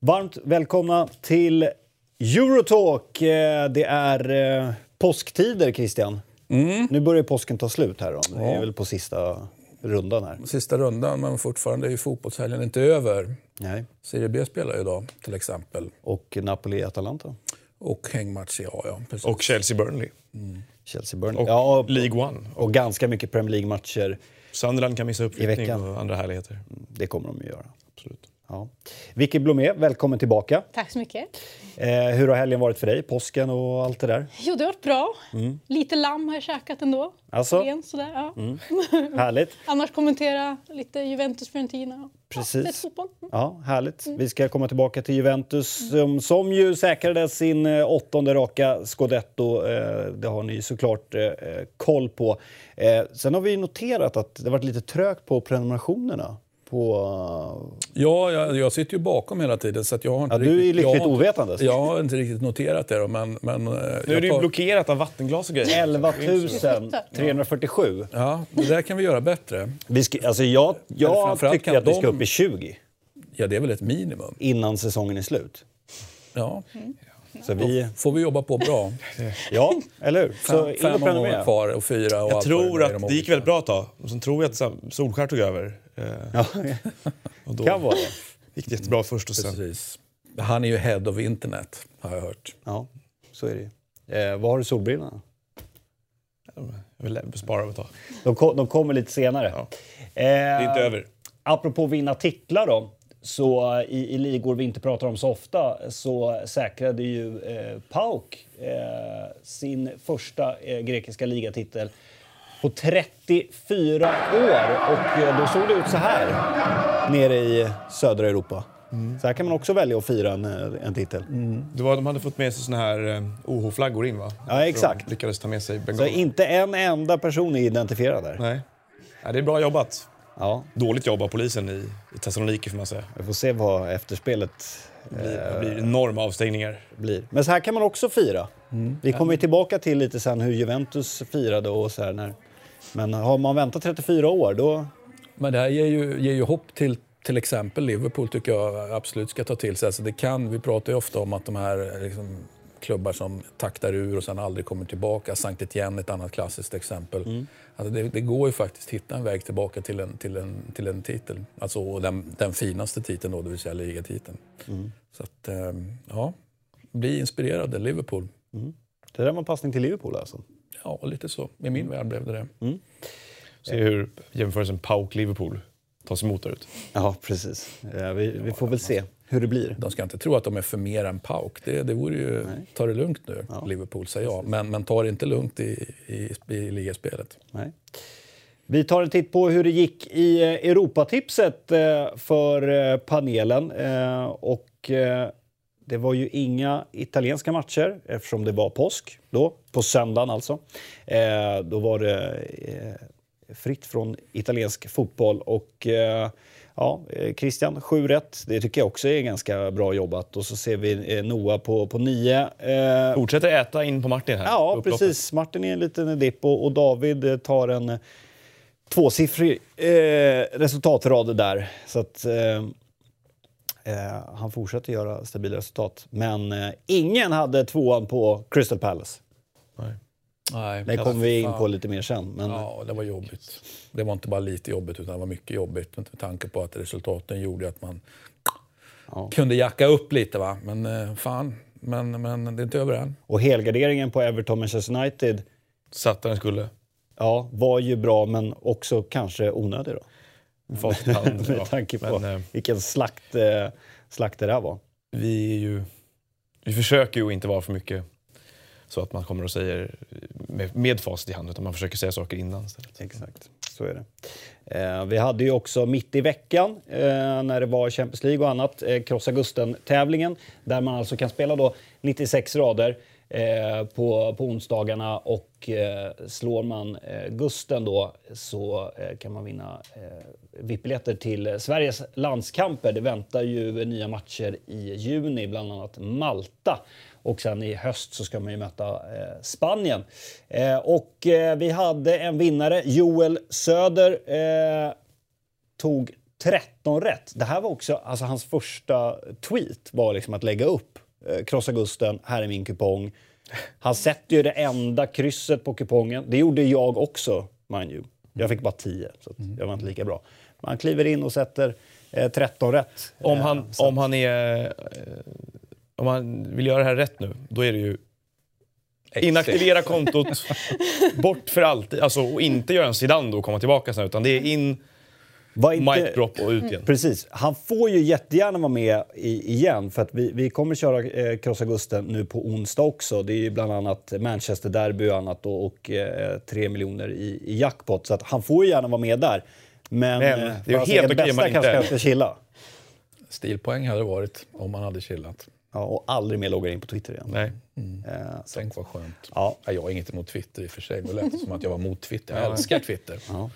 Varmt välkomna till Eurotalk. Eh, Det är eh, påsktider, Christian. Nu börjar påsken ta slut här. Då. Det är väl på sista rundan här. Sista rundan, men fortfarande är ju fotbollshelgen inte över. Nej. Serie B spelar ju idag till exempel. Och Napoli-Atalanta. Och hängmatch i A, ja. Precis. Och Chelsea-Burnley. Chelsea-Burnley. Och Ja, och, League One. och ganska mycket Premier League-matcher. Sunderland kan missa uppflyttning veckan. och andra härligheter. Det kommer de att göra. Absolut. Ja. Vicky Blomé, välkommen tillbaka. Tack så mycket. Eh, hur har helgen varit för dig? Påsken och allt det där? Jo, det har varit bra. Lite lamm har jag käkat ändå. Mm. Alltså? Ren, sådär, ja. Härligt. Annars kommentera lite Juventus-Fiorentina. Precis. Ja. Mm. Ja, härligt. Vi ska komma tillbaka till Juventus som, som ju säkrade sin eh, åttonde raka scudetto. Eh, det har ni såklart eh, koll på. Eh, sen har vi noterat att det varit lite trögt på prenumerationerna. På, Ja, jag, jag sitter ju bakom hela tiden så att jag har inte Ja, du är riktigt, lyckligt jag har inte- ovetandes. Jag har inte riktigt noterat det då, men... men eh, Nu är det ju tar- blockerat av vattenglas och grejer. 11 347. Ja, det där kan vi göra bättre. Vi ska, alltså jag jag tycker att vi ska upp i 20 Ja, det är väl ett minimum. innan säsongen är slut. Ja, Så vi, får vi jobba på bra. ja, eller hur? Så Fem, prenumerera. kvar och fyra och Jag tror att de det gick väldigt bra ett tag. Och sen tror jag att Solskär tog över. Eh, Ja, och då kan vara det. gick det jättebra först och sen... Precis. Han är ju head of internet, har jag hört. Ja, så är det ju. Eh, vad har du solbrillorna? Jag vill spara ett tag. De, ko- de kommer lite senare. Ja. Eh, Det är inte över. Apropå vinna titlar då. Så i, i ligor vi inte pratar om så ofta så säkrade ju eh, PAOK eh, sin första eh, grekiska ligatitel på 34 år. Och eh, då såg det ut så här nere i södra Europa. Så här kan man också välja att fira en, eh, en titel. Det var, de hade fått med sig såna här eh, OH-flaggor in va? Ja, exakt. De lyckades ta med sig Så bengaler. inte en enda person är identifierad där. Nej. Nej, det är bra jobbat. Ja, Dåligt jobb av polisen i, i Thessaloniki får man säga. vi får se vad efterspelet Det blir, det blir enorma avstängningar. blir. Men så här kan man också fira. Vi kommer ju tillbaka till lite sen hur Juventus firade och så här när... Men har man väntat 34 år då... Men det här ger ju, ger ju hopp till till exempel Liverpool tycker jag absolut ska ta till sig. Alltså det kan, vi pratar ju ofta om att de här liksom, klubbar som taktar ur och sen aldrig kommer tillbaka. Sankt Etienne ett annat klassiskt exempel. Alltså det, det går ju faktiskt att hitta en väg tillbaka till en, till en, till en titel. Alltså den, den finaste titeln då, det vill säga ligatiteln. Så att, ehm, ja, bli inspirerade, Liverpool. Det där var en passning till Liverpool alltså. Ja, lite så. I min värld blev det det. Se hur jämförelsen PAOK-Liverpool tas emot där ute. Ja, precis. Ja, vi, vi får väl se hur det blir. De ska inte tro att de är för mer än PAOK. Det, det vore ju... Ta det lugnt nu, Liverpool, säger jag. Men, men ta det inte lugnt i, i, i ligaspelet. Nej. Vi tar en titt på hur det gick i eh, Europatipset eh, för eh, panelen. Och det var ju inga italienska matcher eftersom det var påsk då, på söndagen alltså. Då var det fritt från italiensk fotboll och ja, eh, Christian, 7 rätt. Det tycker jag också är ganska bra jobbat. Och så ser vi eh, Noah på, på 9. Eh, Fortsätter äta in på Martin här. Ja, upploppet. precis. Martin är en liten dipp och, och David eh, tar en tvåsiffrig eh, resultatrad där. Så att eh, han fortsätter göra stabila resultat. Men eh, ingen hade tvåan på Crystal Palace. Nej, Det kommer vi in på lite mer sen. Men Ja, det var jobbigt. Det var inte bara lite jobbigt, utan det var mycket jobbigt med tanke på att resultaten gjorde att man Ja. kunde jacka upp lite. va. Men eh, fan, men, men det är inte över än. Och helgarderingen på Everton Manchester United Satt där den skulle. ja, var ju bra men också kanske onödig då. Hand. Med tanke på Men, eh, vilken slakt, eh, slakt det där var. vi, är ju, vi försöker ju inte vara för mycket så att man kommer och säger med, med facit i hand, utan man försöker säga saker innan istället. Exakt, så är det. Eh, vi hade ju också mitt i veckan, eh, när det var Champions League och annat, eh, Krossa Gusten-tävlingen där man alltså kan spela då 96 rader eh, på, på onsdagarna och eh, slår man eh, Gusten då så eh, kan man vinna eh, VIP-biljetter till Sveriges landskamper. Det väntar ju nya matcher i juni, bland annat Malta. Och sen i höst så ska man ju möta eh, Spanien. Eh, och eh, vi hade en vinnare, Joel Söder, tog 13 rätt. Det här var också alltså, hans första tweet var liksom att lägga upp krossa Gusten, här är min kupong. Han sätter ju det enda krysset på kupongen. Det gjorde jag också, mind you. Jag fick bara 10, så jag var inte lika bra. Men han kliver in och sätter eh, 13 rätt. Om han, om han är... eh, Om han vill göra det här rätt nu, då är det ju inaktivera kontot, bort för alltid. Alltså, och inte göra en Zidane och komma tillbaka sen, utan det är in, var inte- mic drop och ut igen. Precis. Han får ju jättegärna vara med i, igen för att vi, vi kommer köra eh, Krossa Gusten nu på onsdag också. Det är ju bland annat Manchester Derby och annat och, och eh, 3 miljoner i, i jackpot. Så att han får ju gärna vara med där. Men, Men eh, det är ju helt okej bästa man kanske inte- är att chilla. Stilpoäng hade det varit om man hade chillat. Ja, och aldrig mer logga in på Twitter igen. Nej. Eh, så, Tänk vad skönt. ja, Ja, jag har inget emot Twitter i och för sig. Det lät som att jag var mot Twitter. Jag älskar Twitter. ja.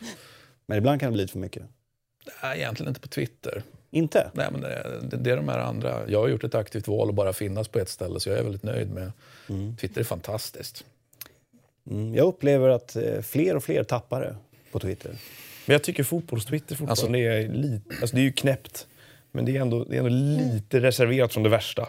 Men ibland kan det bli lite för mycket. Nej, egentligen inte på Twitter. Inte? Nej, men det, det, det är de här andra. Jag har gjort ett aktivt val att bara finnas på ett ställe så jag är väldigt nöjd med. Twitter är fantastiskt. Mm, jag upplever att eh, fler och fler tappar det på Twitter. Men jag tycker fotbollstwitter fortfarande är lite... Alltså det är ju knäppt, men det är ändå, det är ändå lite reserverat från det värsta.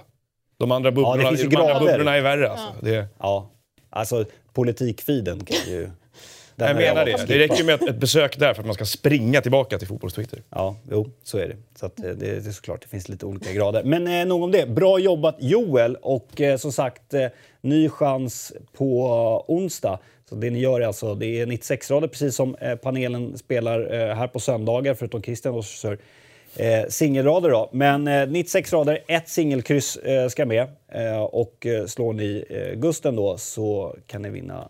De andra bubblorna, finns ju de andra bubblorna är värre. Alltså. Det, Ja, alltså politikfeeden kan ju... jag menar valt det. Det räcker med ett, besök där för att man ska springa tillbaka till fotbollstwitter. Ja, jo, så är det. Så att, eh, det, det är såklart, det finns lite olika grader. Men eh, nog om det. Bra jobbat Joel och eh, som sagt, eh, ny chans på onsdag. Så det ni gör är alltså, det är 96 rader precis som eh, panelen spelar eh, här på söndagar, förutom Christian och kör eh, singelrader då. Men eh, 96 rader, ett singelkryss eh, ska med. Eh, och eh, slår ni eh, Gusten då så kan ni vinna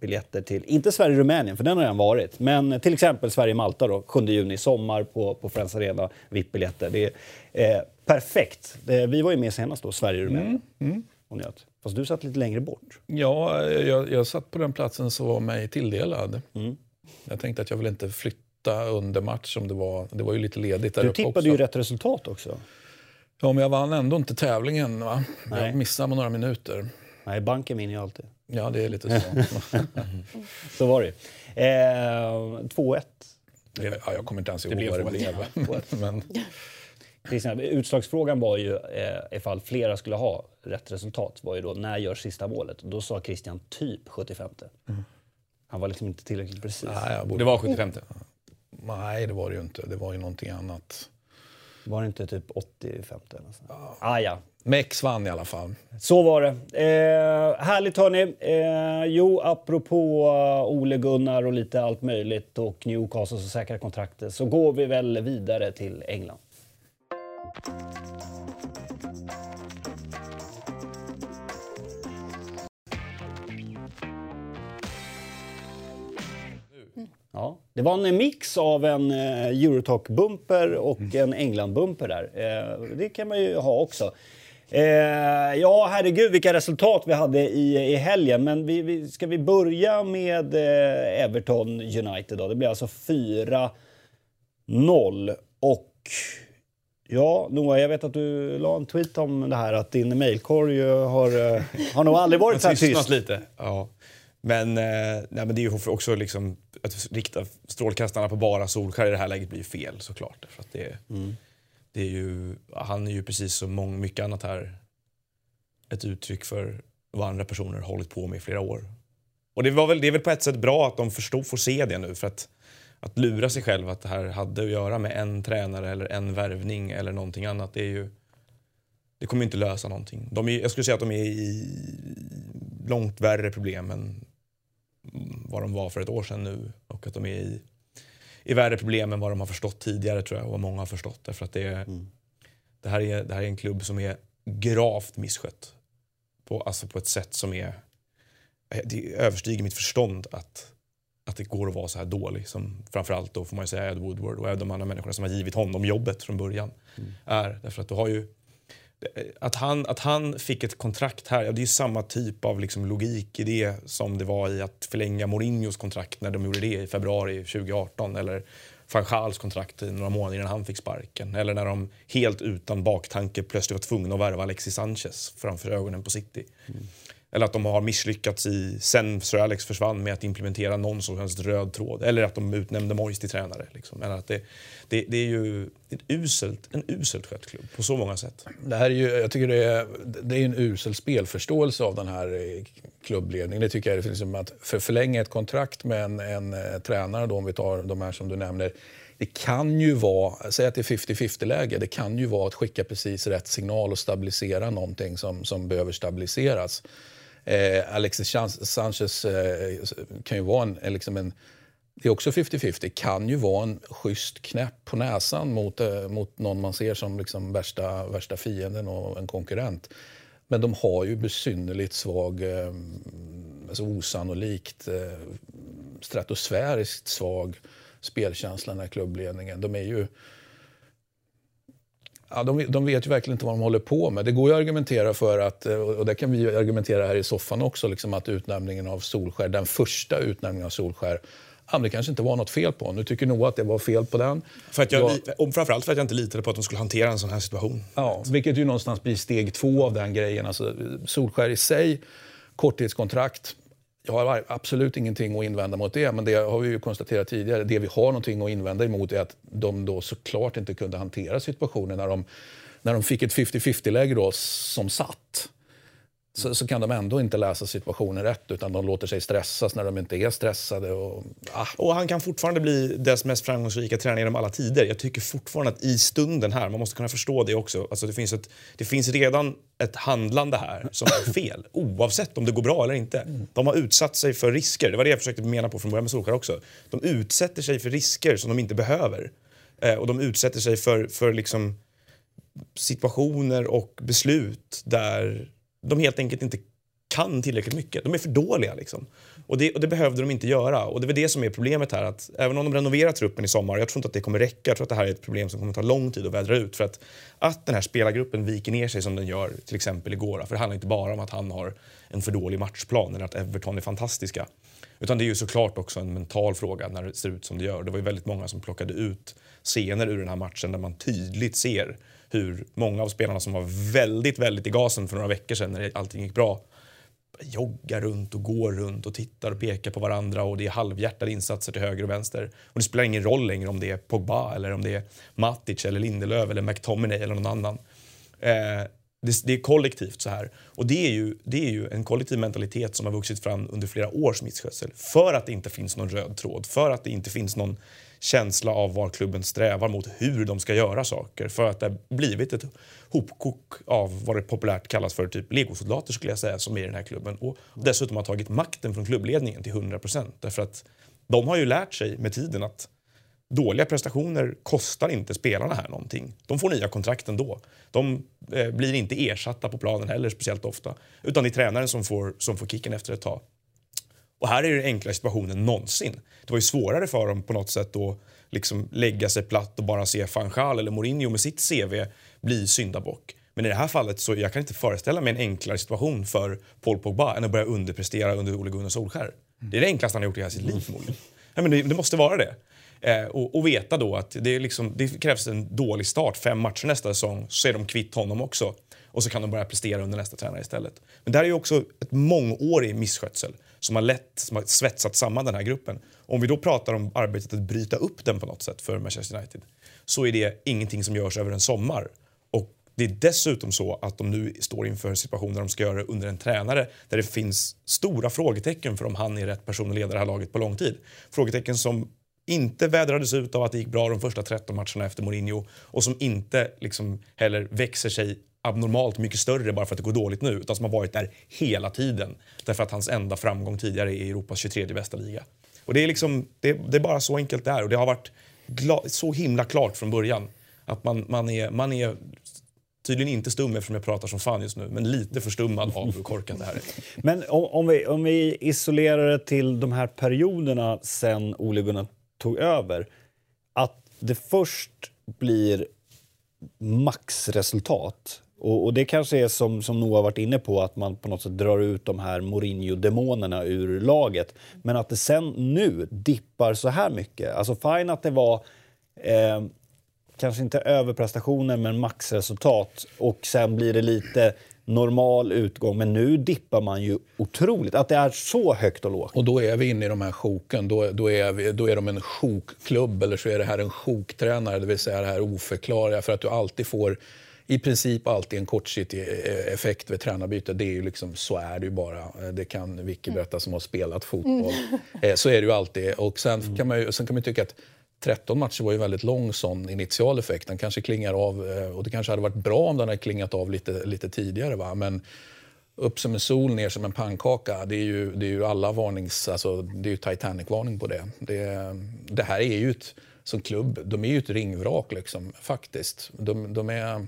biljetter till, inte Sverige-Rumänien för den har redan varit, men till exempel Sverige-Malta då, 7 juni, sommar på, på Friends Arena, VIP-biljetter. Det är perfekt. Vi var ju med senast då, Sverige-Rumänien. Och njöt. Fast du satt lite längre bort. Ja, jag, jag satt på den platsen som var mig tilldelad. Jag tänkte att jag vill inte flytta under match som det var. Det var ju lite ledigt där Du tippade också. ju rätt resultat också. Ja, men jag vann ändå inte tävlingen. Va? Nej. Jag missade med några minuter. Nej, banken vinner ju alltid. Ja, det är lite så. Så var det eh, 2-1. ja, jag kommer inte ens ihåg vad det blev. Men, Christian, utslagsfrågan var ju eh, ifall flera skulle ha rätt resultat. var ju då när görs sista målet? Då sa Christian typ 75. Han var liksom inte tillräckligt precis. nej, jag borde... Det var 75. Nej, det var det ju inte. Det var ju någonting annat. Var det inte typ 85 eller något sånt? Ah, ja. Mex vann i alla fall. Så var det. Eh, härligt hörni. Eh, jo, apropå uh, Ole Gunnar och lite allt möjligt och Newcastle som säkrar kontraktet så går vi väl vidare till England. Ja, det var en mix av en eh, Eurotalk-bumper och en England-bumper där. Eh, det kan man ju ha också. Eh, ja, herregud vilka resultat vi hade i, i helgen. Men vi, vi, ska vi börja med Everton United då? Det blir alltså 4-0. Och ja, Noah, jag vet att du la en tweet om det här att din mailkorg har, har nog aldrig varit så här tyst. lite. Ja. Men, nej, men det är ju också liksom, att rikta strålkastarna på bara Solskär i det här läget blir ju fel såklart. För att det, det är ju, han är ju precis som många, mycket annat här ett uttryck för vad andra personer hållit på med i flera år. Och det, var väl, det är väl på ett sätt bra att de förstod, får se det nu. För att, att lura sig själv att det här hade att göra med en tränare eller en värvning eller någonting annat. Det är ju det kommer inte lösa någonting. De är, jag skulle säga att de är i långt värre problem än vad de var för ett år sedan nu. Och att de är i, i värre problem än vad de har förstått tidigare tror jag. Och vad många har förstått. Därför att det, är, det, här är, det här är en klubb som är gravt misskött. På, alltså på ett sätt som är... Det överstiger mitt förstånd att, att det går att vara så här dålig. Som framförallt då får man ju säga Ed Woodward och de andra människorna som har givit honom jobbet från början. är. Därför att du har ju att han, att han fick ett kontrakt här, ja, det är ju samma typ av liksom logik i det som det var i att förlänga Mourinhos kontrakt när de gjorde det i februari 2018. Eller van Gaals kontrakt i några månader innan han fick sparken. Eller när de helt utan baktanke plötsligt var tvungna att värva Alexis Sanchez framför ögonen på City. Mm. Eller att de har misslyckats i, sen Sir Alex försvann med att implementera någon sorts röd tråd. Eller att de utnämnde Moyes till tränare. Liksom. Eller att det, det, det, är ju ett uselt, en uselt skött klubb på så många sätt. Det här är ju, jag tycker det är, det är en usel spelförståelse av den här eh, klubbledningen. Det tycker jag det finns att för förlänga ett kontrakt med en, en, eh, tränare, då, om vi tar de här som du nämner, det kan ju vara, säg att det är 50-50 läge, det kan ju vara att skicka precis rätt signal och stabilisera någonting som, som behöver stabiliseras. Eh, Alexis Sanchez eh, kan ju vara en, eh, liksom en det är också 50-50. kan ju vara en schysst knäpp på näsan mot, eh, mot någon man ser som liksom värsta, värsta fienden och en konkurrent. Men de har ju besynnerligt svag, eh, alltså osannolikt eh, stratosfäriskt svag spelkänsla, den här klubbledningen. De är ju Ja, de, de, vet ju verkligen inte vad de håller på med. Det går ju att argumentera för att, eh, och det kan vi argumentera här i soffan också, liksom att utnämningen av Solskär, den första utnämningen av Solskär, ja, det kanske inte var något fel på. Nu tycker Noah att det var fel på den. För att jag, och framförallt för att jag inte litade på att de skulle hantera en sån här situation. Ja, vilket ju någonstans blir steg två av den grejen. Alltså, Solskär i sig, korttidskontrakt, jag har absolut ingenting att invända mot det, men det har vi ju konstaterat tidigare. Det vi har någonting att invända emot är att de då såklart inte kunde hantera situationen när de, när de fick ett 50-50-läge som satt så, så, kan de ändå inte läsa situationen rätt utan de låter sig stressas när de inte är stressade. Och, ah. och han kan fortfarande bli dess mest framgångsrika tränare genom alla tider. Jag tycker fortfarande att i stunden här, man måste kunna förstå det också. Alltså det, finns ett, det finns redan ett handlande här som är fel oavsett om det går bra eller inte. De har utsatt sig för risker. Det var det jag försökte mena på från början med Solskjaer också. De utsätter sig för risker som de inte behöver. Eh, och de utsätter sig för, för liksom situationer och beslut där de helt enkelt inte kan tillräckligt mycket. De är för dåliga. Liksom. Och, det, och det behövde de inte göra. Och det är det som är problemet här. Att även om de renoverar truppen i sommar, jag tror inte att det kommer räcka. Jag tror att det här är ett problem som kommer ta lång tid att vädra ut. För att, att den här spelargruppen viker ner sig som den gör till exempel igår. För det handlar inte bara om att han har en för dålig matchplan eller att Everton är fantastiska. Utan det är ju såklart också en mental fråga när det ser ut som det gör. Det var ju väldigt många som plockade ut scener ur den här matchen där man tydligt ser hur många av spelarna som var väldigt, väldigt i gasen för några veckor sedan när allting gick bra joggar runt och går runt och tittar och pekar på varandra och det är halvhjärtade insatser till höger och vänster. Och det spelar ingen roll längre om det är Pogba eller om det är Matic eller Lindelöf eller McTominay eller någon annan. Eh, det, det, är kollektivt så här. Och det är, ju, det är ju en kollektiv mentalitet som har vuxit fram under flera års misskötsel. För att det inte finns någon röd tråd, för att det inte finns någon känsla av var klubben strävar mot hur de ska göra saker. För att det har blivit ett hopkok av vad det populärt kallas för typ legosoldater skulle jag säga som är i den här klubben. Och dessutom har tagit makten från klubbledningen till 100 Därför att de har ju lärt sig med tiden att dåliga prestationer kostar inte spelarna här någonting. De får nya kontrakt ändå. De eh, blir inte ersatta på planen heller speciellt ofta. Utan det är tränaren som får, som får kicken efter ett tag. Och här är det enklare situationen någonsin. Det var ju svårare för dem på något sätt att liksom lägga sig platt och bara se Fanchal eller Mourinho med sitt CV bli syndabock. Men i det här fallet så jag kan inte föreställa mig en enklare situation för Paul Pogba än att börja underprestera under Ole Gunnar Solskär. Det är det enklaste han har gjort i hela sitt liv förmodligen. Ja, men det, det måste vara det. Eh, och, och, veta då att det, liksom, det, krävs en dålig start, fem matcher nästa säsong, så är de kvitt honom också. Och så kan de börja prestera under nästa tränare istället. Men det här är ju också ett mångårig misskötsel som har lett, som har svetsat samman den här gruppen. Om vi då pratar om arbetet att bryta upp den på något sätt för Manchester United så är det ingenting som görs över en sommar. Och det är dessutom så att de nu står inför situationer där de ska göra det under en tränare där det finns stora frågetecken för om han är rätt person att leda det här laget på lång tid. Frågetecken som inte vädrades ut av att det gick bra de första 13 matcherna efter Mourinho och som inte liksom heller växer sig abnormalt mycket större bara för att det går dåligt nu utan som har varit där hela tiden därför att hans enda framgång tidigare är Europas 23 bästa liga. Och det är, liksom, det, det är bara så enkelt det är och det har varit så himla klart från början att man, man, är, man är tydligen inte stum eftersom jag pratar som fan just nu, men lite förstummad av hur korkat det här är. Men om, om, vi, om vi isolerar det till de här perioderna sen Ole Gunnar tog över. Att det först blir maxresultat och, och, det kanske är som, som Noah varit inne på, att man på något sätt drar ut de här Mourinho-demonerna ur laget. Men att det sen nu dippar så här mycket. Alltså fine att det var eh, kanske inte överprestationer men maxresultat och sen blir det lite normal utgång. Men nu dippar man ju otroligt. Att det är så högt och lågt. Och då är vi inne i de här sjoken. Då, då, är, vi, då är de en sjokklubb eller så är det här en sjoktränare. Det vill säga det här oförklarliga för att du alltid får i princip alltid en kortsiktig eh, effekt vid tränarbyte. Det är ju liksom, så är det ju bara. Eh, det kan Vicky berätta som har spelat fotboll. Mm. Så är det ju alltid. Och sen kan man ju, sen kan man tycka att 13 matcher var ju väldigt lång sån initial effekt. Den kanske klingar av, och det kanske hade varit bra om den hade klingat av lite, lite tidigare. Va? Men upp som en sol, ner som en pannkaka. Det är ju, det är ju alla varnings... Alltså, det är ju Titanic-varning på det. det. Det här är ju ett, som klubb, de är ju ett ringvrak liksom, faktiskt. De, de är...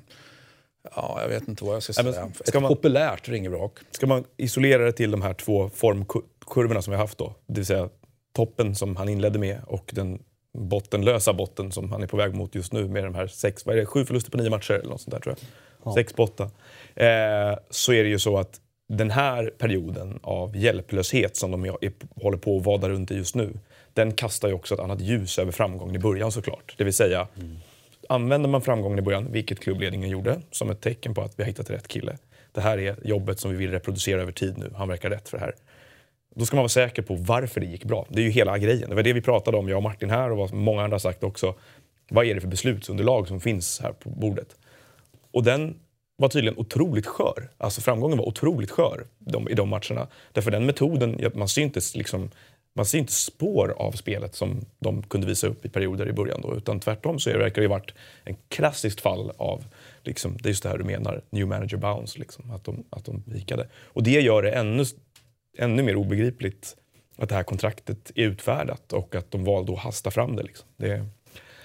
Ja, jag vet inte vad jag ska säga. Ja, ska Ett man, populärt ringvrak. Ska man isolera det till de här två formkurvorna som vi har haft då? Det vill säga toppen som han inledde med och den bottenlösa botten som han är på väg mot just nu med de här sex, vad är det, sju förluster på nio matcher eller något sånt där tror jag. Ja. Sex på åtta. Eh, så är det ju så att den här perioden av hjälplöshet som de är, håller på att vada runt i just nu, den kastar ju också ett annat ljus över framgången i början såklart. Det vill säga, mm Använder man framgången i början, vilket klubbledningen gjorde, som ett tecken på att vi har hittat rätt kille. Det här är jobbet som vi vill reproducera över tid nu. Han verkar rätt för det här. Då ska man vara säker på varför det gick bra. Det är ju hela grejen. Det var det vi pratade om, jag och Martin här och vad många andra har sagt också. Vad är det för beslutsunderlag som finns här på bordet? Och den var tydligen otroligt skör. Alltså framgången var otroligt skör de, i de matcherna. Därför den metoden, man syntes liksom man ser inte spår av spelet som de kunde visa upp i perioder i början. Då, utan tvärtom så verkar det ha varit en klassiskt fall av, liksom, det är just det här du menar, new manager bounce, liksom, att, de, att de vikade. Och det gör det ännu, ännu mer obegripligt att det här kontraktet är utfärdat och att de valde att hasta fram det. Liksom. det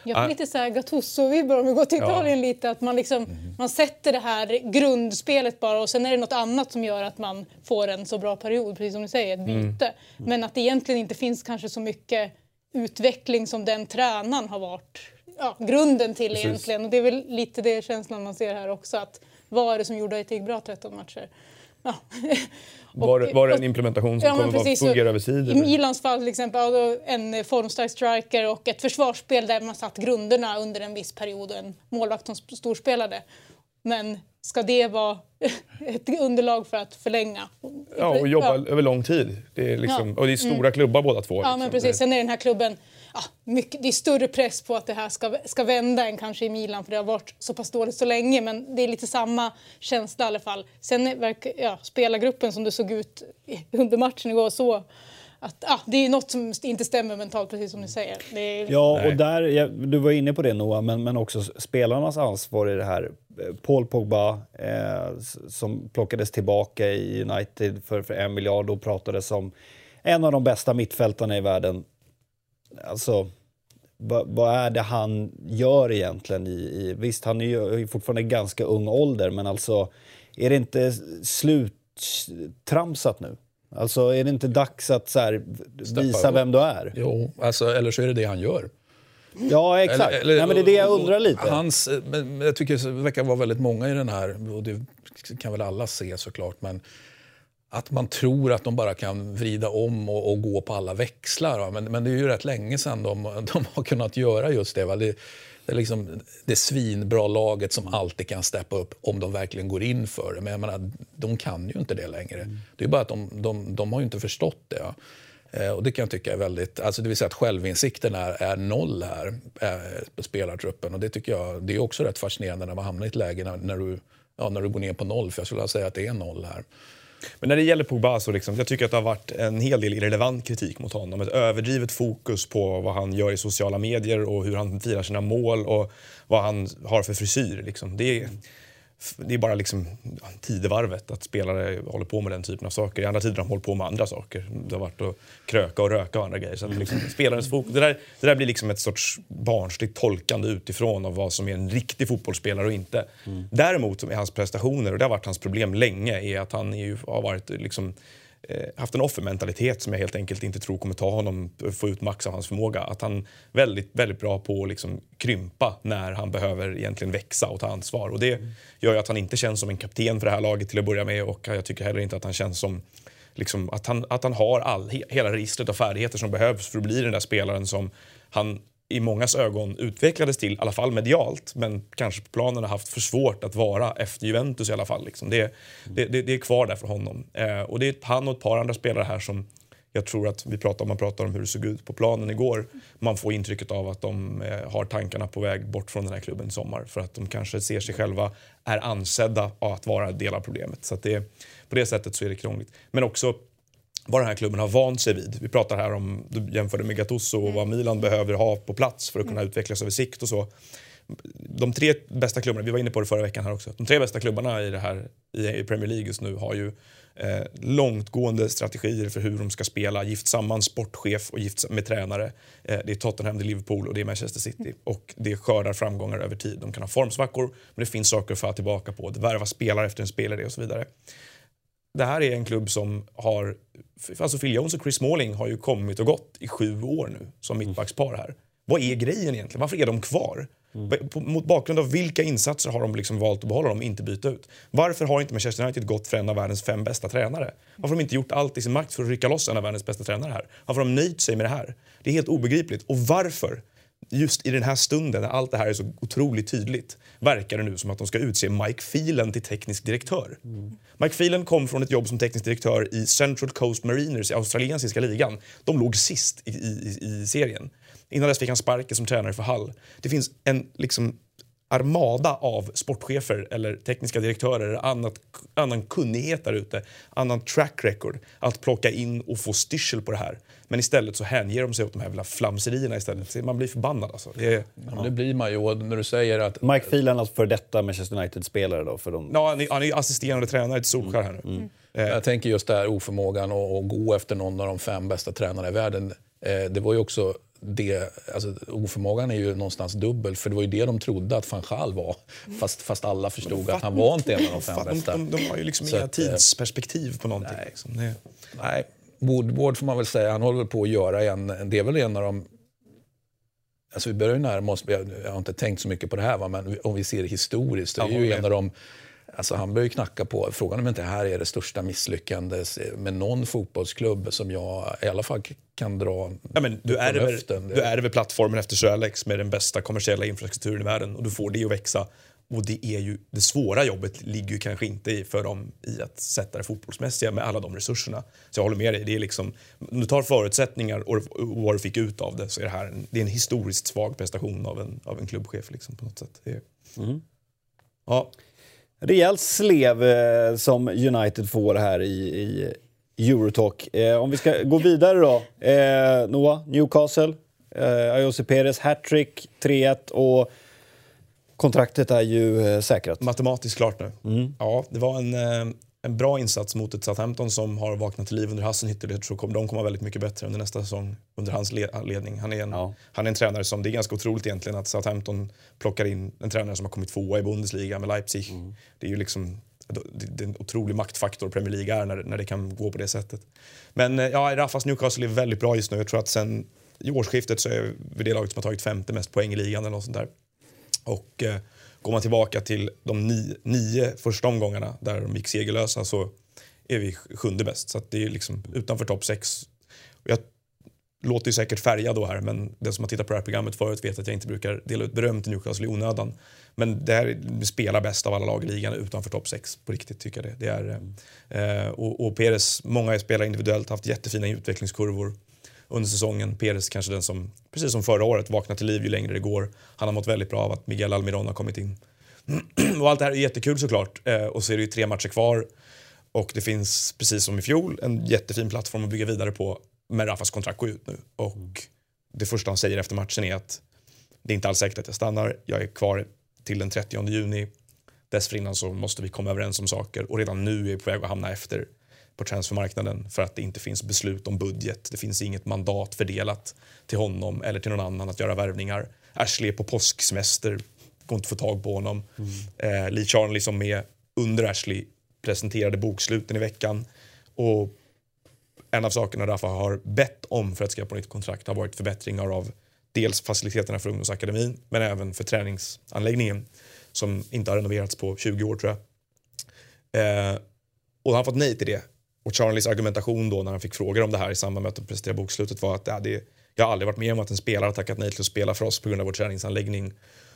jag får lite så här Gattuso-vibbar om vi går till Italien ja. lite. Att man, liksom, mm. man sätter det här grundspelet bara och sen är det något annat som gör att man får en så bra period, precis som du säger, ett mm. byte. Mm. Men att det egentligen inte finns kanske så mycket utveckling som den tränaren har varit ja, grunden till precis. egentligen. Och det är väl lite det känslan man ser här också. Att vad är det som gjorde att det gick bra 13 matcher? Ja. Var, det, var det en implementation som ja, kommer precis, att fungera över tid? I Milans fall till exempel, en formstark striker och ett försvarsspel där man satt grunderna under en viss period och en målvakt som storspelade. Men ska det vara ett underlag för att förlänga? Ja, och jobba ja. över lång tid. Det är liksom. Och det är stora mm. klubbar båda två. Ja, liksom. men precis. Sen är den här klubben ja, mycket, det är större press på att det här ska, ska vända än kanske i Milan för det har varit så pass dåligt så länge. Men det är lite samma känsla i alla fall. Sen verkar ja, spelargruppen som det såg ut under matchen igår så att ah, det är något som inte stämmer mentalt, precis som ni säger. Är... Ja, och där, ja, du var inne på det Noah, men, men också spelarnas ansvar i det här. Paul Pogba eh, som plockades tillbaka i United för, för en miljard och pratades som en av de bästa mittfältarna i världen alltså, vad, vad, är det han gör egentligen? I, i, visst, han är ju fortfarande ganska ung ålder, men alltså är det inte sluttramsat nu? Alltså är det inte dags att så här, visa vem du är? Jo, alltså, eller så är det det han gör. Ja, exakt. Eller, eller, Nej, men det är det jag undrar lite. Hans, men jag tycker det verkar vara väldigt många i den här, och det kan väl alla se såklart, men att man tror att de bara kan vrida om och, och gå på alla växlar. Men, men, det är ju rätt länge sedan de, de har kunnat göra just det. Va? Det, det är liksom det svinbra laget som alltid kan steppa upp om de verkligen går in för det. Men jag menar, de kan ju inte det längre. Mm. Det är bara att de, de, de har ju inte förstått det. Ja. Eh, och det kan jag tycka är väldigt, alltså det vill säga att självinsikten är, är noll här eh, på spelartruppen. Och det tycker jag, det är också rätt fascinerande när man hamnar i ett läge när, när, du, ja, när du går ner på noll. För jag skulle säga att det är noll här. Men när det gäller Pogba så liksom, jag tycker att det har varit en hel del irrelevant kritik mot honom. Ett överdrivet fokus på vad han gör i sociala medier och hur han firar sina mål och vad han har för frisyr. Liksom. Det, är, det är bara liksom tidevarvet att spelare håller på med den typen av saker. I andra tider har de hållit på med andra saker. Det har varit att kröka och röka och andra grejer. Så att liksom, spelarens fokus, det, där, det där blir liksom ett sorts barnsligt tolkande utifrån av vad som är en riktig fotbollsspelare och inte. Mm. Däremot är hans prestationer, och det har varit hans problem länge, är att han är ju, har varit liksom haft en offermentalitet som jag helt enkelt inte tror kommer ta honom få ut max av hans förmåga. Att han är väldigt, väldigt bra på att liksom krympa när han behöver egentligen växa och ta ansvar. Och det gör ju att han inte känns som en kapten för det här laget till att börja med och jag tycker heller inte att han känns som liksom, att, han, att han har all, hela registret av färdigheter som behövs för att bli den där spelaren som han i mångas ögon utvecklades till, i alla fall medialt, men kanske på planen har haft för svårt att vara efter Juventus i alla fall. Liksom. Det, det, det, det, är kvar där för honom. Eh, och det är han och ett par andra spelare här som jag tror att vi pratar om, man pratar om hur det såg ut på planen igår. Man får intrycket av att de eh, har tankarna på väg bort från den här klubben i sommar för att de kanske ser sig själva är ansedda att vara en del av problemet. Så det, på det sättet så är det krångligt. Men också vad den här klubben har vant sig vid. Vi pratar här om, du jämförde med Gattuso och vad Milan behöver ha på plats för att kunna utvecklas över sikt och så. De tre bästa klubbarna, vi var inne på det förra veckan här också, de tre bästa klubbarna i, det här, i Premier League just nu har ju eh, långtgående strategier för hur de ska spela, gift samman sportchef och gift med tränare. Eh, det är Tottenham, det är Liverpool och det är Manchester City. Och det skördar framgångar över tid. De kan ha formsvackor, men det finns saker att falla tillbaka på. Det värva spelare efter en spelare och så vidare det här är en klubb som har... Alltså Phil Jones och Chris Smalling har ju kommit och gått i sju år nu som mittbackspar här. Vad är grejen egentligen? Varför är de kvar? Mm. Mot bakgrund av vilka insatser har de liksom valt att behålla dem och inte byta ut? Varför har inte Manchester United gått för en av världens fem bästa tränare? Varför har de inte gjort allt i sin makt för att rycka loss en av världens bästa tränare här? Varför har de nöjt sig med det här? Det är helt obegripligt. Och varför just i den här stunden när allt det här är så otroligt tydligt verkar det nu som att de ska utse Mike Phelan till teknisk direktör. Mm. Mike Phelan kom från ett jobb som teknisk direktör i Central Coast Mariners i australiensiska ligan. De låg sist i, i, i serien. Innan dess fick han sparken som tränare för Hull. Det finns en liksom, armada av sportchefer eller tekniska direktörer eller annat, annan kunnighet där ute, annan track record att plocka in och få styrsel på det här. Men istället så hänger de sig åt de här flamserierna istället. Man blir förbannad alltså. Det, är, ja. det blir man ju. när du säger att... Mike Phelan, alltså för detta Manchester United-spelare då? För de... Ja, han är, assisterande tränare till Solskjaer här nu. Mm. Mm. Jag tänker just det här oförmågan att gå efter någon av de fem bästa tränarna i världen. Eh, det var ju också det, alltså, oförmågan är ju någonstans dubbel, för det var ju det de trodde att van Gaal var. Fast, fast alla förstod att han var inte en av de fem bästa. De, de, de har ju liksom inga tidsperspektiv på någonting. Nej. Liksom. Det... nej. Woodward får man väl säga, han håller på att göra en, det är väl en av de Alltså vi börjar ju närma oss, jag har inte tänkt så mycket på det här, va, men om vi ser det historiskt, det är ju en av de Alltså han börjar knacka på. Frågan om inte det här är det största misslyckandet med någon fotbollsklubb som jag i alla fall kan dra ja, men du, ärver, du ärver plattformen efter Sir Alex med den bästa kommersiella infrastrukturen i världen och du får det att växa. Och det, är ju, det svåra jobbet ligger ju kanske inte för dem i att sätta det fotbollsmässiga med alla de resurserna. Så jag håller med dig. Det är liksom, om du tar förutsättningar och, och vad du fick ut av det så är det här en, det är en historiskt svag prestation av en, av en klubbchef. Liksom, på något sätt. Är, mm. ja. Rejält slev eh, som United får här i, i Eurotalk. Eh, om vi ska gå vidare då. Eh, Noah, Newcastle. Eh, Ayose Perez hattrick, 3-1 och kontraktet är ju eh, säkrat. Matematiskt klart nu. Mm. Ja, det var en, eh, en bra insats mot ett Southampton som har vaknat till liv under Hassenhüttel. Jag tror de kommer vara väldigt mycket bättre under nästa säsong under hans ledning. Han är, en, ja. han är en tränare som, det är ganska otroligt egentligen att Southampton plockar in en tränare som har kommit tvåa i Bundesliga med Leipzig. Mm. Det är ju liksom det är en otrolig maktfaktor Premier League är när, när det kan gå på det sättet. Men eh, ja, Raffas Newcastle är väldigt bra just nu. Jag tror att sen i årsskiftet så är vi det laget som har tagit femte mest poäng i ligan eller något sånt där. Och eh, går man tillbaka till de nio, nio första omgångarna där de gick segerlösa så är vi sjunde bäst. Så det är liksom utanför topp sex. Jag låter ju säkert färgad då här men den som har tittat på det här programmet förut vet att jag inte brukar dela ut beröm till Newcastle i onödan. Men det här spelar bäst av alla lag i ligan utanför topp 6 på riktigt tycker jag det. det är, eh, eh och, och Peres, många spelare individuellt, haft jättefina utvecklingskurvor under säsongen. Peres kanske den som, precis som förra året, vaknar till liv ju längre det går. Han har mått väldigt bra av att Miguel Almiron har kommit in. och allt det här är jättekul såklart. Eh, och så är det ju tre matcher kvar. Och det finns, precis som i fjol, en jättefin plattform att bygga vidare på. Men Rafas kontrakt går ut nu. Och det första han säger efter matchen är att det är inte alls säkert att jag stannar. Jag är kvar till den 30 juni. Dessförinnan så måste vi komma överens om saker och redan nu är vi på väg att hamna efter på transfermarknaden för att det inte finns beslut om budget. Det finns inget mandat fördelat till honom eller till någon annan att göra värvningar. Ashley är på påsksemester, går inte att få tag på honom. Mm. Eh, Lee Charnley som är under Ashley presenterade boksluten i veckan och en av sakerna Rafa har bett om för att skriva på nytt kontrakt har varit förbättringar av dels faciliteterna för ungdomsakademin men även för träningsanläggningen som inte har renoverats på 20 år tror jag. Eh, och han har fått nej till det. Och Charlies argumentation då när han fick frågor om det här i samband med att presentera bokslutet var att ja, det, jag har aldrig varit med om att en spelare har tackat nej till att spela för oss på grund av vår träningsanläggning.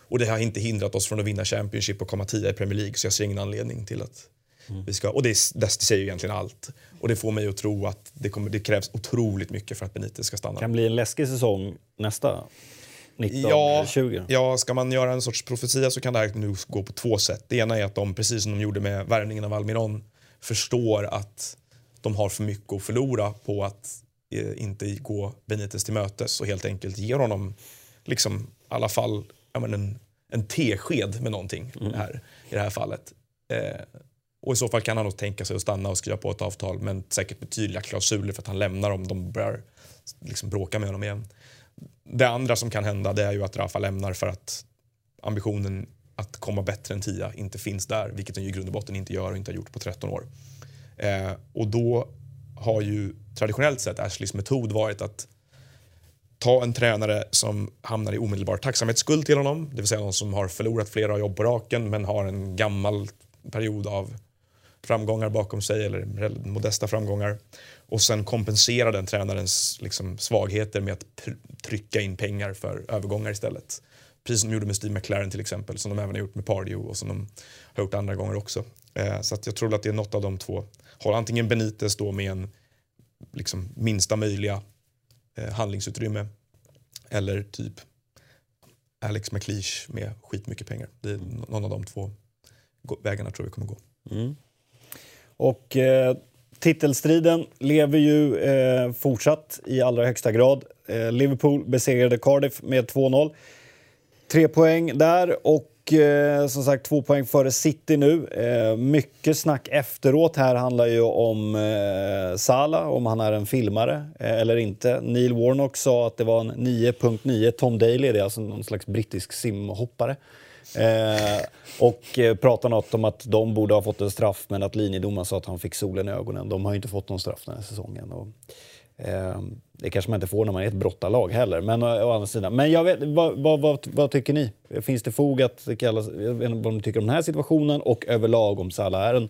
Och det har inte hindrat oss från att vinna Championship och komma tia i Premier League så jag ser ingen anledning till att mm. vi ska... Och det, det säger ju egentligen allt. Och det får mig att tro att det, kommer, det krävs otroligt mycket för att Benitez ska stanna. Det kan bli en läskig säsong nästa 19, ja, 20? Ja, ska man göra en sorts profetia så kan det här nu gå på två sätt. Det ena är att de, precis som de gjorde med värvningen av Almiron, förstår att de har för mycket att förlora på att eh, inte gå Benitez till mötes och helt enkelt ger honom liksom, i alla fall men, en, en tesked med någonting mm. här, i det här fallet. Eh, och i så fall kan han nog tänka sig att stanna och skriva på ett avtal men säkert med tydliga klausuler för att han lämnar om de börjar liksom, bråka med honom igen. Det andra som kan hända det är ju att Rafa lämnar för att ambitionen att komma bättre än tia inte finns där, vilket den ju i grund och botten inte gör och inte har gjort på 13 år. Eh, och då har ju traditionellt sett Ashleys metod varit att ta en tränare som hamnar i omedelbar tacksamhetsskuld till honom, det vill säga någon som har förlorat flera jobb på raken men har en gammal period av framgångar bakom sig eller modesta framgångar och sen kompensera den tränarens liksom, svagheter med att trycka in pengar för övergångar istället. Precis som de gjorde med Steve McLaren till exempel, som de även har gjort med Pardew och som de har gjort andra gånger också. Eh, så att jag tror att det är något av de två. Har antingen Benitez då med en liksom, minsta möjliga eh, handlingsutrymme eller typ Alex McLeish med skitmycket pengar. Det är någon av de två vägarna tror vi kommer gå. Mm. Och eh, titelstriden lever ju eh, fortsatt i allra högsta grad. Eh, Liverpool besegrade Cardiff med 2-0. Tre poäng där och eh, som sagt två poäng före City nu. Eh, mycket snack efteråt här handlar ju om eh, Salah, om han är en filmare eh, eller inte. Neil Warnock sa att det var en 9.9. Tom Daley det är alltså någon slags brittisk simhoppare. Eh, och eh, pratar något om att de borde ha fått en straff men att linjedomaren sa att han fick solen i ögonen. De har ju inte fått någon straff den här säsongen. Och, eh, det kanske man inte får när man är ett brottarlag heller. Men, å, å andra sidan. men jag vet, vad, vad, vad, vad, tycker ni? Finns det fog att kallas, jag vet inte vad ni tycker om den här situationen och överlag om Salah är en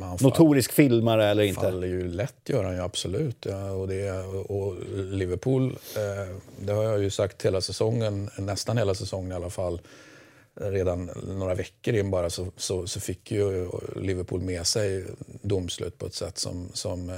ja, notorisk filmare eller inte? faller ju lätt, gör han ju absolut. Ja, och, det, och Liverpool, eh, det har jag ju sagt hela säsongen, nästan hela säsongen i alla fall redan några veckor in bara så, så, så, fick ju Liverpool med sig domslut på ett sätt som... som eh,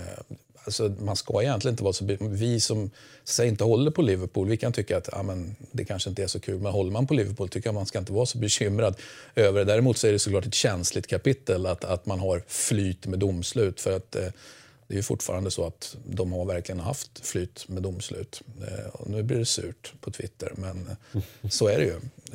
alltså man ska egentligen inte vara så... Vi som säg, inte håller på Liverpool, vi kan tycka att ja, men, det kanske inte är så kul. Men håller man på Liverpool tycker jag man ska inte vara så bekymrad över det. Däremot så är det såklart ett känsligt kapitel att, att man har flyt med domslut. För att eh, det är ju fortfarande så att de har verkligen haft flyt med domslut. Eh, och nu blir det surt på Twitter, men eh, så är det ju.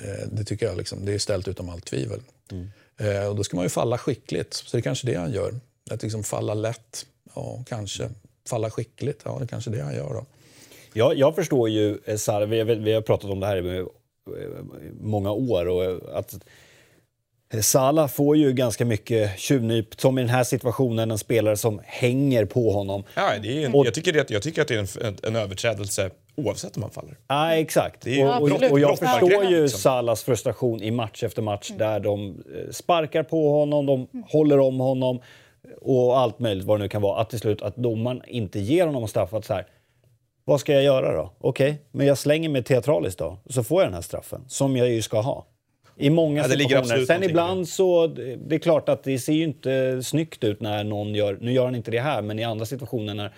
Eh, det tycker jag liksom, det är ställt utom allt tvivel. Mm. Och då ska man ju falla skickligt, så det är kanske det han gör. Att liksom falla lätt, ja kanske. Falla skickligt, ja det är kanske det han gör då. Ja, jag förstår ju, Sara, vi, vi har pratat om det här i många år. Och att Salah får ju ganska mycket tjuvnyp, som i den här situationen, en spelare som hänger på honom. Ja, det är en, och, jag, tycker det, jag tycker att det är en, en överträdelse oavsett om han faller. Ja, exakt. Är, och, och, och, jag förstår ju liksom. Salahs frustration i match efter match mm. där de eh, sparkar på honom, de mm. håller om honom och allt möjligt vad det nu kan vara. Att till slut att domaren inte ger honom straffat så här. Vad ska jag göra då? Okej, okay, men jag slänger mig teatraliskt då, så får jag den här straffen som jag ju ska ha. I många ja, situationer. Sen ibland så, det är klart att det ser ju inte snyggt ut när någon gör, nu gör han inte det här, men i andra situationer när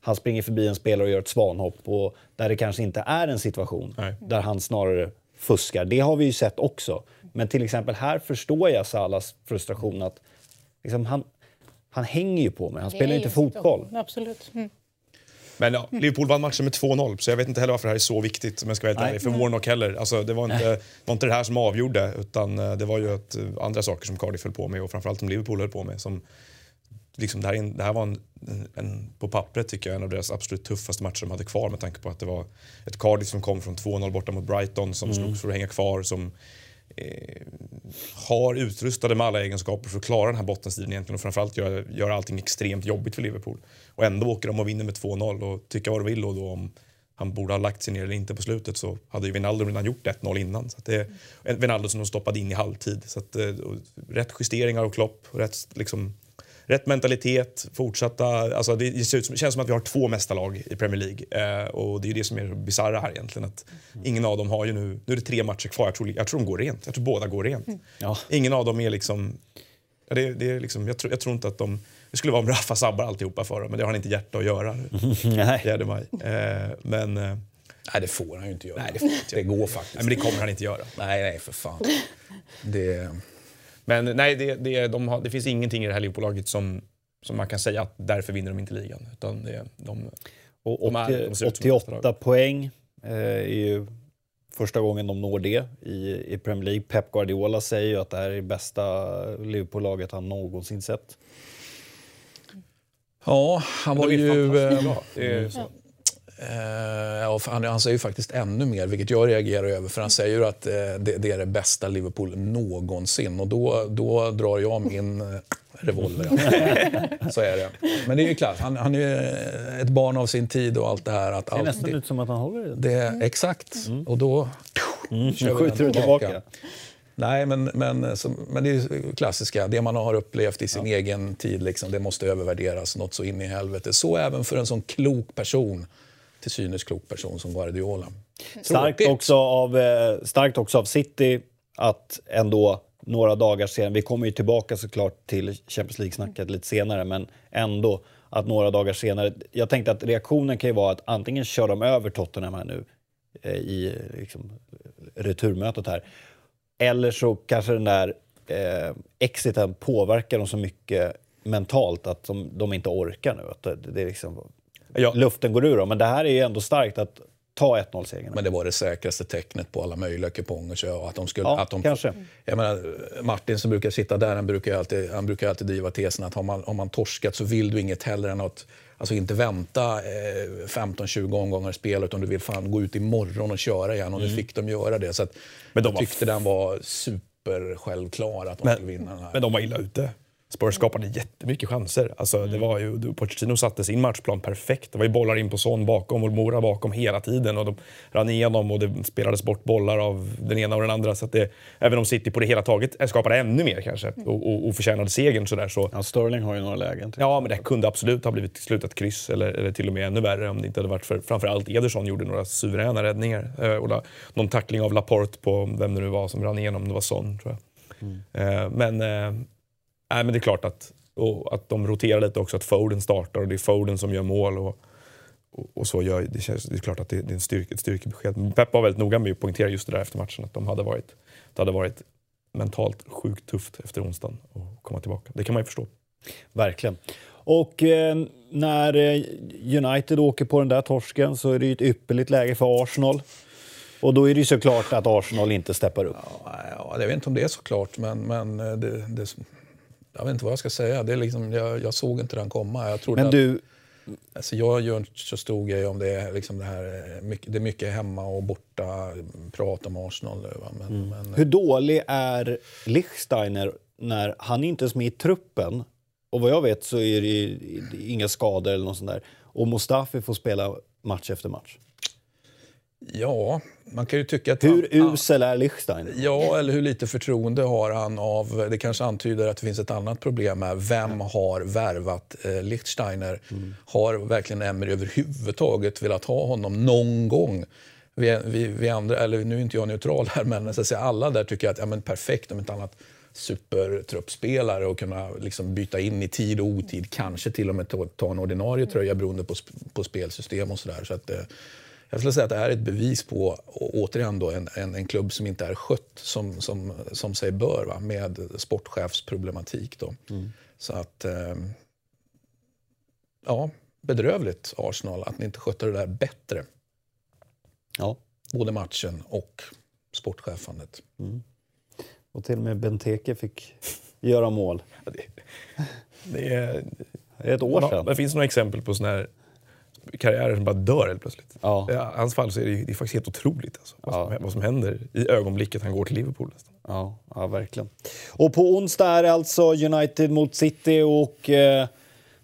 han springer förbi en spelare och gör ett svanhopp och där det kanske inte är en situation Nej. där han snarare fuskar. Det har vi ju sett också. Men till exempel här förstår jag Salas frustration att liksom han, han hänger ju på mig. Han spelar ju inte fotboll. Absolut. Mm. Men ja, Liverpool vann matchen med 2-0 så jag vet inte heller varför det här är så viktigt om jag ska vara helt ärlig. För Warnock heller. Alltså, det var inte, var inte det här som avgjorde utan eh, det var ju att, eh, andra saker som Cardiff höll på med och framförallt som Liverpool höll på med. Som, liksom, det, här, det här var en, en, på pappret tycker jag en av deras absolut tuffaste matcher de hade kvar med tanke på att det var ett Cardiff som kom från 2-0 borta mot Brighton som mm. slogs för att hänga kvar. Som eh, har utrustade med alla egenskaper för att klara den här bottenstriden egentligen och framförallt göra, göra allting extremt jobbigt för Liverpool. Och ändå åker de och vinner med 2-0 och tycka vad de vill och då om han borde ha lagt sig ner eller inte på slutet så hade ju Wijnaldum redan gjort 1-0 innan. Så att det, Wijnaldum som de stoppade in i halvtid. Så att, eh, rätt justeringar och Klopp, rätt liksom, rätt mentalitet, fortsatta... Alltså det, det känns som att vi har två mästarlag i Premier League. Eh, och det är det som är bisarra här egentligen. Att ingen av dem har ju nu... Nu är det tre matcher kvar. Jag tror, jag tror de går rent. Jag tror båda går rent. Ja. Ingen av dem är liksom... Ja, det, det är liksom jag, tror, jag tror inte att de... Det skulle vara om Rafa sabbar alltihopa för dem, men det har han inte hjärta att göra. Nej. 4 maj. Eh, men... Eh, Nej, det får han ju inte göra. Nej, det får inte det går faktiskt. nej, men det kommer han inte göra. Nej, nej, för fan. Det... Men nej, det, det, de har, det finns ingenting i det här Liverpool-laget som, som man kan säga att därför vinner de inte ligan. Utan det, de, Och De är- 80, de ut som 88 mästerlag. poäng eh, är ju första gången de når det i, i Premier League. Pep Guardiola säger ju att det här är det bästa Liverpool-laget han någonsin sett. Ja, han var de är ju... fantastiskt eh, bra. Det är så. Eh, ja, han, han säger ju faktiskt ännu mer, vilket jag reagerar över. För han säger ju att eh, det, det är det bästa Liverpool någonsin. Och då, då drar jag min eh, revolver. Så är det. Men det är ju klart, han, han är eh, ett barn av sin tid och allt det här. Att Det ser allt, nästan det, ut som att han håller i det, exakt. Och då Nu kör vi skjuter den tillbaka. tillbaka. Nej, men, men, som, men det är klassiska. Det man har upplevt i sin egen tid, liksom, det måste övervärderas något så in i helvete. Så även för en sån klok person, till synes klok person som Guardiola. Starkt Tråkigt. också, av, eh, starkt också av City att ändå några dagar senare, vi kommer ju tillbaka såklart till Champions League-snacket lite senare, men ändå att några dagar senare, jag tänkte att reaktionen kan ju vara att antingen kör de över Tottenham här nu eh, i liksom, returmötet här, eller så kanske den där eh, exiten påverkar dem så mycket mentalt att de, de inte orkar nu. Att det, det är liksom, Ja. Luften går ur dem. Men det här är ändå starkt att ta 1-0-segern. Men det var det säkraste tecknet på alla möjliga kuponger. Jag- att de skulle, Ja, att de, kanske. Jag menar, Martin som brukar sitta där, han brukar alltid, han brukar alltid driva tesen att har man, om man torskat så vill du inget hellre än att Alltså inte vänta eh, 15-20 omgångar spel utan du vill fan gå ut imorgon och köra igen och nu fick de göra det. Så att Men de jag var tyckte den var super självklar att de skulle vinna den här. Men de var illa ute. Spurs skapade jättemycket chanser. Alltså, Mm. det var ju, Pochettino satte sin matchplan perfekt. Det var ju bollar in på Son bakom och Mora bakom hela tiden. Och de rann igenom och det spelades bort bollar av den ena och den andra. Så att det, även om City på det hela taget skapade ännu mer kanske och, och, och förtjänade segern sådär, så Ja, Sterling har ju några lägen. till. Ja, men det kunde absolut ha blivit slutat kryss eller, eller till och med ännu värre om det inte hade varit för framförallt Ederson gjorde några suveräna räddningar. Eh, och la, någon tackling av Laporte på vem det nu var som rann igenom, det var Son tror jag. Eh, men, eh, nej, men det är klart att, och att de roterar lite också, att Foden startar och det är Foden som gör mål. Och, och, och så gör, det, känns, det är klart att det, det är en styrke, ett styrkebesked. Men Pep var väldigt noga med att poängtera just det där efter matchen, att de hade varit, det hade varit mentalt sjukt tufft efter onsdagen att komma tillbaka. Det kan man ju förstå. Verkligen. Och eh, när eh, United åker på den där torsken så är det ju ett ypperligt läge för Arsenal. Och då är det ju såklart att Arsenal inte steppar upp. Ja, jag vet inte om det är så klart, men, men eh, det, det, jag vet inte vad jag ska säga. Det är liksom, jag, jag såg inte den komma. Jag trodde Men att, du, alltså jag gör inte så stor grej om det är, liksom det här, eh, det är mycket hemma och borta prat om Arsenal nu. Va? Men, men, hur dålig är Lichtsteiner när han inte är med i truppen? Och vad jag vet så är det inga skador eller något sånt där. Och Mustafi får spela match efter match. Ja, man kan ju tycka att... Hur han, usel är Lichtsteiner? Ja, eller hur lite förtroende har han av... Det kanske antyder att det finns ett annat problem här. Vem har värvat eh, Lichtsteiner? Har verkligen Emery överhuvudtaget velat ha honom någon gång? Vi, vi, vi andra, eller nu är inte jag neutral här, men så att säga, alla där tycker att ja, men perfekt om inte annat supertruppspelare och kunna liksom byta in i tid och otid. Kanske till och med ta, ta en ordinarie tröja beroende på, på spelsystem och sådär. Så att, eh, jag skulle säga att det här är ett bevis på, återigen då, en, en, en klubb som inte är skött som, som, som sig bör, va? med sportchefsproblematik. Då. Så att, eh, ja, bedrövligt Arsenal att ni inte skötte det där bättre. Ja. Både matchen och sportchefandet. Och till och med Benteke fick göra mål. Det är, Det är ett år sedan. Det finns några exempel på såna här karriärer som bara dör helt plötsligt. Ja. I hans fall så är det, det är faktiskt helt otroligt alltså, vad, Ja. som, vad som händer i ögonblicket han går till Liverpool. Nästan. Ja, ja, verkligen. Och på onsdag är det alltså United mot City och eh,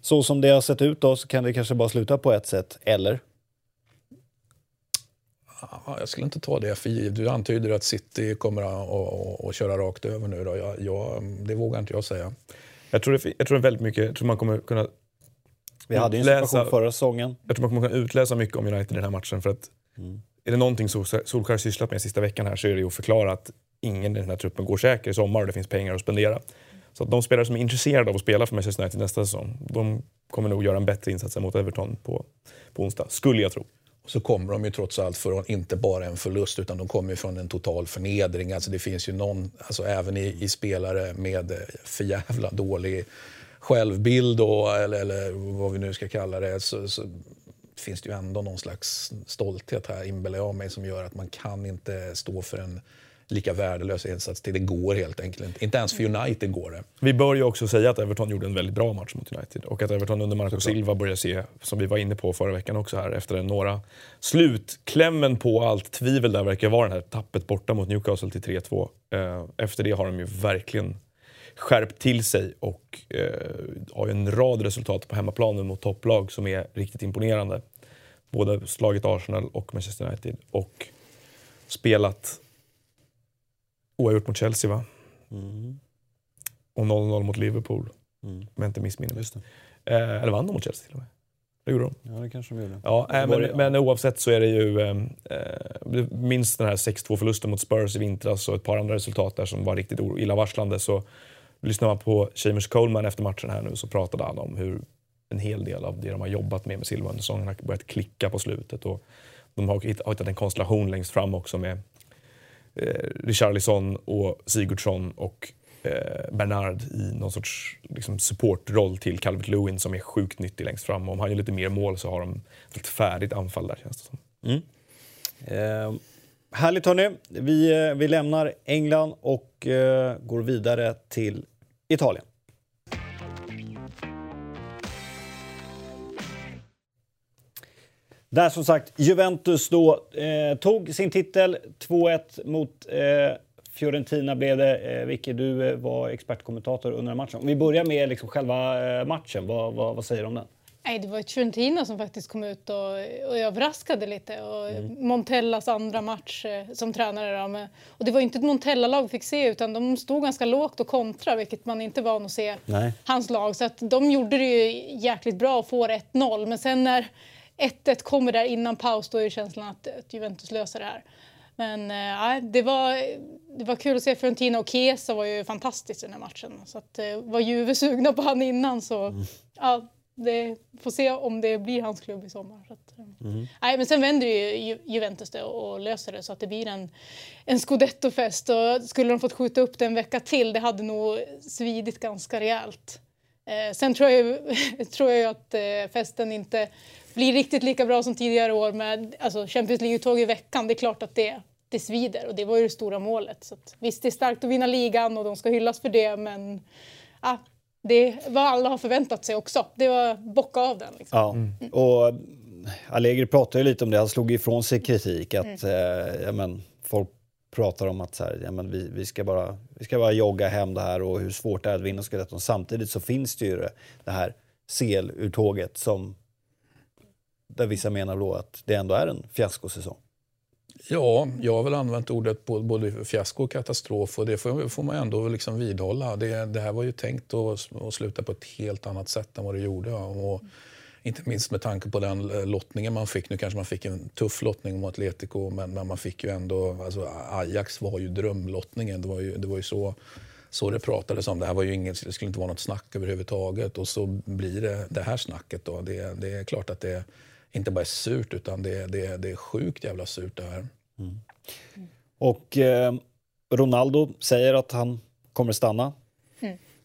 så som det har sett ut då så kan det kanske bara sluta på ett sätt, eller? Ja, jag skulle inte ta det för givet. Du antyder att City kommer att, att, att köra rakt över nu. Då. Jag, jag, det vågar inte jag säga. Jag tror, det, jag tror väldigt mycket, jag tror man kommer kunna Vi hade ju en Läsa- situation förra säsongen. Jag tror man kunna utläsa mycket om United i den här matchen. För att Är det någonting Sol- Solskjaer sysslat med sista veckan här så är det ju att förklara att ingen i den här truppen går säker i sommar och det finns pengar att spendera. Så att de spelare som är intresserade av att spela för Manchester United nästa säsong, de kommer nog göra en bättre insats än mot Everton på, på onsdag, skulle jag tro. Och så kommer de ju trots allt från inte bara en förlust utan de kommer ju från en total förnedring. Alltså det finns ju någon, alltså även i, i spelare med eh, för jävla dålig självbild och, eller, eller vad vi nu ska kalla det så, så finns det ju ändå någon slags stolthet här inbillar jag mig som gör att man kan inte stå för en lika värdelös insats till. Det går helt enkelt inte. Inte ens för United går det. Vi bör ju också säga att Everton gjorde en väldigt bra match mot United och att Everton under Marco Silva börjar se, som vi var inne på förra veckan också här, efter några slutklämmen på allt tvivel där verkar vara det här tappet borta mot Newcastle till 3-2. Eh, Efter det har de ju verkligen skärpt till sig och eh, har ju en rad resultat på hemmaplanen mot topplag som är riktigt imponerande. Både slagit Arsenal och Manchester United och spelat oavgjort mot Chelsea va? Och 0-0 mot Liverpool. Om jag inte missminner mig. Eh, eller vann de mot Chelsea till och med? Det gjorde de. Ja, det kanske de gjorde. Ja, äh, men, det- men oavsett så är det ju... Eh, eh, minst den här 6-2 förlusten mot Spurs i vintras och ett par andra resultat där som var riktigt illavarslande. Så lyssnar man på Seamus Coleman efter matchen här nu så pratade han om hur en hel del av det de har jobbat med med Silva under säsongen har börjat klicka på slutet. Och de har hittat en konstellation längst fram också med eh, Richarlison och Sigurdsson och eh, Bernard i någon sorts liksom, supportroll till Calvert Lewin som är sjukt nyttig längst fram. Om han gör lite mer mål så har de ett färdigt anfall där känns det som. Eh, härligt hörni. Vi, eh, vi lämnar England och eh, går vidare till Italien. Där som sagt Juventus då eh, tog sin titel 2-1 mot eh, Fiorentina blev det. Eh, Vicky, du eh, var expertkommentator under matchen. Om vi börjar med liksom själva eh, matchen, vad, vad, vad säger du om den? Nej, det var Fiorentina som faktiskt kom ut och, och överraskade lite. Och Montellas andra match eh, som tränare. Då, med, och det var inte ett Montella-lag vi fick se utan de stod ganska lågt och kontra vilket man inte är van att se Nej. hans lag. Så att de gjorde det ju jäkligt bra och får 1-0. Men sen när 1-1 kommer där innan paus då är känslan att, att Juventus löser det här. Men eh, det, var, det var kul att se Fiorentina och Chiesa var ju fantastiskt i den här matchen. Så att, eh, var Juve sugna på han innan så ja, det, får se om det blir hans klubb i sommar. Att, eh, nej, men sen vänder ju Ju- Juventus det och, och löser det så att det blir en, en scudetto-fest. Och skulle de fått skjuta upp det en vecka till det hade nog svidit ganska rejält. Eh, sen tror jag, tror jag att eh, festen inte blir riktigt lika bra som tidigare år med alltså Champions League-uttåg i veckan. Det är klart att det, det svider och det var ju det stora målet. Så att, visst, det är starkt att vinna ligan och de ska hyllas för det men ja, det är vad alla har förväntat sig också. Det var bocka av den. Liksom. Ja, och Allegri pratade ju lite om det. Han slog ifrån sig kritik. Att, eh, ja, men, folk pratar om att så här, ja, men vi, vi, ska bara, vi ska bara jogga hem det här och hur svårt det är att vinna Scudetton. Samtidigt så finns det ju det, det här seluttåget som där vissa menar då att det ändå är en fiaskosäsong. Ja, jag har väl använt ordet både- fiasko och katastrof och det får, får man ändå liksom vidhålla. Det, det här var ju tänkt att, att sluta på ett helt annat sätt än vad det gjorde. Och inte minst med tanke på den eh, lottningen man fick. Nu kanske man fick en tuff lottning mot Atletico men, men man fick ju ändå... Alltså Ajax var ju drömlottningen. Det var ju, det var ju så, så det pratades om. Det här var ju inget, det skulle inte vara något snack överhuvudtaget. Och så blir det det här snacket. Då. Det, det är klart att det inte bara är surt utan det, det, det är sjukt jävla surt det här. Och eh, Ronaldo säger att han kommer stanna.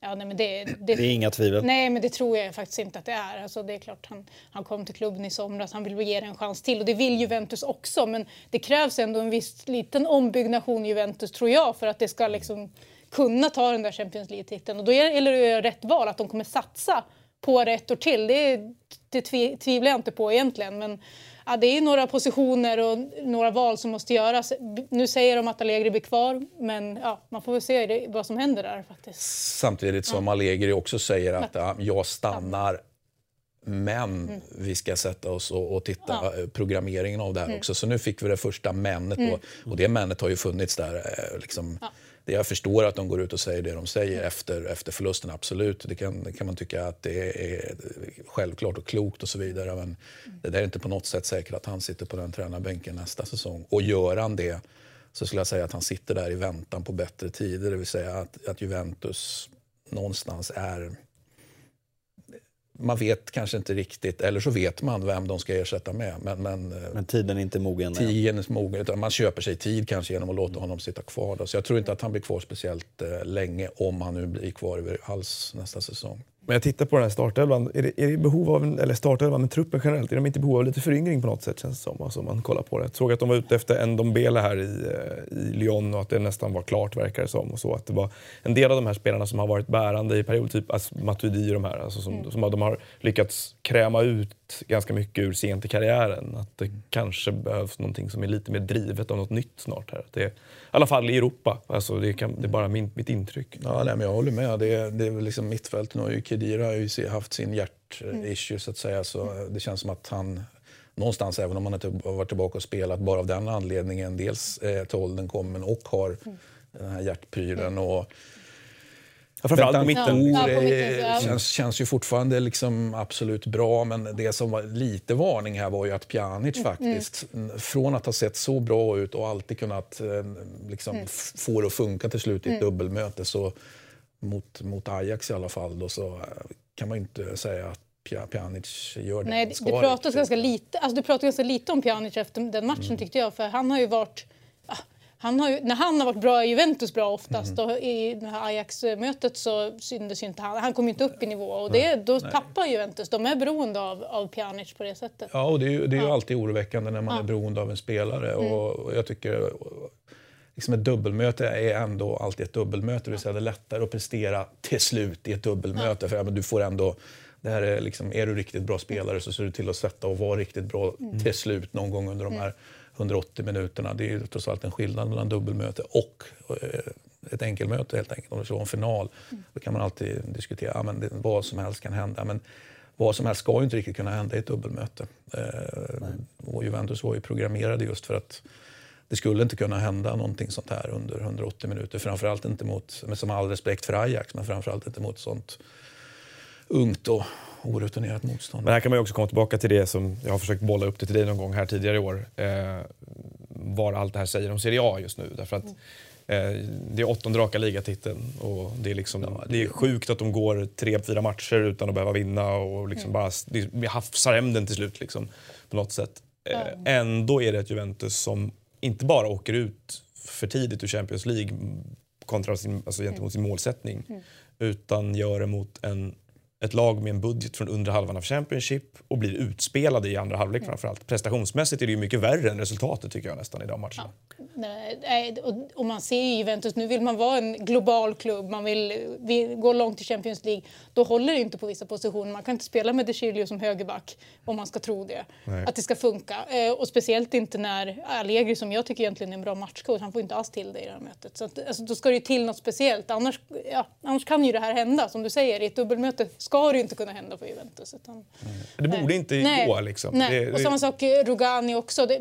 Ja, nej, men det, Det är inga tvivel. Nej, men det tror jag faktiskt inte att det är. Alltså, det är klart, han, han kom till klubben i somras, han vill ge det en chans till. Och det vill Juventus också, men det krävs ändå en viss liten ombyggnation i Juventus, tror jag, för att det ska liksom kunna ta den där Champions League-titeln. Och då gäller det att göra rätt val, att de kommer satsa på ett år till. Det, det tvivlar jag inte på egentligen. Men ja, det är några positioner och några val som måste göras. Nu säger de att Allegri blir kvar, men ja, man får väl se vad som händer där faktiskt. Samtidigt som ja. Allegri också säger att ja, jag stannar men mm. vi ska sätta oss och, och titta ja. Eh, programmeringen av det här mm. också. Så nu fick vi det första männet mm. och, och det männet har ju funnits där. Eh, liksom, ja. Jag förstår att de går ut och säger det de säger efter, efter förlusten, absolut. Det kan, det kan man tycka att det är självklart och klokt och så vidare. Men det där är inte på något sätt säkert att han sitter på den tränarbänken nästa säsong. Och gör han det så skulle jag säga att han sitter där i väntan på bättre tider. Det vill säga att, att Juventus någonstans är man vet kanske inte riktigt, eller så vet man vem de ska ersätta med. Men, men, eh, men tiden är inte mogen? Tiden är mogen, utan man köper sig tid kanske genom att låta honom sitta kvar. Då. Så jag tror inte att han blir kvar speciellt eh, länge, om han nu blir kvar alls nästa säsong. Men jag tittar på den här startelvan. Är det, är det behov av, en, eller startelvan, men truppen generellt, är de inte i behov av lite föryngring på något sätt känns det som? Alltså, man kollar på det. Jag såg att de var ute efter en Dombele här i, eh, i Lyon och att det nästan var klart verkar det som. Och så, att det var en del av de här spelarna som har varit bärande i perioder, typ alltså, Matuidi och de här, alltså, som, mm. som de har lyckats kräma ut ganska mycket ur sent i karriären. Att det kanske behövs någonting som är lite mer drivet av något nytt snart. här. Det, I alla fall i Europa. Alltså, det, kan, det är bara min, mitt intryck. Ja, nej, men jag håller med. Det, det är liksom mittfältet. Nu har ju Kedira har ju haft sin hjärtissue mm. så att säga. Så det känns som att han någonstans, även om han inte har varit tillbaka och spelat, bara av den anledningen dels är till åldern kommen och har mm. den här hjärtprylen. Och, Ja, framförallt på mitten. Ja, på mitten känns, känns ju fortfarande liksom absolut bra, men det som var lite varning här var ju att Pjanic mm. faktiskt, mm. från att ha sett så bra ut och alltid kunnat eh, liksom, mm. få det att funka till slut i ett mm. dubbelmöte, så mot, mot Ajax i alla fall, då, så eh, kan man inte säga att Pjanic gör det Nej, det pratas ganska lite, alltså det pratas ganska lite om Pjanic efter den matchen mm. tyckte jag, för han har ju varit han har ju, när han har varit bra i Juventus bra oftast mm. och i det här Ajax-mötet så syntes ju inte han. Han kom inte upp i nivå och det, då Nej. tappar Juventus. De är beroende av, av Pjanic på det sättet. Ja, och det är ju, det är ju alltid oroväckande när man ja. är beroende av en spelare mm. och jag tycker liksom ett dubbelmöte är ändå alltid ett dubbelmöte. Det vill säga det är lättare att prestera till slut i ett dubbelmöte. Ja. För ja, du får ändå, det här är, liksom, är du riktigt bra spelare så ser du till att sätta och vara riktigt bra mm. till slut någon gång under de här 180 minuterna. Det är ju trots allt en skillnad mellan dubbelmöte och eh, ett enkelmöte helt enkelt. Om det ska vara en final. Mm. Då kan man alltid diskutera, ja, men vad som helst kan hända. Men vad som helst ska ju inte riktigt kunna hända i ett dubbelmöte. Eh, och Juventus var ju programmerade just för att det skulle inte kunna hända någonting sånt här under 180 minuter. Framförallt inte mot, med som all respekt för Ajax, men framförallt inte mot sånt ungt och orutinerat motstånd. Men här kan man också komma tillbaka till det som jag har försökt bolla upp det till dig någon gång här tidigare i år. Eh, vad allt det här säger om Serie A just nu. Därför att eh, det är åttonde raka ligatiteln och det är, liksom, ja, det... det är sjukt att de går tre, fyra matcher utan att behöva vinna och liksom mm. bara, vi hafsar hem den till slut liksom, på något sätt. Eh, mm. Ändå är det ett Juventus som inte bara åker ut för tidigt ur Champions League kontra sin, alltså gentemot sin målsättning mm. utan gör det mot en ett lag med en budget från under halvan av Championship och blir utspelade i andra halvlek mm. framförallt. Prestationsmässigt är det ju mycket värre än resultatet tycker jag nästan i de matcherna. Ja. Nej, och, man ser ju Juventus, nu vill man vara en global klubb, man vill, vill gå långt i Champions League. Då håller det inte på vissa positioner. Man kan inte spela med De som högerback om man ska tro det. Nej. Att det ska funka. Eh, och speciellt inte när Allegri, som jag tycker egentligen är en bra matchcoach, han får inte alls till det i det här mötet. Så att, alltså, då ska det ju till något speciellt. Annars, ja, annars kan ju det här hända. Som du säger, i ett dubbelmöte ska det ju inte kunna hända för Juventus. Utan. Det borde inte nej. gå liksom. Nej. Det, och samma sak eh, Rugani också. Det,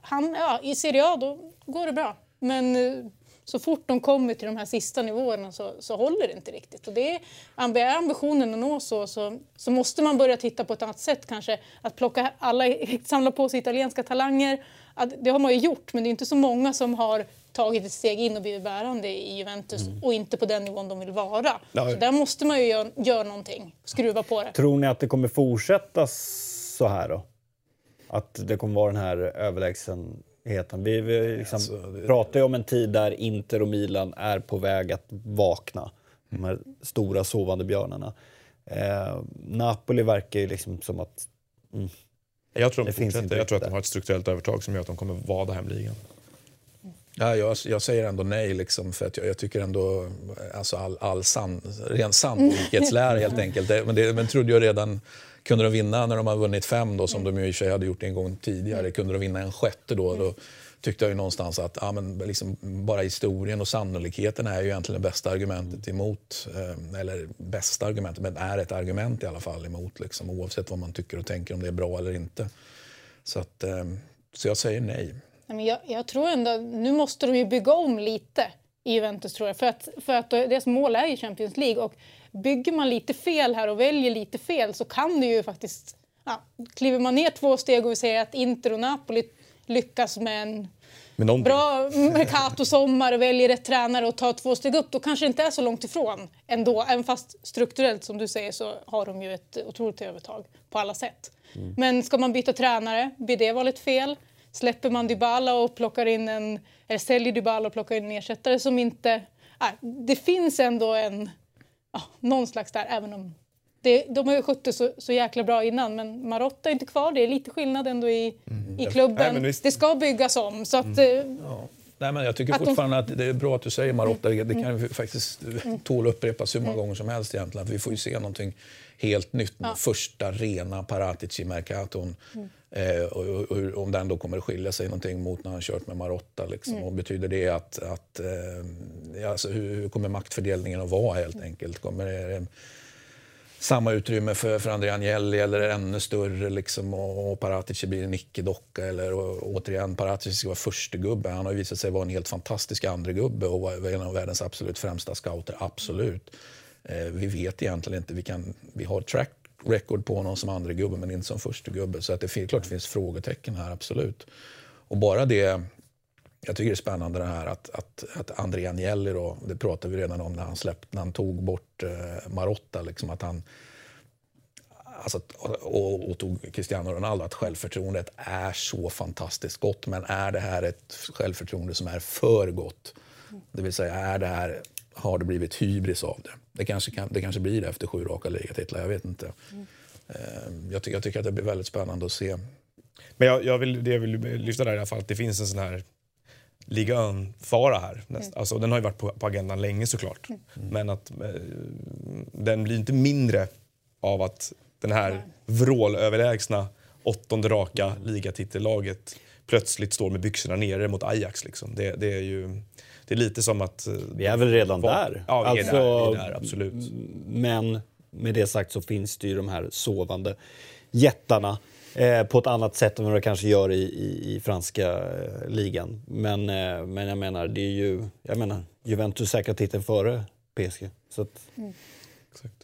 han, ja, I Serie A då går det bra. Men eh, så fort de kommer till de här sista nivåerna så, så håller det inte riktigt. Och det är, är ambitionen att nå så, så, så måste man börja titta på ett annat sätt kanske. Att plocka alla, samla på sig italienska talanger. Att, det har man ju gjort, men det är inte så många som har tagit ett steg in och blivit bärande i Juventus mm. och inte på den nivån de vill vara. Ja. Så där måste man ju göra, göra någonting, skruva på det. Tror ni att det kommer fortsätta så här då? Att det kommer vara den här överlägsen heten. Vi, vi liksom alltså, det... pratar ju om en tid där Inter och Milan är på väg att vakna. De här stora sovande björnarna. Eh, Napoli verkar ju liksom som att... Mm, jag tror, de jag tror att de har ett strukturellt övertag som gör att de kommer vada hem ligan. Ja, jag, jag säger ändå nej, liksom, för att jag, jag tycker ändå alltså all, all san, ren sannolikhetslära helt enkelt. Det, men det men trodde jag redan kunde de vinna när de har vunnit fem, då, som de ju i och för sig hade gjort en gång tidigare, kunde de vinna en sjätte då, då tyckte jag ju någonstans att ja, men liksom, bara historien och sannolikheten är ju egentligen det bästa argumentet emot, eh, eller bästa argumentet, men är ett argument i alla fall emot, liksom, oavsett vad man tycker och tänker om det är bra eller inte. Så, att, eh, så jag säger nej. Men jag, jag tror ändå, nu måste de ju bygga om lite i Juventus tror jag. För att, för att deras mål är ju Champions League. Och bygger man lite fel här och väljer lite fel så kan det ju faktiskt... Ja, kliver man ner två steg och vi säger att Inter och Napoli lyckas med en med bra Mercato-sommar och väljer rätt tränare och tar två steg upp, då kanske det inte är så långt ifrån ändå. Även fast strukturellt, som du säger, så har de ju ett otroligt övertag på alla sätt. Mm. Men ska man byta tränare, blir det valet fel? Släpper man Dybala och plockar in en, eller säljer Dybala och plockar in en ersättare som inte... Äh, det finns ändå en, ja, någon slags där, även om det, de har ju skött det så, så jäkla bra innan, men Marotta är inte kvar. Det är lite skillnad ändå i, mm. i klubben. Nej, det ska byggas om. Så att, mm. Eh, ja. Nej, men jag tycker att fortfarande de... att det är bra att du säger Marotta. Det kan faktiskt mm. tål upprepas hur många gånger som helst egentligen. Vi får ju se någonting helt nytt. Ja. Första rena Paratici-Mercaton. Mm. Eh, och, och, och, om den då kommer att skilja sig någonting mot när han kört med Marotta. Liksom. Mm. Och betyder det att, att eh, alltså, hur, hur, kommer maktfördelningen att vara helt enkelt? Kommer det, samma utrymme för, för André Agnelli eller ännu större liksom, och, och Paratici blir en icke-docka. Eller och, återigen, Paratici ska vara första gubbe. Han har visat sig vara en helt fantastisk andra gubbe och var en av världens absolut främsta scouter, absolut. Eh, vi vet egentligen inte, vi, kan, vi har track record på honom som andra gubbe men inte som första gubbe. Så att det är klart det finns frågetecken här, absolut. Och bara det jag tycker det är spännande det här att, att, att André Agnelli, då, det pratade vi redan om när han, släppte, när han tog bort eh, Marotta, liksom att han, alltså, och, och, tog Cristiano Ronaldo, att självförtroendet är så fantastiskt gott. Men är det här ett självförtroende som är för gott? Det vill säga, är det här, har det blivit hybris av det? Det kanske, kan, det kanske blir det efter sju raka ligatitlar, jag vet inte. Mm. Eh, jag, tycker, jag tycker att det blir väldigt spännande att se. Men jag, jag vill, det jag vill lyfta där i alla fall, att det finns en sån här Liga fara här. Mm. Alltså, den har ju varit på, på agendan länge såklart. Mm. Men att eh, den blir inte mindre av att den här vrålöverlägsna åttonde raka ligatitellaget plötsligt står med byxorna nere mot Ajax. Liksom. Det, det, är ju det är lite som att... Eh, vi är väl redan var, där. Ja, vi är, alltså, där, vi är där, absolut. Men med det sagt så finns det ju de här sovande jättarna Eh, på ett annat sätt än vad det kanske gör i, i, i franska eh, ligan. Men, eh, men jag menar, det är ju... Jag menar, Juventus säkrar titeln före PSG. Så att... mm. Exakt.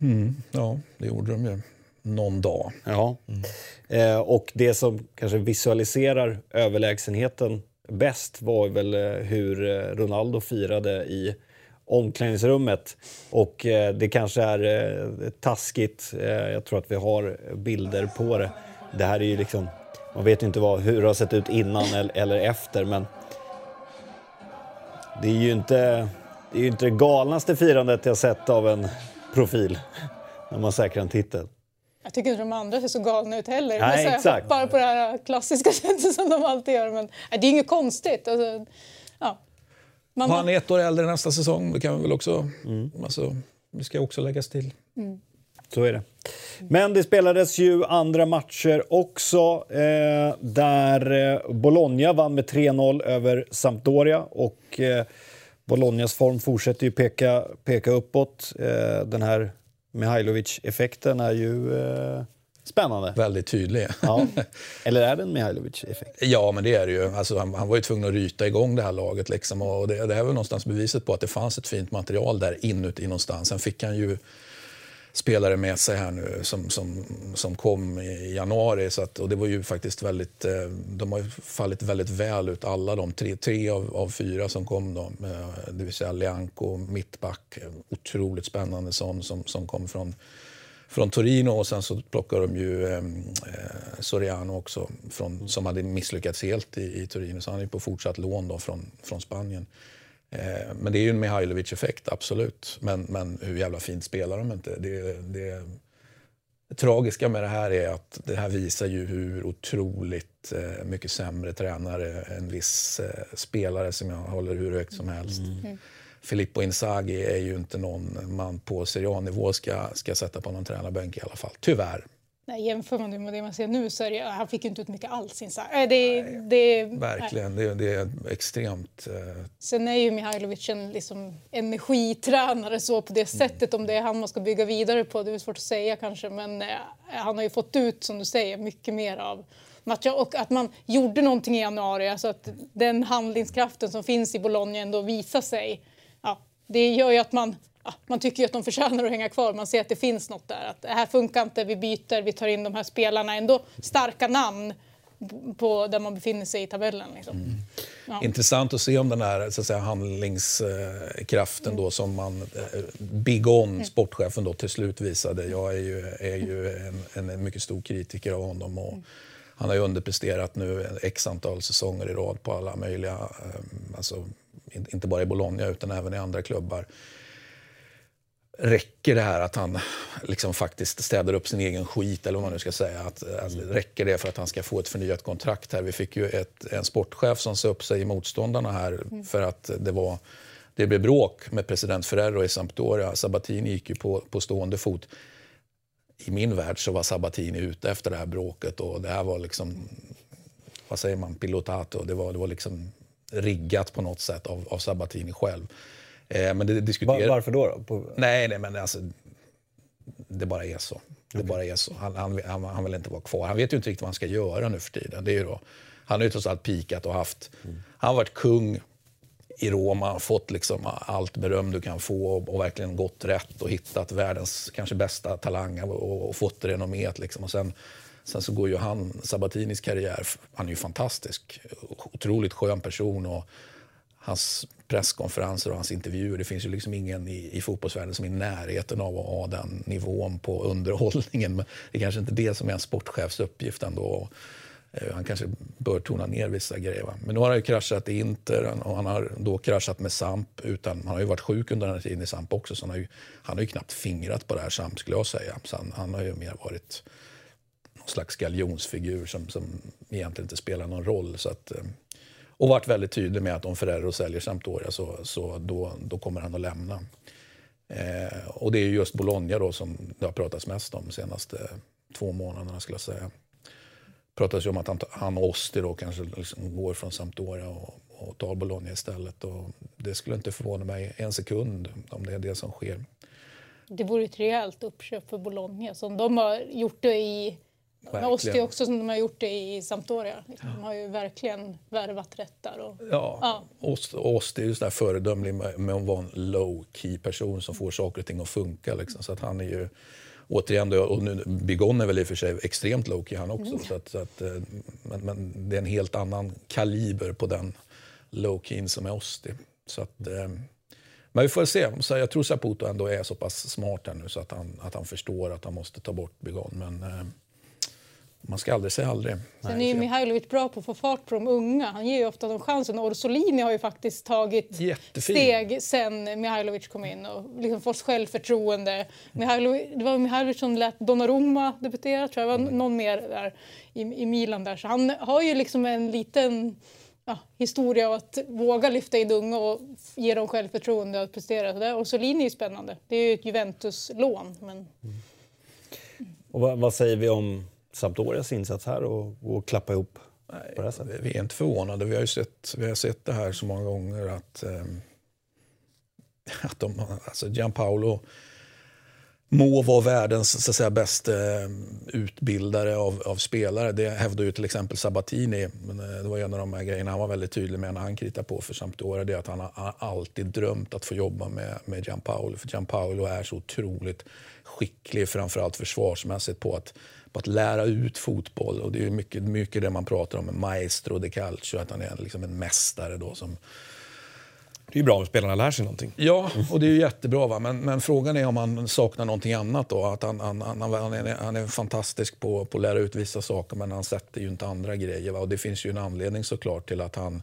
Mm, ja, det gjorde de ju. Någon dag. Ja. Mm. Eh, och det som kanske visualiserar överlägsenheten bäst var väl eh, hur Ronaldo firade i omklädningsrummet. Och eh, det kanske är eh, taskigt. Eh, jag tror att vi har bilder på det. Det här är ju liksom... Man vet ju inte vad, hur det har sett ut innan eller, eller efter, men... Det är ju inte det, är ju inte det galnaste firandet jag sett av en profil när man säkrar en titel. Jag tycker inte de andra ser så galna ut heller. Nej, de exakt. hoppar på det här klassiska sättet som de alltid gör. Men det är inget konstigt. Alltså. Man... Han är ett år äldre nästa säsong. Det kan vi väl också... Mm. Alltså, det ska också läggas till. Mm. Så är det. Men det spelades ju andra matcher också eh, där eh, Bologna vann med 3-0 över Sampdoria. Och eh, Bolognas form fortsätter ju peka, peka uppåt. Eh, den här Mihailovic-effekten är ju eh, Spännande. Väldigt tydlig. Ja. Eller är det en Mihailovic-effekt? Ja, men det är det ju. Alltså, han, han, var ju tvungen att ryta igång det här laget. Liksom, och det, det, är väl någonstans beviset på att det fanns ett fint material där inuti någonstans. Sen fick han ju spelare med sig här nu som, som, som kom i januari. Så att, och det var ju faktiskt väldigt, eh, de har fallit väldigt väl ut alla de tre, tre av, av fyra som kom då. Det vill säga Lianco, mittback, otroligt spännande sån som, som kom från från Torino och sen så plockar de ju eh, Soriano också från, som hade misslyckats helt i, i Torino. Så han är på fortsatt lån då från, från Spanien. Eh, men det är ju en Mihailovic-effekt, absolut. Men, men hur jävla fint spelar de inte? Det, det, Det tragiska med det här är att det här visar ju hur otroligt eh, mycket sämre tränare en viss eh, spelare som jag håller hur högt som helst. Mm. Filippo Inzaghi är ju inte någon man på Serie A-nivå ska, ska sätta på någon tränarbänk i alla fall. Tyvärr. Nej, jämför man det med det man ser nu så är det, han fick ju inte ut mycket alls. Äh, det, det, verkligen, det, det, är extremt... Eh... Sen är ju Mihailovic en liksom, energitränare så på det mm. sättet. Om det är han man ska bygga vidare på, det är svårt att säga kanske. Men eh, han har ju fått ut, som du säger, mycket mer av matcher. Och att man gjorde någonting i januari, alltså att den handlingskraften som finns i Bologna ändå visar sig. Ja, det gör ju att man man tycker att de förtjänar att hänga kvar. Man ser att det finns något där. Att det här funkar inte, vi byter, vi tar in de här spelarna. Ändå starka namn på där man befinner sig i tabellen. Liksom. Mm. Ja. Intressant att se om den här så att säga, handlingskraften mm. då som man, eh, Big On, mm. sportchefen, då, till slut visade. Jag är ju, är ju en, en mycket stor kritiker av honom. Och, mm. Han har ju underpresterat nu x antal säsonger i rad på alla möjliga, eh, alltså, inte bara i Bologna utan även i andra klubbar räcker det här att han liksom faktiskt städar upp sin egen skit eller vad man nu ska säga. Att, alltså, räcker det för att han ska få ett förnyat kontrakt här? Vi fick ju ett, en sportchef som sa upp sig i motståndarna här mm. för att det var det blev bråk med president Ferrero i Sampdoria. Sabatini gick ju på, på stående fot. I min värld så var Sabatini ute efter det här bråket och det här var liksom, vad säger man, pilotato. Det var, det var liksom riggat på något sätt av, av Sabatini själv. Eh, men det diskuterar... Varför då? då? På... Nej, nej, men alltså, det bara är så. Det okay. bara är så. Han, han, han, han, vill inte vara kvar. Han vet ju inte riktigt vad han ska göra nu för tiden. Det är då, han har ju trots allt pikat och haft... Mm. Han har varit kung i Roma, fått liksom allt beröm du kan få och, och, verkligen gått rätt och hittat världens kanske bästa talang och, och fått renomméet. Liksom. Och sen, sen så går ju han, Sabatinis karriär, han är ju fantastisk. Otroligt skön person och hans presskonferenser och hans intervjuer. Det finns ju liksom ingen i, i fotbollsvärlden som är i närheten av att ha den nivån på underhållningen. Men det är kanske inte det som är en sportchefs uppgift ändå. Eh, han kanske bör tona ner vissa grejer. Va? Men nu har han ju kraschat i Inter och han har då kraschat med Samp. Utan, han har ju varit sjuk under den här tiden i Samp också. Så han har ju, han har ju knappt fingrat på det här Samp skulle jag säga. Så han, han har ju mer varit slags galjonsfigur som, som egentligen inte spelar någon roll. Så att, eh, och varit väldigt tydlig med att om Ferrero säljer Sampdoria så, så då, då kommer han att lämna. Eh, och det är just Bologna då som det har pratats mest om de senaste två månaderna skulle jag säga. Det pratas ju om att han, han och Osti då kanske liksom går från Sampdoria och, och tar Bologna istället. Och det skulle inte förvåna mig en sekund om det är det som sker. Det vore ett rejält uppköp för Bologna som de har gjort det i med Osti också som de har gjort det i Sampdoria. Liksom. De har ju verkligen värvat rätt där. Och, ja, ja. Osti är ju sådär föredömlig med, att vara en low key person som får saker och ting att funka. Liksom. Så att han är ju återigen, då, och nu, Bigon är väl i och för sig extremt low key han också. Mm. Så att, så att, eh, men, men, det är en helt annan kaliber på den low key som är Osti. Så att, eh, men vi får se. Så jag tror Saputo ändå är så pass smart här nu så att han, att han förstår att han måste ta bort Bigon. Men, eh, man ska aldrig säga aldrig. Sen är ju Mihailovic bra på att få fart på de unga. Han ger ju ofta dem chansen. Orsolini har ju faktiskt tagit Jättefin. steg sen Mihailovic kom in och liksom fått självförtroende. Mihailovic, det var Mihailovic som lät Donnarumma debutera, tror jag. Det var mm. någon mer där i, i Milan där. Så han har ju liksom en liten ja, historia av att våga lyfta in unga och ge dem självförtroende att prestera. Så där. Orsolini är ju spännande. Det är ju ett Juventus-lån. Men... Mm. Och vad, vad säger vi om Sampdorias insats här och, och klappa ihop Nej? Vi är inte förvånade. Vi har ju sett, vi har sett det här så många gånger att, eh, att de, alltså Gianpaolo må vara världens så att säga, bästa ehm, utbildare av, av, spelare. Det hävdar ju till exempel Sabatini. Eh, det var en av de här grejerna han var väldigt tydlig med när han kritade på för Sampdoria. Det är att han har alltid drömt att få jobba med, med Gianpaolo. För Gianpaolo är så otroligt skicklig, framförallt försvarsmässigt, på att på att lära ut fotboll. Och det är mycket, mycket det man pratar om, maestro de calcio, att han är liksom en mästare då som det är bra om spelarna lär sig någonting. Ja, och det är jättebra. Va? Men, men frågan är om han saknar någonting annat. Då. Att han, han, han, han, är, han är fantastisk på, på att lära ut vissa saker men han sätter ju inte andra grejer. Va? Och det finns ju en anledning såklart till att han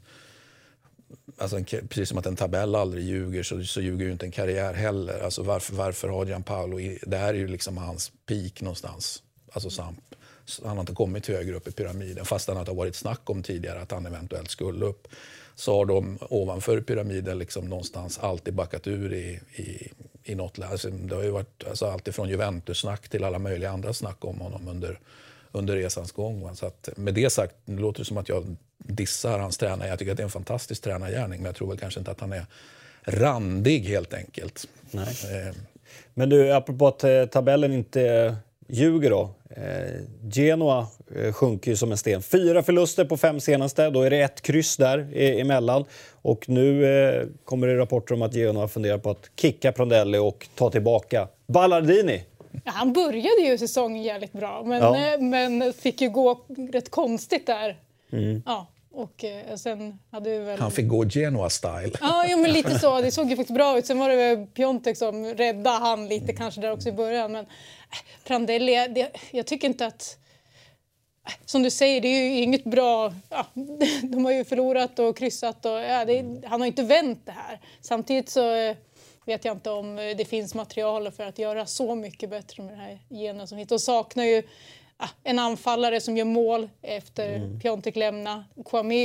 Alltså precis som att en tabell aldrig ljuger så, så ljuger ju inte en karriär heller. Alltså varför, varför har Gianpaolo... Det här är ju liksom hans peak någonstans. Alltså Samp. Han har inte kommit högre upp i pyramiden fast han har varit snack om tidigare att han eventuellt skulle upp. Så har de ovanför pyramiden liksom någonstans alltid backat ur i, i, i något läge. Alltså det har ju varit alltså allt från Juventus-snack till alla möjliga andra snack om honom under, under resans gång. Så att, med det sagt, nu låter det som att jag dissar hans tränare. Jag tycker att det är en fantastisk tränargärning men jag tror väl kanske inte att han är randig helt enkelt. Nej. Eh. Men du, apropå att eh, tabellen inte ljuger då. Eh, Genoa eh, sjunker ju som en sten. Fyra förluster på fem senaste. Då är det ett kryss där emellan. Och nu eh, kommer det rapporter om att Genoa funderar på att kicka Prandelli och ta tillbaka Ballardini. Ja, han började ju säsongen jävligt bra, men, ja. Eh, men fick ju gå rätt konstigt där. Mm. Ja. Och eh, sen hade väl... Han fick gå Genoa-style. Ja, ja, men lite så. Det såg ju faktiskt bra ut. Sen var det väl Piontek som räddade han lite mm. kanske där också i början. Men äh, Prandelli, det, jag tycker inte att... Äh, som du säger, det är ju inget bra... Ja, de har ju förlorat och kryssat och ja, det, han har ju inte vänt det här. Samtidigt så eh, vet jag inte om det finns material för att göra så mycket bättre med det här genen som finns. De saknar ju ah, en anfallare som gör mål efter mm. Piontek lämnar. Kwame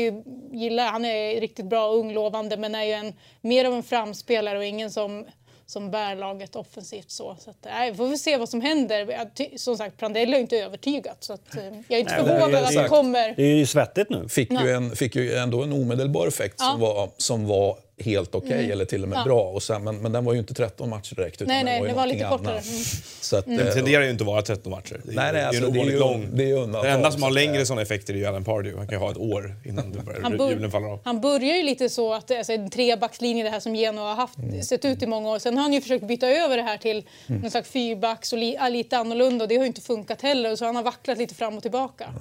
gillar, han är riktigt bra och unglovande men är ju en, mer av en framspelare och ingen som som bär laget offensivt. Så, så att, nej, vi får se vad som händer. Som sagt, Prandelli är inte övertygad. Så att, eh, jag är inte förvånad att det kommer... Det är ju svettigt nu. Fick, ju, en, fick ju ändå en omedelbar effekt ja. som, var, som var helt okej okay, mm. eller till och med ja. bra. Och sen, men, men den var ju inte 13 matcher direkt. Utan nej, nej, det var lite kortare. Mm. Så att, mm. Den tenderar ju inte att vara 13 matcher. Det är, nej, nej, alltså, det är ju lång. Det, är det enda som har längre sådana effekter är ju Alan Pardew. Han kan ju ha ett år innan det börjar, han bör, julen faller av. Han börjar ju lite så att alltså, en trebackslinje, det här som Genoa har haft, mm. sett ut i många år. Sen har han ju försökt byta över det här till mm. någon slags fyrbacks och li, lite annorlunda och det har ju inte funkat heller. Så han har vacklat lite fram och tillbaka.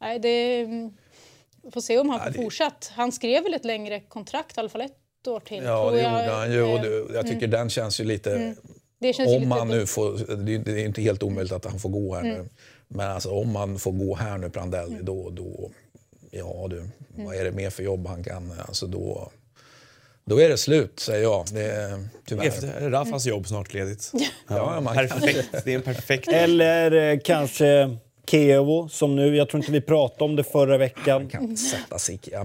Nej, det... Mm, får se om han får ja, det... fortsatt. Han skrev väl ett längre kontrakt, i alla fall ett år till. Ja, det gjorde han ju. Och det, jag tycker mm. den känns ju lite... Mm. om lite man nu får, det är inte helt omöjligt att han får gå här mm. nu. Men alltså, om man får gå här nu, Prandelli, mm. då, då... Ja du, vad är det mer för jobb han kan... Alltså då... Då är det slut, säger jag. Det är, tyvärr. Efter Rafas jobb snart ledigt. Ja, ja perfekt. Det är en perfekt... Eller eh, kanske Kevo, som nu. Jag tror inte vi pratade om det förra veckan. Han kan inte sätta sig ja,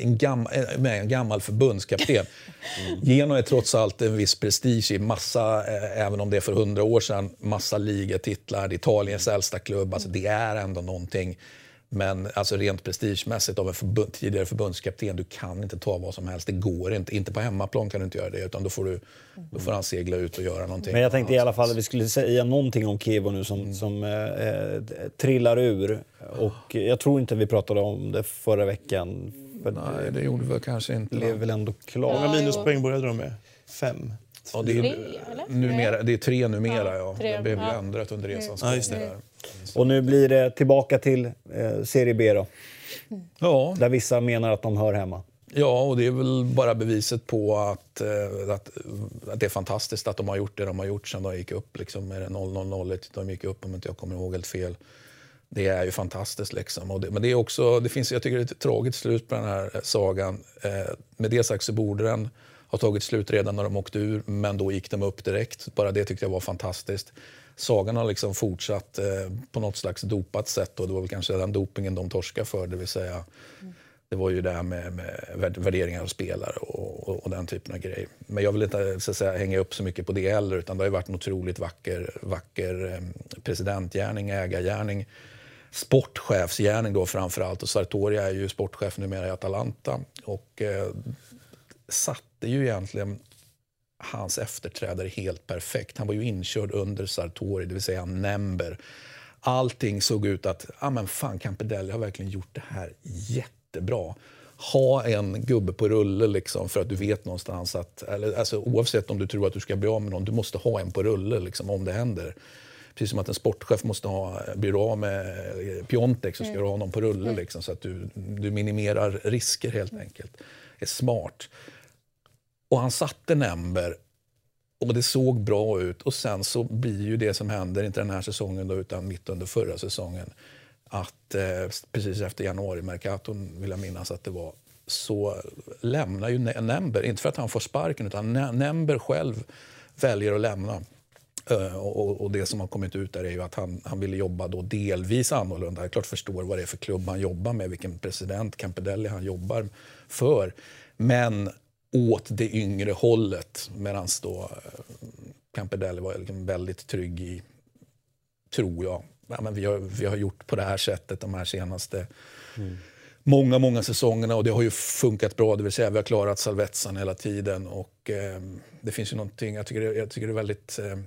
en, gammal, med en gammal förbundskapten. Mm. Genoa är trots allt en viss prestige i massa, eh, även om det är för hundra år sedan, massa ligatitlar. Italiens äldsta klubb. Alltså, det är ändå någonting. Men alltså rent prestigemässigt av en förbund, tidigare förbundskapten, du kan inte ta vad som helst. Det går inte. Inte på hemmaplan kan du inte göra det, utan då får, du, då får han segla ut och göra någonting. Men jag tänkte i alla fall att vi skulle säga någonting om Kevo nu som, mm. som eh, eh, trillar ur. Och jag tror inte vi pratade om det förra veckan. Nej, det gjorde vi kanske inte. Det blev väl ändå klart. Hur många minuspoäng började de med? Fem? Ja, det, är, tre, numera, det är tre numera, ja. Tre, det blev ja. ändrat under resans mm. gång. Ja, och nu blir det tillbaka till eh, Serie B då. Ja. Där vissa menar att de hör hemma. Ja, och det är väl bara beviset på att, eh, att, att, det är fantastiskt att de har gjort det de har gjort sen de gick upp. Liksom, är det 0-0-0, de gick upp om inte jag kommer ihåg helt fel. Det är ju fantastiskt. Liksom. Det, men det är också, det finns, jag tycker det är ett tragiskt slut på den här eh, sagan. Eh, med det sagt så borde den ha tagit slut redan när de åkte ur, men då gick de upp direkt. Bara det tyckte jag var fantastiskt sagan har liksom fortsatt eh, på något slags dopat sätt och det var väl kanske den dopingen de torskade för, det vill säga mm. Det var ju det här med, med värderingar av spelare och, och, och, den typen av grejer. Men jag vill inte eh, så att säga, hänga upp så mycket på det heller utan det har varit en otroligt vacker, vacker eh, presidentgärning, ägargärning sportchefsgärning då framför allt. Och Sartori är ju sportchef numera i Atalanta och eh, satte ju egentligen hans efterträdare helt perfekt. Han var ju inkörd under Sartori, det vill säga Nember. Allting såg ut att, ja men fan Campedelli har verkligen gjort det här jättebra. Ha en gubbe på rulle liksom för att du vet någonstans att, eller, alltså, oavsett om du tror att du ska bli av med någon, du måste ha en på rulle liksom, om det händer. Precis som att en sportchef måste ha, bli av med Piontek så ska mm. du ha någon på rulle mm. liksom, så att du, du minimerar risker helt enkelt. Det är smart. Och han satte Nember och det såg bra ut. Och sen så blir ju det som händer, inte den här säsongen då, utan mitt under förra säsongen, att eh, precis efter januari-mercaton vill jag minnas att det var, så lämnar ju Nember, inte för att han får sparken, utan Nember själv väljer att lämna. Uh, och, och, det som har kommit ut där är ju att han, han ville jobba då delvis annorlunda. Jag klart förstår vad det är för klubb han jobbar med, vilken president Campidelli han jobbar för. Men åt det yngre hållet medan då uh, Campidelli var liksom väldigt trygg i, tror jag, ja, men vi, har, vi har gjort på det här sättet de här senaste mm. många, många säsongerna och det har ju funkat bra. Det vill säga vi har klarat Salvetsan hela tiden och eh, det finns ju någonting, jag tycker det, jag tycker det är väldigt eh,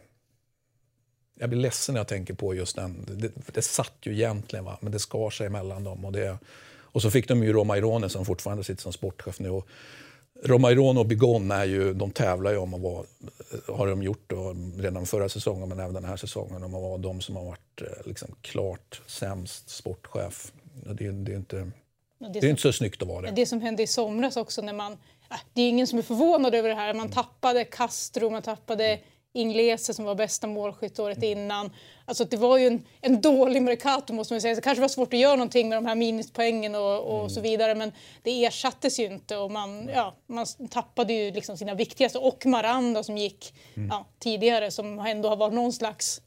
jag blir ledsen när jag tänker på just den. Det, det satt ju egentligen, va? men det skar sig mellan dem. Och, det, och så fick de ju Roma Irone som fortfarande sitter som sportchef nu. Och Roma Irone och Bigon är ju, de tävlar ju om att vara, har de gjort då, redan förra säsongen men även den här säsongen, om att vara de som har varit eh, liksom, klart sämst sportchef. Det, det är inte, det, är inte så snyggt att vara det. Det som hände i somras också när man äh, det är ingen som är förvånad över det här. Man tappade Castro, man tappade Inglese som var bästa målskytt året innan. Alltså det var ju en, en dålig Mercato måste man säga. det kanske var svårt att göra någonting med de här minuspoängen och, och mm. så vidare men det ersattes ju inte och man, ja, man tappade ju liksom sina viktigaste. Och Maranda som gick mm. ja, tidigare som ändå har varit någon slags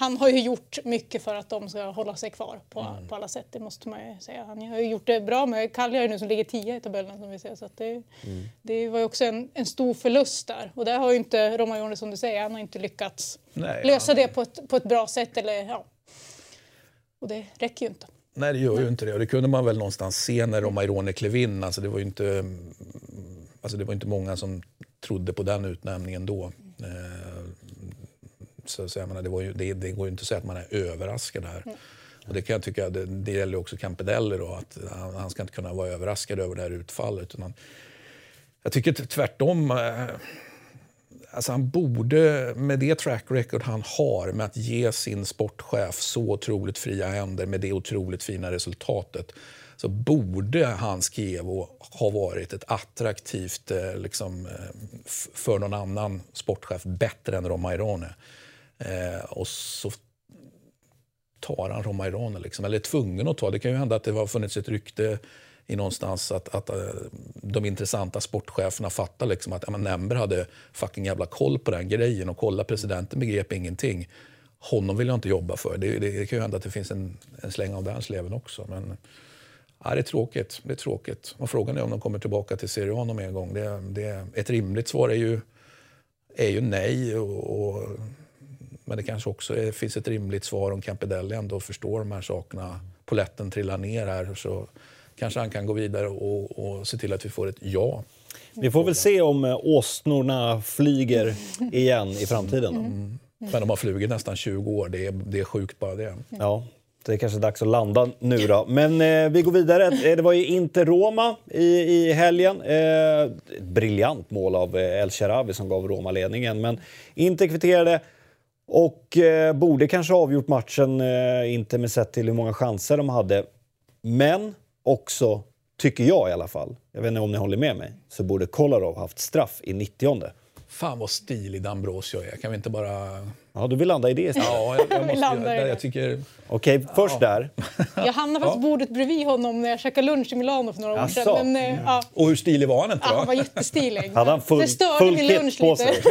han har ju gjort mycket för att de ska hålla sig kvar på, mm. på alla sätt, det måste man ju säga. Han har ju gjort det bra med Cagliari nu som ligger tia i tabellen som vi ser. Så det, mm. det var ju också en, en, stor förlust där. Och där har ju inte Romagnoli som du säger, han har inte lyckats Nej, lösa ja. det på ett, på ett bra sätt. Eller, ja. Och det räcker ju inte. Nej, det gör Nej. ju inte det. Och det kunde man väl någonstans se när Romagnoli klev in. Alltså det var ju inte, alltså det var inte många som trodde på den utnämningen då. Mm. Så, så jag menar, det, var ju, det, det, går ju inte att säga att man är överraskad här. Mm. Och det kan jag tycka, det, det gäller också Campidelli då, att han, han, ska inte kunna vara överraskad över det här utfallet. Utan jag tycker tvärtom. Eh, alltså han borde, med det track record han har med att ge sin sportchef så otroligt fria händer med det otroligt fina resultatet så borde hans Kievo ha varit ett attraktivt eh, liksom, eh, för någon annan sportchef bättre än Romairone. Eh, och så tar han Roma Iran, liksom, eller är tvungen att ta. Det kan ju hända att det har funnits ett rykte i någonstans att, att eh, de intressanta sportcheferna fattar liksom att ja, Nember hade fucking jävla koll på den grejen och kolla presidenten begrep ingenting. Honom vill jag inte jobba för. Det, det, det kan ju hända att det finns en, en släng av den sleven också. Men ja, det är tråkigt. Det är tråkigt. Och frågan är om de kommer tillbaka till Serie A någon mer gång. Det, det, ett rimligt svar är ju, är ju nej. och, och men det kanske också är, finns ett rimligt svar om Campidelli ändå förstår de här sakerna. Poletten trillar ner här så kanske han kan gå vidare och, och se till att vi får ett ja. Vi får väl se om eh, åsnorna flyger igen i framtiden. Mm. Men de har flugit nästan 20 år, det är, det är sjukt bara det. Ja. Det är kanske dags att landa nu då. Men eh, vi går vidare. Eh, det var ju inte Roma i, i helgen. Eh, ett briljant mål av eh, El Sharawi som gav Roma ledningen. Men inte kvitterade och eh, borde kanske avgjort matchen, eh, inte med sett till hur många chanser de hade. Men också, tycker jag i alla fall, jag vet inte om ni håller med mig, så borde Kolarov haft straff i 90 Fan vad stilig D'Ambrosio är. Kan vi inte bara... Ja, du vill landa i det istället? Ja, jag, jag måste, jag, jag tycker... Okej, först ja. där. Jag hamnade faktiskt ja. bordet bredvid honom när jag käkade lunch i Milano för några år sedan. Men, mm. ja. Och hur stilig var han inte då? Ja, han var jättestilig. Hade han full, full kit på sig?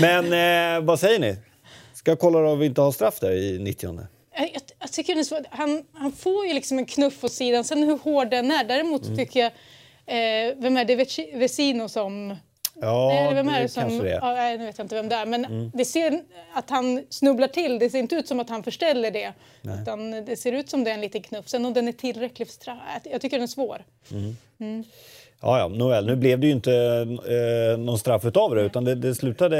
Men eh, vad säger ni? Ska Kolarov inte ha straff där i 90 jag, jag tycker det är. Han, han får ju liksom en knuff åt sidan, sen hur hård den är. Däremot mm. tycker jag... Eh, vem är det? Vecino som Ja, Nej, vem är det, som, kanske det ja, Nej, nu vet jag inte vem det är. Men mm. det ser att han snubblar till. Det ser inte ut som att han förställer det. Utan det ser ut som det är en liten knuff. Sen om den är tillräcklig för straff, jag tycker den är svår. Mm. Mm. Ja, ja, nåväl. Nu blev det ju inte eh, någon straff utav det utan det, det slutade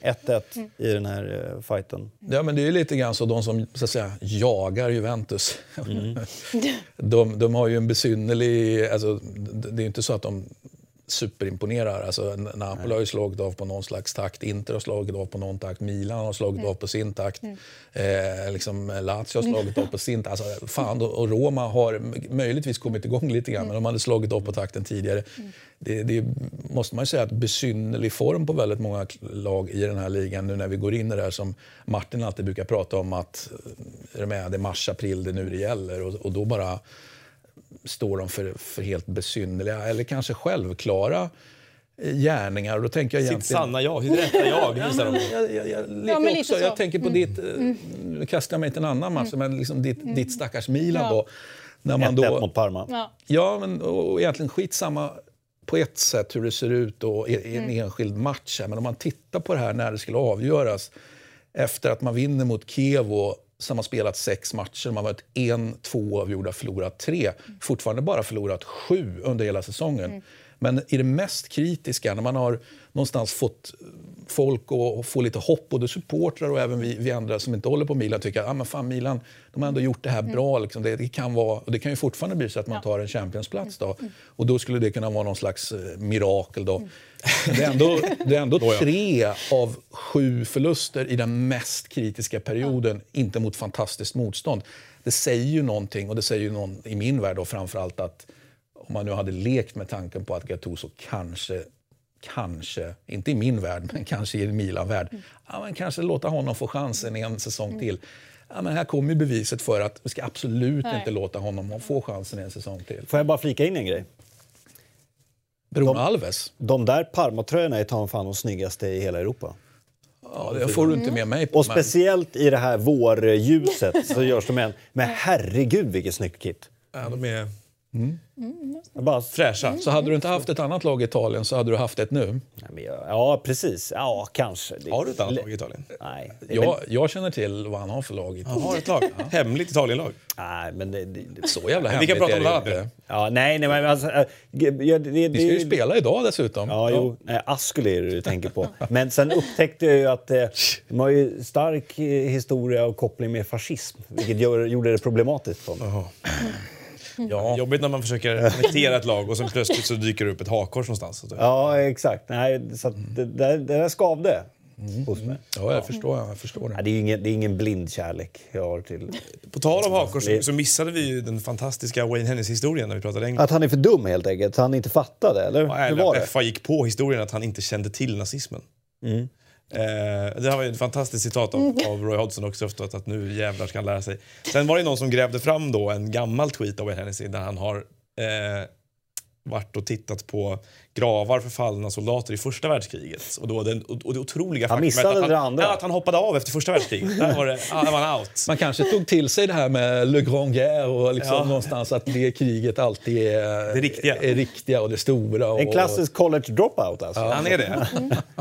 1-1 eh, mm. i den här eh, fighten. Ja, men det är lite grann så de som så att säga, jagar Juventus. Mm. de, de har ju en besynnerlig... Alltså, det är inte så att de superimponerar. Alltså, Napoli har ju slagit av på någon slags takt, Inter har slagit av på någon takt, Milan har slagit mm. av på sin takt. Mm. Eh, liksom Lazio har slagit av på sin takt. Alltså, fan, och Roma har möjligtvis kommit igång lite grann, men de hade slagit av på takten tidigare. Mm. Det, det, måste man ju säga att besynnerlig form på väldigt många lag i den här ligan nu när vi går in i det här som Martin alltid brukar prata om att är det, med, det är mars, april, det är nu det gäller och, och då bara står de för, för helt besynnerliga eller kanske självklara eh, gärningar. Och då tänker jag Sitt egentligen... sanna jag, sitt rätta jag visar de. Jag, jag, jag, Ja, men lite också, så. Mm. jag tänker på ditt, eh, nu kastar jag mig till en annan match, men liksom ditt, ditt stackars Milan Ja. då. När man 1-1 då mot Parma. Ja. Ja, men och egentligen skitsamma på ett sätt hur det ser ut och i i en enskild match. här. Men om man tittar på det här när det skulle avgöras efter att man vinner mot Kiev som har spelat sex matcher, man har varit en, två avgjorda, förlorat tre. Fortfarande bara förlorat sju under hela säsongen. Men i det mest kritiska, när man har någonstans fått folk att få lite hopp, både supportrar och även vi, vi andra som inte håller på Milan tycker att ah, men fan, Milan de har ändå gjort det här bra. Liksom. Det, det, kan vara, och det kan ju fortfarande bli så att man tar en Championsplats. Då. Och då skulle det kunna vara någon slags eh, mirakel. Då. Men Det är ändå, det är ändå tre av sju förluster i den mest kritiska perioden, inte mot fantastiskt motstånd. Det säger ju någonting, och det säger ju någon, i min värld då, framförallt att om man nu hade lekt med tanken på att Gattuso kanske, kanske, inte i min värld, men kanske i en Milan-värld, ja, men kanske låta honom få chansen i en säsong till. Ja, men här kommer ju beviset för att vi ska absolut Nej. inte låta honom få chansen i en säsong till. Får jag bara flika in en grej? Bruno Alves, De där Parma-tröjorna är ta fan de snyggaste i hela Europa. ja, det får du inte med mig på. Och men- speciellt i det här vårljuset så görs de en. Men herregud vilket snyggt kit. Ja, de är Jag bara, fräscha. Så hade du inte haft ett annat lag i Italien så hade du haft ett nu. Nej, men jag- ja, precis. Ja, kanske. Det- Har du ett annat lag i Italien? Nej. Jag, jag känner till vad han har för lag i Han har ett lag. Hemligt Italienlag. Nej, men det... det, Så jävla Men vi kan hemligt prata om det inte. ja, nej, nej, men alltså... äh, det, det, det, Vi ska ju spela idag dessutom. Ja, jo. Nej, Ascoli är det du tänker på. Men sen upptäckte jag ju att eh, de har ju stark eh, historia och koppling med fascism, vilket gör, gjorde det problematiskt för dem. Ja. Jobbigt när man försöker annektera ett lag och sen plötsligt så dyker det upp ett hakkors någonstans. Ja, exakt. Nej, så att det, det, det där skavde hos mig. Ja, jag förstår, jag förstår Nej, det. det, är ingen, det är ingen blind kärlek jag har till... På tal om hakkors så, så missade vi ju den fantastiska Wayne Hennessy-historien när vi pratade engelska. Att han är för dum helt enkelt, han inte fattade, eller? Ja, Hur eller var att det? FA gick på historien att han inte kände till nazismen. Eh, det här var ju ett fantastiskt citat av, av Roy Hodgson också efteråt, att nu jävlar ska han lära sig. Sen var det någon som grävde fram då en gammal tweet av Wayne Hennessy där han har eh, varit och tittat på gravar för fallna soldater i första världskriget. Och, då den, och det otroliga Han faktumet missade att det han, andra. ja, att han hoppade av efter första världskriget. Där var det, ja, där var han out. Man kanske tog till sig det här med Le Grand Guerre och liksom Ja. någonstans att det kriget alltid är Det riktiga. är riktiga och det stora. Och, En klassisk college dropout alltså. Han är det.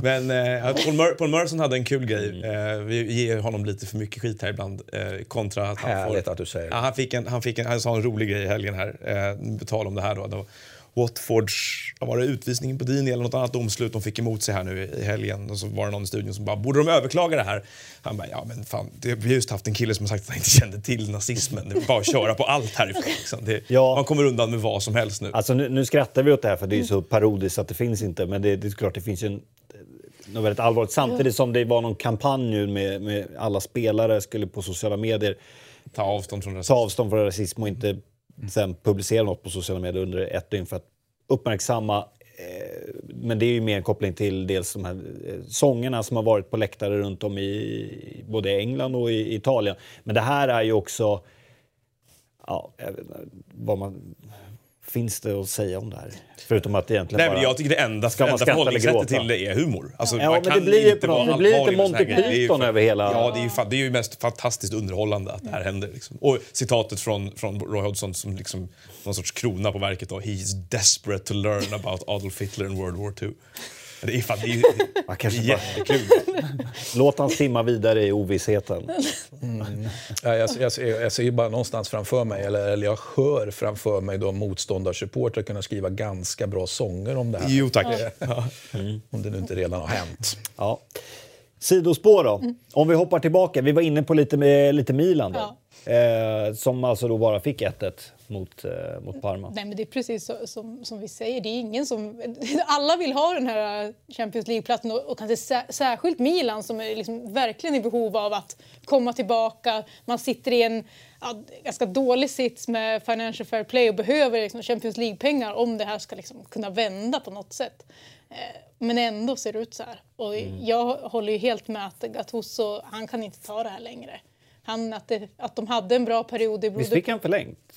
Men eh, Paul, Mer Paul Merson hade en kul grej. Eh, vi ger honom lite för mycket skit här ibland. Eh, kontra att han Härligt får, att du säger det. Ja, han, fick en, han, fick en, han sa en rolig grej i helgen här. Eh, på tal om det här då. då Watfords, var det utvisningen på Dini eller något annat domslut de fick emot sig här nu i helgen. Och så var det någon i studion som bara, borde de överklaga det här? Han bara, ja men fan, det, vi har just haft en kille som har sagt att han inte kände till nazismen. Det är bara att köra på allt härifrån. Liksom. Det, Ja. Man kommer undan med vad som helst nu. Alltså nu, nu skrattar vi åt det här för det är ju så parodiskt att det finns inte. Men det, det är klart det finns ju en, något väldigt allvarligt. Samtidigt som det var någon kampanj nu med, med alla spelare skulle på sociala medier Ta avstånd från ta rasism. avstånd från rasism och inte Mm. sen publicera något på sociala medier under ett dygn för att uppmärksamma eh, men det är ju mer en koppling till dels de här eh, sångerna som har varit på läktare runt om i både England och i Italien. Men det här är ju också... Ja, jag vet inte, vad man, finns det att säga om det här? Förutom att egentligen Nej, bara... men jag tycker det enda, Ska enda förhållningssättet till det är humor. Alltså, Ja, men det blir ju inte på det blir lite Monty Python över hela- Ja, det är, ju, det är ju mest fantastiskt underhållande att det här händer. Liksom. Och citatet från, från Roy Hodgson som liksom någon sorts krona på verket då. He's desperate to learn about Adolf Hitler in World War II. Det är, fan, det är, Man kanske bara, jättekul. låt han simma vidare i ovissheten. Ja, jag, jag, ser- jag ser ju bara någonstans framför mig, eller, eller jag hör framför mig då motståndarsupportrar kunna skriva ganska bra sånger om det här. Jo tack. Ja. Om det nu inte redan har hänt. Ja. Sidospår då. Om vi hoppar tillbaka. Vi var inne på lite, med, lite Milan då. Eh, som alltså då bara fick 1-1 mot, eh, mot Parma. Nej, men det är precis så, som, som vi säger. Det är ingen som, alla vill ha den här Champions League-platsen och, och kanske sä, särskilt Milan som är liksom verkligen i behov av att komma tillbaka. Man sitter i en ja, ganska dålig sits med Financial Fair Play och behöver liksom Champions League-pengar om det här ska liksom kunna vända på något sätt. Eh, Men ändå ser det ut så här. Och Jag håller ju helt med att Gattuso, han kan inte ta det här längre. Han, att, det, att de hade en bra period i Visst fick han förlängt?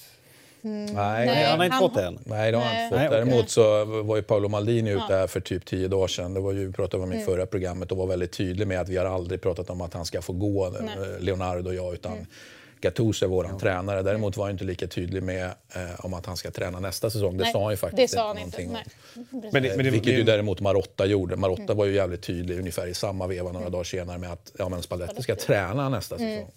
Nej, Nej, Han har inte han fått det än. Nej, det har han inte fått. Nej. Däremot så var ju Paolo Maldini ute här för typ tio dagar sedan. Det var ju, vi pratade om i förra programmet och var väldigt tydlig med att vi har aldrig pratat om att han ska få gå, Nej. Leonardo och jag, utan Gattuso är vår tränare. Däremot var han inte lika tydlig med eh, om att han ska träna nästa säsong. Det Nej, sa han ju faktiskt Det sa han någonting inte. om. Men det, men det, Vilket det, ju däremot Marotta gjorde. Marotta var ju jävligt tydlig ungefär i samma veva några dagar senare med att ja, men Spalletti ska träna nästa säsong.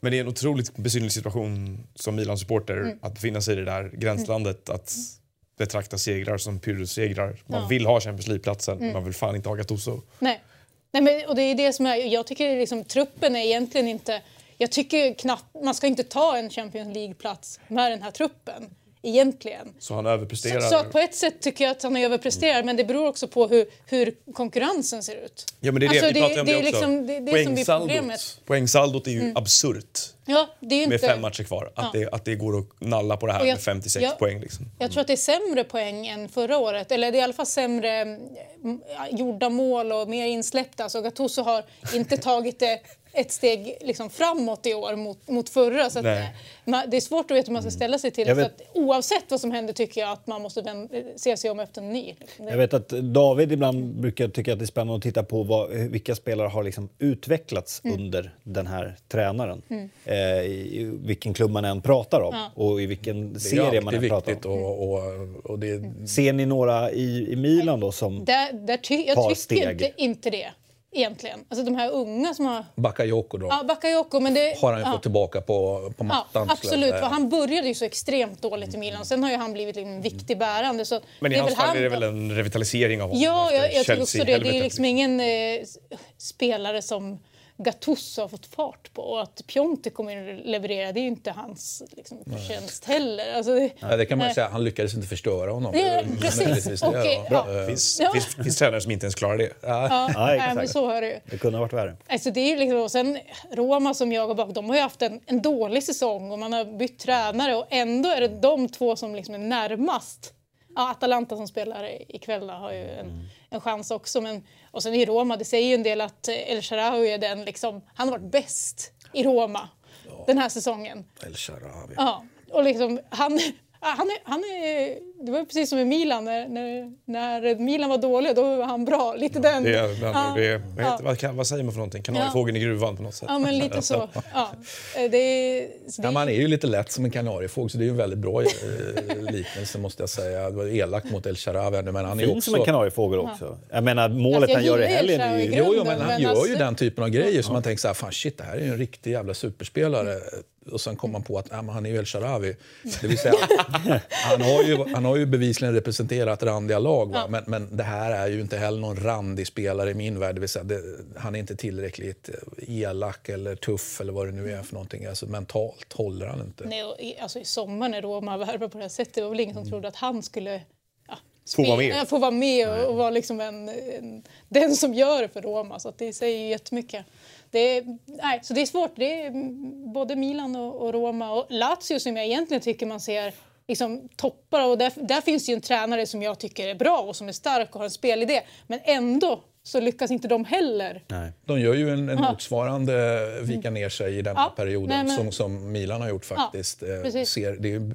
Men det är en otroligt besynnerlig situation som Milan-supporter Mm. att befinna sig i det där gränslandet. Att betrakta segrar som Pyrrhus-segrar. Man Ja. Mm. vill ha Champions League-platsen, man vill fan inte ha Gattuso. Nej. Nej men, och det är det som är, jag tycker liksom, truppen är egentligen inte... Jag tycker knappt, man ska inte ta en Champions League-plats med den här truppen. Egentligen. Så han överpresterar. Så, så på ett sätt tycker jag att han överpresterar men det beror också på hur, hur konkurrensen ser ut. Ja, men det är det, Alltså, vi det- pratade om det också. liksom- det det som blir Poängsaldot- problemet. Poängsaldot är ju absurt Ja, det är ju med inte... fem matcher kvar. Att, det, att det går att nalla på det här jag- med 56 jag- poäng. Liksom. Jag tror att det är sämre poäng än förra året. Eller det är i alla fall sämre mm, gjorda mål och mer insläppta. Alltså Gattuso har inte tagit det ett steg liksom framåt i år mot, mot förra. Så eh, man, det är svårt att veta hur man ska ställa sig till det. Vet- att, oavsett vad som händer tycker jag att man måste vän, se sig om efter en ny. Jag vet att David ibland brukar tycka att det är spännande att titta på vad, vilka spelare har liksom utvecklats Mm. under den här tränaren. Eh, i vilken klubb man än pratar om Ja. och i vilken serie man än pratar om. och, och, och det, Ser ni några i, i Milan då som... Där, där ty, jag tycker steg. inte det egentligen. Alltså de här unga som har... Bakayoko då Ja, Bakayoko, men det... har han ju ja. fått tillbaka på, på Ja, mattan. jag absolut, för han började ju så extremt dåligt i Milan. Sen har ju han blivit liksom en viktig bärande. Så Men i det är hans fall han- är det väl en revitalisering av honom Ja, jag, jag tycker också det. Det är Chelsea-helvetet. liksom ingen eh, spelare som Gattuso har fått fart på. Och att Piontek kommer att leverera, det är ju inte hans liksom, förtjänst heller. Alltså, det, Ja, det kan man ju Nej. säga. Han lyckades inte förstöra honom. Ja, Möjligtvis precis. det, ja. ja. Eh, finns, Ja. finns, finns tränare som inte ens klarar det. ja, Ja, nej, exakt. men så är det ju. Det kunde ha varit värre. Alltså det är liksom, och sen Roma som jagar bak, de har ju haft en, en dålig säsong och man har bytt tränare och ändå är det de två som liksom är närmast. Ja, Atalanta som spelar ikväll har ju en, en chans också. Men, och sen i Roma, det säger ju en del att eh, El Shaarawy är den liksom, han har varit bäst i Roma den här säsongen. El Shaarawy. Ja, och liksom han... ja, Han är, han är, det var ju precis som i Milan, när, när, när Milan var dåliga då var han bra. Lite den... Det är, ja, det vad, ja. heter, vad, kan, vad säger man för någonting? Kanariefågeln i gruvan på något sätt. Ja, men lite så. Ja. Eh, Det är, så det Ja, man är ju lite lätt som en kanariefågel, så det är ju en väldigt bra eh, liknelse måste jag säga. Det var elakt mot El Shaarawy nu, men han är ju Fin också... som en kanariefågel också. Jag menar, målet Alltså, jag han gör i helgen är ju... Jo, jo, men han men gör ju alltså- den typen av grejer som man tänker så här, fan shit, det här är ju en riktig jävla superspelare. Och sen kommer man på att ja, men han är ju El. Det vill säga, han, har ju, han har ju bevisligen representerat randiga lag. Va? Men, men det här är ju inte heller någon randig spelare i min värld. Det vill säga, det, han är inte tillräckligt eh, elak eller tuff eller vad det nu är för någonting. Alltså, mentalt håller han inte. Nej, och i, alltså, I sommar när Roma värvade på det här sättet det var väl ingen som trodde att han skulle ja, Få vara med. ja, Få vara med och, och vara liksom en, en, den som gör det för Roma. Så att det säger ju jättemycket. Det är, nej, så det är svårt. Det är mm, både Milan och, och Roma och Lazio som jag egentligen tycker man ser liksom, toppar. Och där, där finns ju en tränare som jag tycker är bra och som är stark och har en spelidé. Men ändå så lyckas inte de heller. Nej. De gör ju en, en motsvarande vika ner sig i den här Ja, perioden nej, men- som, som Milan har gjort faktiskt. Eh, precis. ser, det är,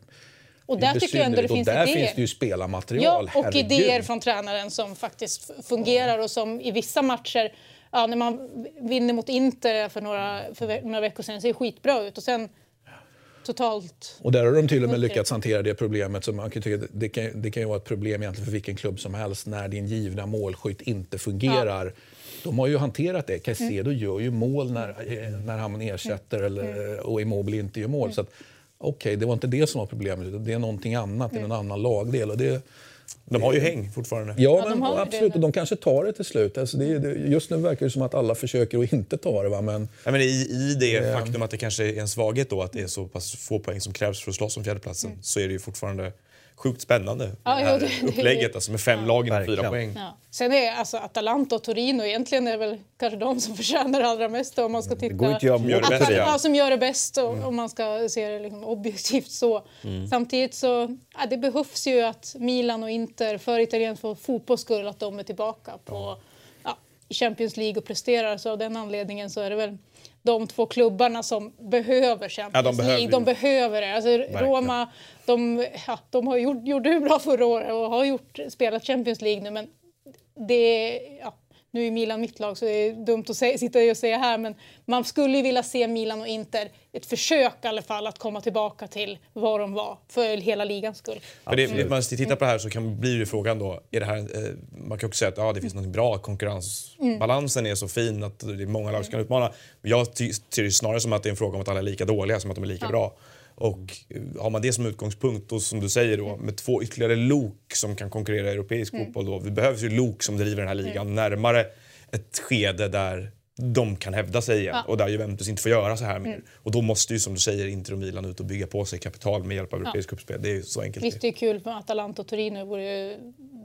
Och där tycker jag ändå det finns och där idéer. finns det ju spelarmaterial. Ja, och herregud. idéer från tränaren som faktiskt fungerar och som i vissa matcher, ja, när man vinner mot Inter för några, för några veckor sedan, ser skitbra ut och sen totalt... Och där har de till och med lyckats hantera det problemet. Som man kan tycka, det, kan, det kan ju vara ett problem egentligen för vilken klubb som helst när din givna målskytt inte fungerar. De har ju hanterat det. Caicedo Mm. gör ju mål när, eh, när han ersätter eller, och Immobile inte gör mål. Så att, Okej, det var inte det som var problemet. utan Det är någonting annat i någon annan lagdel. Och det, De har ju häng fortfarande. Ja, de men, absolut. det. Och de kanske tar det till slut. Alltså det, det, just nu verkar det som att alla försöker att inte ta det. Va? Men Ja, men i, I det faktum att det kanske är en svaghet då att det är så pass få poäng som krävs för att slåss om fjärdeplatsen så är det ju fortfarande sjukt spännande. Ja, det jo, här det- det- upplägget alltså med fem lag inom fyra poäng. Ja. Sen är alltså Atalanta och Torino egentligen är väl kanske de som förtjänar allra mest om man ska titta... Det går inte att göra det bäst, på det. ja. Ja, som gör det bäst och, om man ska se det liksom objektivt så. Samtidigt så ja, det behövs ju att Milan och Inter för italiensk fotbolls skull att de är tillbaka på ja, i Champions League och presterar. Så av den anledningen så är det väl de två klubbarna som behöver Champions Ja, de behöver League. De behöver det. Alltså, Roma, de, ja, de har gjort, gjorde det bra förra året och har gjort, spelat Champions League nu men det, ja, nu är Milan mitt lag så det är dumt att säga, sitta och säga här men man skulle ju vilja se Milan och Inter ett försök i alla fall att komma tillbaka till vad de var för hela ligans skull. Det, när man tittar på det här så kan blir ju frågan då, är det här, eh, man kan också säga att ja, det finns något bra, konkurrensbalansen är så fin att det är många lag som kan utmana. Jag ser det snarare som att det är en fråga om att alla är lika dåliga som att de är lika bra. Och har man det som utgångspunkt och som du säger då med två ytterligare lok som kan konkurrera i europeisk fotboll då. Det behövs ju lok som driver den här ligan närmare ett skede där de kan hävda sig igen och där Juventus inte får göra så här mer. Och då måste ju som du säger Inter och Milan ut och bygga på sig kapital med hjälp av europeiskt cupspel. Det är ju så enkelt. Visst, det är kul med Atalanta och Torino, det vore ju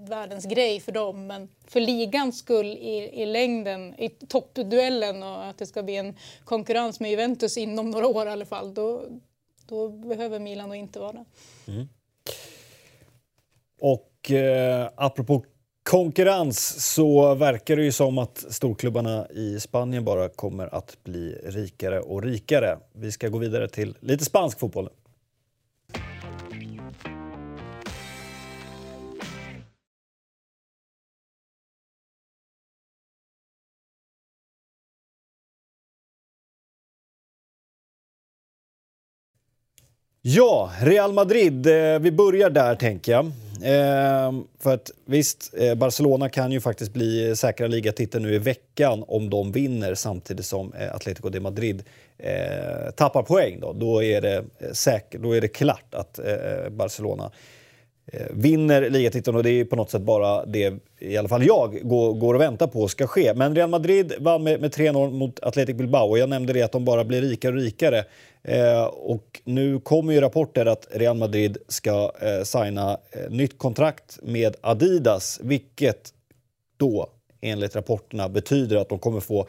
världens grej för dem. Men för ligans skull i, i längden, i toppduellen och att det ska bli en konkurrens med Juventus inom några år i alla fall, då, då behöver Milan och inte vara det. Mm. Och eh, apropå konkurrens så verkar det ju som att storklubbarna i Spanien bara kommer att bli rikare och rikare. Vi ska gå vidare till lite spansk fotboll Ja, Real Madrid. Eh, vi börjar där, tänker jag. Eh, för att visst, eh, Barcelona kan ju faktiskt bli säkra ligatiteln nu i veckan om de vinner samtidigt som Atlético Atletico de Madrid tappar poäng. Då, då, är det, eh, då är det klart att Barcelona Eh, vinner ligatiteln och det är på något sätt bara det i alla fall jag går, går och väntar på ska ske. Men Real Madrid vann med, med 3-0 mot Athletic Bilbao och jag nämnde det att de bara blir rikare och rikare. Eh, och nu kommer ju rapporter att Real Madrid ska eh, signa eh, nytt kontrakt med Adidas vilket då enligt rapporterna betyder att de kommer få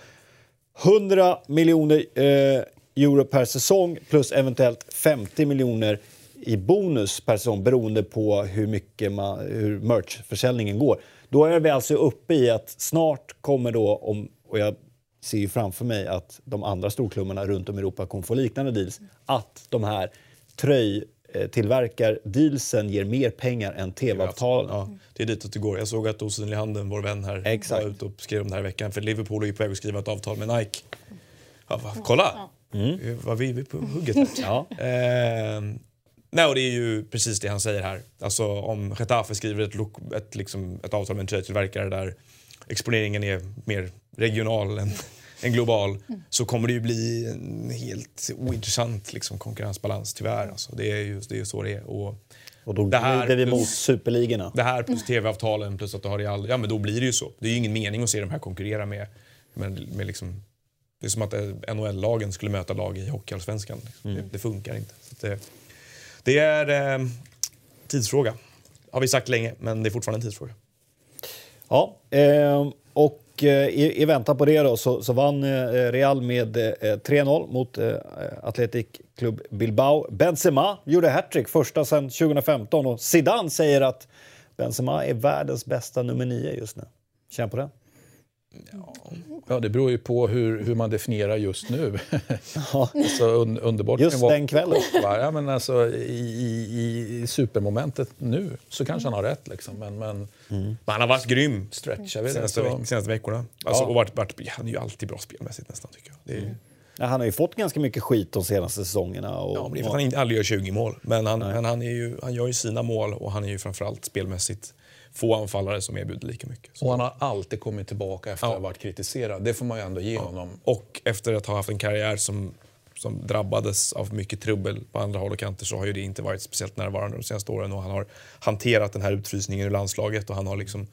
100 miljoner eh, euro per säsong plus eventuellt 50 miljoner i bonus per säsong beroende på hur mycket man, hur merchförsäljningen går. Då är vi alltså uppe i att snart kommer då, om, och jag ser ju framför mig att de andra storklubbarna runt om i Europa kommer få liknande deals, att de här tröjtillverkar-dealsen ger mer pengar än tv-avtalen. Ja, det är ditåt det går. Jag såg att Osynlig Handen, vår vän här, Exakt. var ute och skrev om det här i veckan. För Liverpool är ju på väg att skriva ett avtal med Nike. Ja, va, kolla! Mm. Vad vi vi är på hugget här. Ja. Ehm, nej, och det är ju precis det han säger här. Alltså om Getafe skriver ett, lok- ett, liksom, ett avtal med en tröjtillverkare där exponeringen är mer regional än, än global så kommer det ju bli en helt ointressant liksom, konkurrensbalans tyvärr. Alltså, det är ju det är så det är. Och, Och då Det här vi plus- mot superligorna. det här plus tv-avtalen plus att du har Real, ja men då blir det ju så. Det är ju ingen mening att se de här konkurrera med, med, med liksom, det är som att NHL-lagen skulle möta lag i Hockeyallsvenskan. Liksom. Det, det funkar inte. Så det, det är eh, tidsfråga. Har vi sagt länge, men det är fortfarande en tidsfråga. Ja, eh, och eh, i, i väntan på det då så, så vann eh, Real med eh, 3-0 mot eh, Athletic Club Bilbao. Benzema gjorde hattrick, första sedan 2015 och Zidane säger att Benzema är världens bästa nummer nio just nu. Känn på det. Ja, det beror ju på hur, hur man definierar just nu. alltså, un, underbart Just vara- den kvällen. Ja, men alltså, i, i, I supermomentet nu så kanske han har rätt. Liksom. Men, men Men han har varit grym det senaste, så... veck, senaste veckorna. Alltså, Ja. och varit, varit, han är ju alltid bra spelmässigt nästan tycker jag. Det är, Ja, han har ju fått ganska mycket skit de senaste säsongerna. Och, Ja, men det är för att han inte- aldrig gör 20 mål. Men, han, men han, är ju, han gör ju sina mål och han är ju framförallt spelmässigt få anfallare som erbjuder lika mycket. Så. Och han har alltid kommit tillbaka efter Ja. att ha varit kritiserad. Det får man ju ändå ge honom. Och efter att ha haft en karriär som, som drabbades av mycket trubbel på andra håll och kanter så har ju det inte varit speciellt närvarande de senaste åren. Och han har hanterat den här utfrysningen ur landslaget och han har liksom...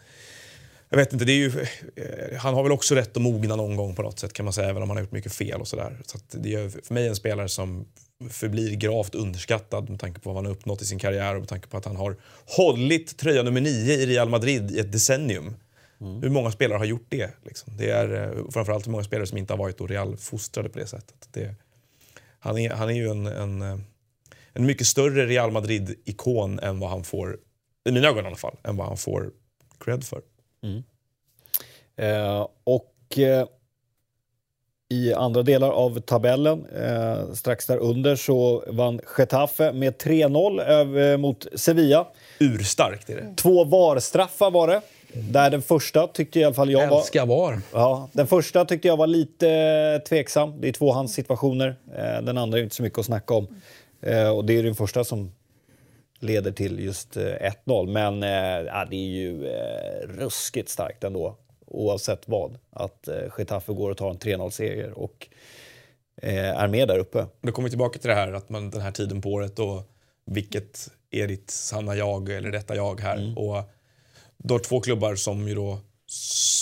Jag vet inte, det är ju, eh, han har väl också rätt att mogna någon gång på något sätt kan man säga, även om han har gjort mycket fel och sådär. Så det är för mig en spelare som förblir gravt underskattad med tanke på vad han har uppnått i sin karriär och med tanke på att han har hållit tröja nummer nio i Real Madrid i ett decennium. Hur många spelare har gjort det? Liksom? Det är eh, framförallt hur många spelare som inte har varit Real-fostrade på det sättet. Det, han, är, han är ju en, en, eh, en mycket större Real Madrid-ikon än vad han får, i mina ögon i alla fall, än vad han får cred för. Eh, och eh, I andra delar av tabellen, eh, strax där under, så vann Getafe med 3-0 över- mot Sevilla. Urstarkt är det. Två VAR-straffar var det. Där den första tyckte i alla fall jag var... Älskar VAR. Ja, den första tyckte jag var lite eh, tveksam. Det är tvåhandssituationer. Eh, Den andra är inte så mycket att snacka om. Eh, Och det är den första som leder till just eh, 1-0. Men eh, ja, det är ju eh, ruskigt starkt ändå, oavsett vad. Att eh, Getafe går och tar en 3-0-seger och eh, är med där uppe. Då kommer vi tillbaka till det här att man den här tiden på året och vilket är ditt sanna jag eller detta jag här. Och du har två klubbar som ju då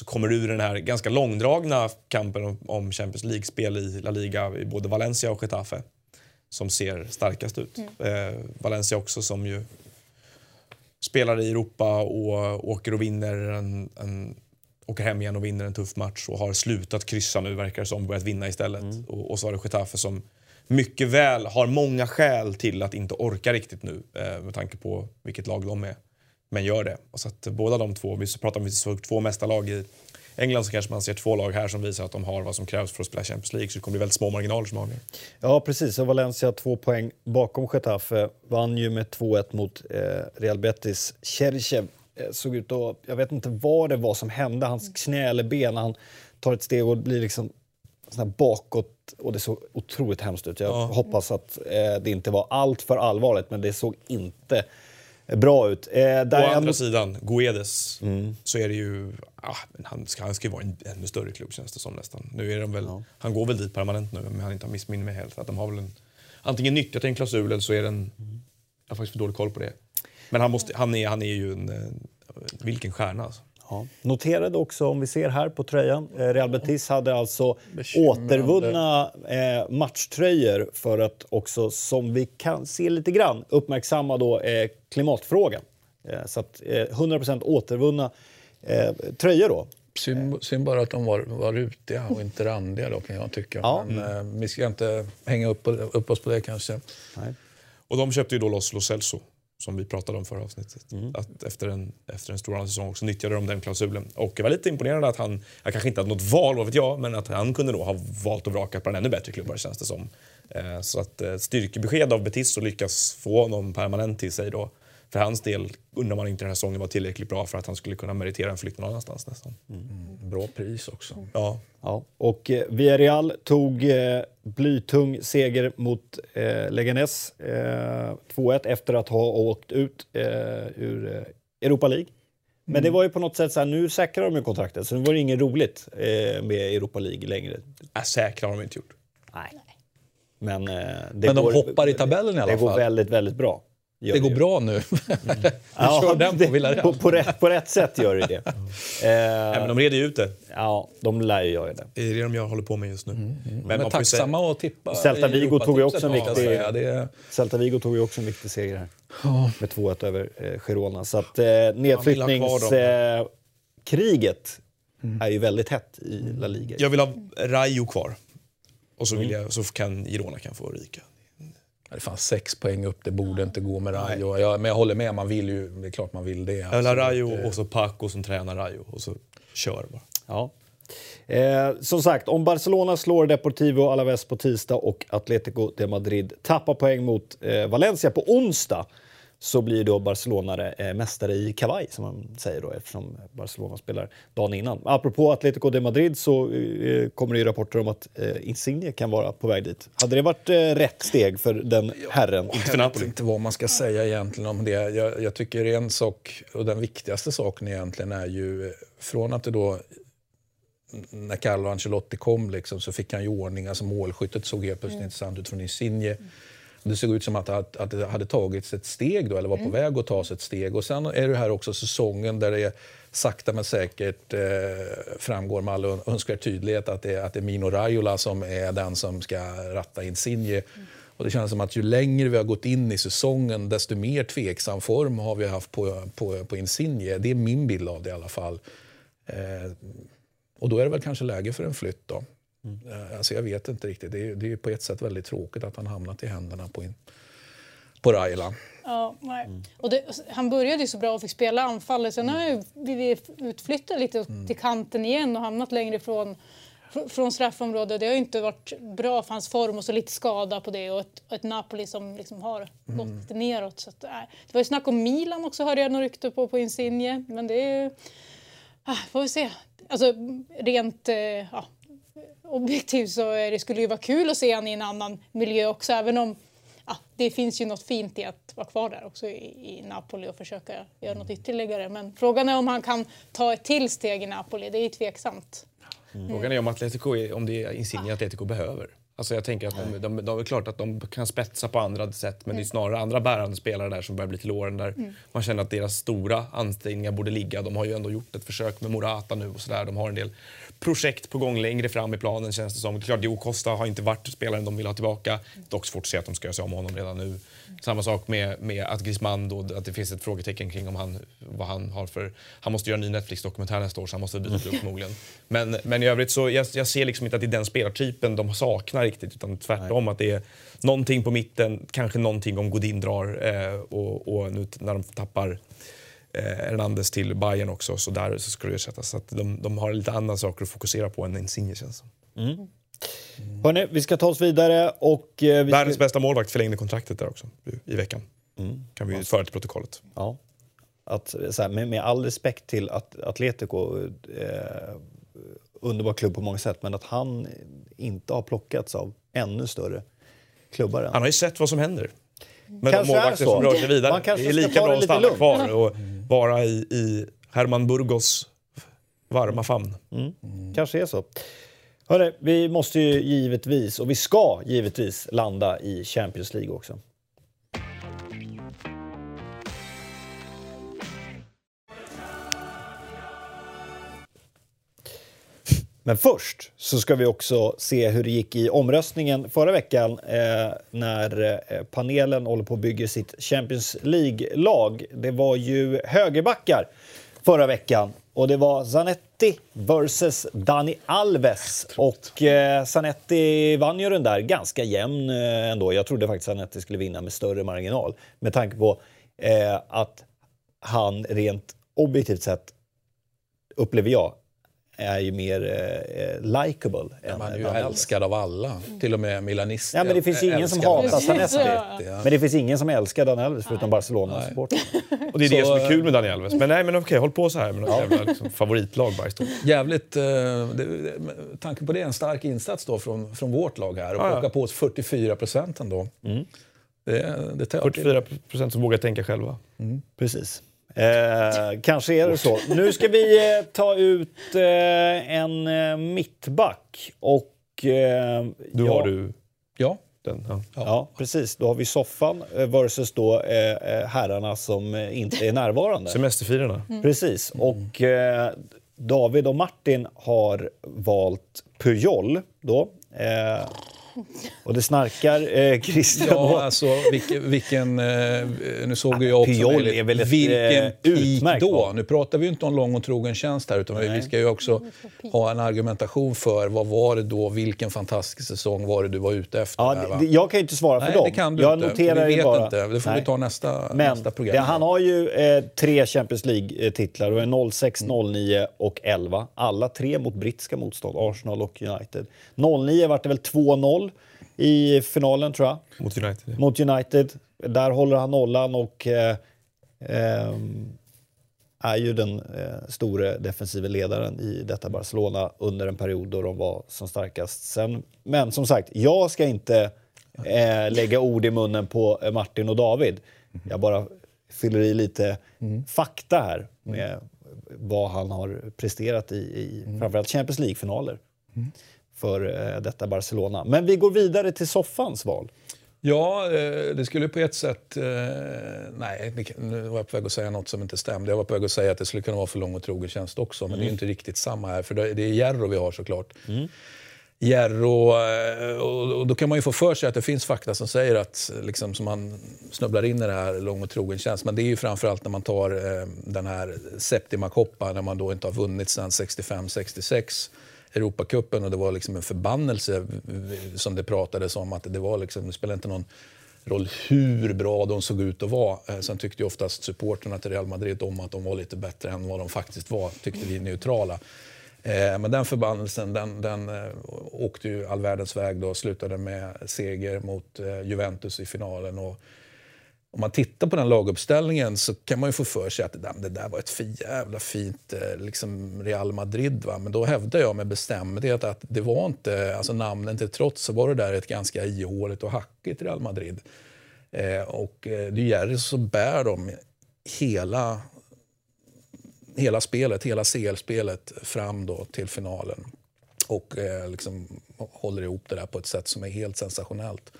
kommer ur den här ganska långdragna kampen om, om Champions League-spel i La Liga i både Valencia och Getafe som ser starkast ut. Eh, Valencia också som ju spelar i Europa och åker och vinner en, en åker hem igen och vinner en tuff match och har slutat kryssa nu verkar det som, börjat vinna istället. Och, och så har du Getafe som mycket väl har många skäl till att inte orka riktigt nu eh, med tanke på vilket lag de är. Men gör det. Och så att båda de två, vi pratar om vi såg två mästarlag i England så kanske man ser två lag här som visar att de har vad som krävs för att spela Champions League. Så det kommer bli väldigt små marginaler som avgör. Ja, precis. Och Valencia två poäng bakom Getafe. Vann ju med 2-1 mot eh, Real Betis. Cherchev eh, såg ut att... Jag vet inte vad det var som hände. Hans knä eller ben. Han tar ett steg och blir liksom sån här bakåt. Och det såg otroligt hemskt ut. Jag Ja. hoppas att eh, det inte var allt för allvarligt, men det såg inte bra ut. Eh, Å andra not- sidan, Guedes, så är det ju... Ah, han, ska, han ska ju vara en ännu större klubb känns det som nästan. Nu är de väl, Han går väl dit permanent nu om jag inte har missminner mig helt. Att de har väl en, antingen nyttjat en klausul eller så är den... Jag har faktiskt för dålig koll på det. Men han, måste, han, är, han är ju en... eh, Vilken stjärna alltså. Ja. Noterade också, om vi ser här på tröjan, eh, Real Betis hade alltså Bekymrande. återvunna eh, matchtröjor för att också, som vi kan se lite grann, uppmärksamma då eh, klimatfrågan. Eh, så att eh, 100% återvunna tröjor då. Synd, synd bara att de var, var rutiga och inte randiga då kan jag tycka. Ja. Men, eh, vi ska inte hänga upp, upp oss på det kanske. Nej. Och de köpte ju då loss Lo Celso, som vi pratade om förra avsnittet. Mm. Att efter, en, efter en stor säsong så nyttjade de den klausulen. Och jag var lite imponerad att han, jag kanske inte hade något val, vad vet jag, men att han kunde då ha valt att vraka på en ännu bättre klubbar känns det som. Eh, så att eh, styrkebesked av Betis och lyckas få honom permanent till sig då. För hans del undrar man inte den här säsongen var tillräckligt bra för att han skulle kunna meritera en flytt någon annanstans nästan. Bra pris också. Ja. Ja. Och eh, Villarreal tog eh, blytung seger mot eh, Leganes eh, 2-1 efter att ha åkt ut eh, ur eh, Europa League. Men det var ju på något sätt så här, nu säkrar de ju kontraktet så nu var det inget roligt eh, med Europa League längre. Äh, säkra har de inte gjort. Nej. Men, eh, det Men de går, hoppar i tabellen i alla Det går fall. väldigt, väldigt bra. Det går bra nu. Ja, kör den på Villarreal. på, på, rätt, på rätt sätt gör det det. Nej, men Eh, de reder ju ut det. ja, de lär ju göra det. Det är det de gör, håller på med just nu. Men, man får ju tacksamma att tippa. Celta Vigo tog ju också en jag viktig- säga. Det är, Celta Vigo tog ju också en viktig seger här. Med 2-1 över eh, Girona. Så att eh, nedflyttningskriget eh, kriget är ju väldigt hett i La Liga. Jag vill ha Rayo kvar. Och så, vill jag, så kan Girona kan få ryka. Det fanns sex poäng upp, det borde inte gå med Rayo. Jag, men jag håller med, man vill ju, det är klart man vill det. Jag vill ha. Rayo och så Paco som tränar Rayo. Och så kör bara. Ja. Eh, som sagt, om Barcelona slår Deportivo Alaves på tisdag och Atlético de Madrid tappar poäng mot eh, Valencia på onsdag så blir då Barcelona eh, mästare i kavaj, som man säger då, eftersom Barcelona spelar dagen innan. Apropå Atlético de Madrid så eh, kommer det ju rapporter om att eh, Insigne kan vara på väg dit. Hade det varit eh, rätt steg för den herren? Jag vet Napoli. inte vad man ska säga egentligen om det. Jag, jag tycker en sak, och den viktigaste saken egentligen är ju eh, från att det då när Carlo Ancelotti kom liksom, så fick han ju ordning. Alltså målskyttet såg helt plötsligt intressant ut från Insigne. Det såg ut som att, att, att det hade tagits ett steg då, eller var på väg att tas ett steg. Och sen är det här också säsongen där det sakta men säkert eh, framgår med all önskvärd tydlighet att det, att det är Mino Raiola som är den som ska ratta Insigne. Och det känns som att ju längre vi har gått in i säsongen desto mer tveksam form har vi haft på, på, på Insigne. Det är min bild av det i alla fall. Eh, och då är det väl kanske läge för en flytt då. Eh, Alltså jag vet inte riktigt. Det är, det är ju på ett sätt väldigt tråkigt att han hamnat i händerna på, in, på Raila. Ja, nej. Och det, han började ju så bra och fick spela anfallet. Sen har han ju blivit utflyttad lite till kanten igen och hamnat längre från, från straffområdet. Det har ju inte varit bra för hans form och så lite skada på det och ett, ett Napoli som liksom har gått lite neråt. Så att, äh. Det var ju snack om Milan också hörde jag några rykte på, på Insigne. Men det är ju... Äh, får vi se. Alltså rent äh, ja, objektivt så det skulle ju vara kul att se honom i en annan miljö också även om ja, det finns ju något fint i att vara kvar där också i, i, Napoli och försöka göra något ytterligare. Men frågan är om han kan ta ett till steg i Napoli. Det är ju tveksamt. Mm. Frågan är om, Atletico, om det är Insigne Atletico behöver. Alltså jag tänker att de, de, de, är klart att de kan spetsa på andra sätt men det är snarare andra bärande spelare där som börjar bli till åren där mm. man känner att deras stora ansträngningar borde ligga. De har ju ändå gjort ett försök med Morata nu och sådär. De har en del projekt på gång längre fram i planen känns det som. Klart, Dio Costa har inte varit spelaren de vill ha tillbaka. Dock svårt att se att de ska göra sig om honom redan nu. Samma sak med, med att Griezmann då, att det finns ett frågetecken kring om han, vad han har för... Han måste göra en ny Netflix-dokumentär nästa år så han måste byta klubb förmodligen. Men, men i övrigt så jag, jag ser liksom inte att det är den spelartypen de saknar riktigt utan tvärtom Nej. att det är någonting på mitten, kanske någonting om Godin drar eh, och, och nu när de tappar eh, Hernandez till Bayern också, så där så ska det ersättas. Så att de, de har lite andra saker att fokusera på än Insigne känns som. Mm. Hörrni, vi ska ta oss vidare och... Eh, vi Världens bästa målvakt förlängde kontraktet där också i veckan. Mm. Kan vi föra till protokollet. Ja. Att, så här, med, med, all respekt till att Atletico, eh, underbar klubb på många sätt, men att han inte har plockats av ännu större klubbar. Än. Han har ju sett vad som händer. Men kanske de målvakter som rör sig vidare. Det är lika bra att stanna lugnt. kvar och bara i, i Herman Burgos varma famn. Mm. Mm. Kanske är så. Hörre, vi måste ju givetvis, och vi ska givetvis, landa i Champions League också. Men först så ska vi också se hur det gick i omröstningen förra veckan eh, när eh, panelen håller på att bygga sitt Champions League-lag. Det var ju högerbackar förra veckan och det var Zanetti versus Dani Alves. Och eh, Zanetti vann ju den där ganska jämn eh, ändå. Jag trodde faktiskt Zanetti skulle vinna med större marginal med tanke på eh, att han rent objektivt sett, upplever jag, är ju mer eh, likable. Ja, man är ju älskad av alla, till och med milanister. Ja, men det finns ingen som hatar Sanetti. Ja. Men det finns ingen som älskar Daniel Alves förutom Barcelona-supportrar. Och det är så, det som är kul med Daniel Alves. Men nej, men okej, håll på så här med något ja. jävla liksom, favoritlag bara Jävligt, eh, det, tanken på det, en stark insats då från, från vårt lag här. Och ja, plocka på oss 44 procent ändå. Mm. Det, det 44 procent som vågar tänka själva. Mm. Precis. Eh, kanske är det så. Nu ska vi eh, ta ut eh, en eh, mittback. Och, eh, du har du? Ja. Den, ja. ja. precis. Då har vi soffan versus då herrarna som inte är närvarande. Semesterfirarna. Mm. Precis. Och David och Martin har valt Pujol då. Och det snarkar eh, Christian Ja, alltså vilken... vilken eh, nu såg jag också... Piol är väl ett vilken peak då? Nu pratar vi ju inte om lång och trogen tjänst här utan Nej. vi ska ju också ha en argumentation för vad var det då, vilken fantastisk säsong var det du var ute efter? Ja, här, det, jag kan ju inte svara för Nej, dem. det kan du jag inte. noterar vi vet bara... inte. Det får Nej. vi ta nästa, Men, nästa program. Det, han har ju eh, tre Champions League-titlar. 06, 09 och 11. Alla tre mot brittiska motstånd, Arsenal och United. 09 vart det väl 2-0 i finalen, tror jag. Mot United. Mot United. Där håller han nollan och eh, eh, är ju den eh, store defensiva ledaren i detta Barcelona under en period då de var som starkast. Sen, men som sagt, jag ska inte eh, lägga ord i munnen på eh, Martin och David. Jag bara fyller i lite mm. fakta här med vad han har presterat i, i mm. framförallt Champions League-finaler. Mm för eh, detta Barcelona. Men vi går vidare till soffans val. Ja, eh, det skulle på ett sätt... Eh, nej, nu var jag på väg att säga något som inte stämde. Jag var på väg att säga att det skulle kunna vara för lång och trogen tjänst också. Men mm. det är mm. inte riktigt samma här, för det är Järro vi har såklart. Mm. Järro, och då kan man ju få för sig att det finns fakta som säger att liksom, som man snubblar in i det här lång och trogen tjänst. Men det är ju framförallt när man tar den här Septima Coppa, när man då inte har vunnit sedan 65-66 Europacupen och det var liksom en förbannelse som det pratades om. att Det, var liksom, det spelade inte någon roll hur bra de såg ut att vara. Eh, sen tyckte ju oftast supporterna till Real Madrid om att de var lite bättre än vad de faktiskt var, tyckte vi neutrala. Eh, men den förbannelsen den, den eh, åkte ju all världens väg då och slutade med seger mot Juventus i finalen. Och om man tittar på den laguppställningen så kan man ju få för sig att det där var ett för jävla fint eh, liksom Real Madrid. Va? Men då hävdar jag med bestämdhet att det var inte, alltså namnen till trots, så var det där ett ganska ihåligt och hackigt Real Madrid. Eh, och eh, det är Jerry så bär de hela, hela spelet, hela CL-spelet fram då till finalen. Och eh, liksom håller ihop det där på ett sätt som är helt sensationellt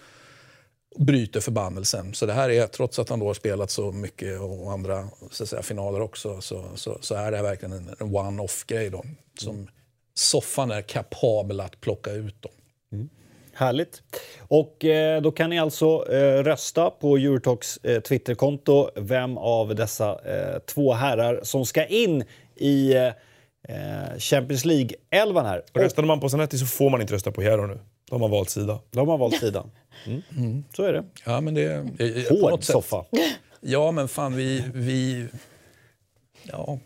bryter förbannelsen. Så det här är, trots att han då har spelat så mycket och andra så säga, finaler också, så, så, så, är det här verkligen en, en one-off-grej då, som mm. soffan är kapabel att plocka ut. Då. Mm. Härligt. Och eh, då kan ni alltså eh, rösta på Eurotalks eh, Twitterkonto vem av dessa två herrar som ska in i Champions League-elvan här. Röstade man på Zanetti så får man inte rösta på Hero nu. De har valt sida. De har valt sida. Mm. Mm. Så är det. Ja, men det Hård soffa. Ja, men fan vi... vi ja.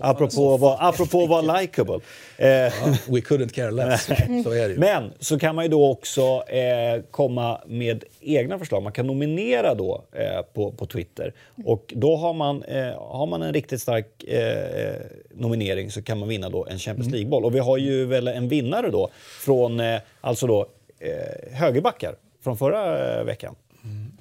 Apropå vara, apropå vara likeable. Eh. Ja, we couldn't care less. så är det Men så kan man ju då också eh, komma med egna förslag. Man kan nominera då eh, på, på Twitter. Och då har man, eh, har man en riktigt stark eh, nominering så kan man vinna då en Champions mm. League-boll. Och vi har ju väl en vinnare då från eh, alltså då, högerbackar från förra veckan. Mm.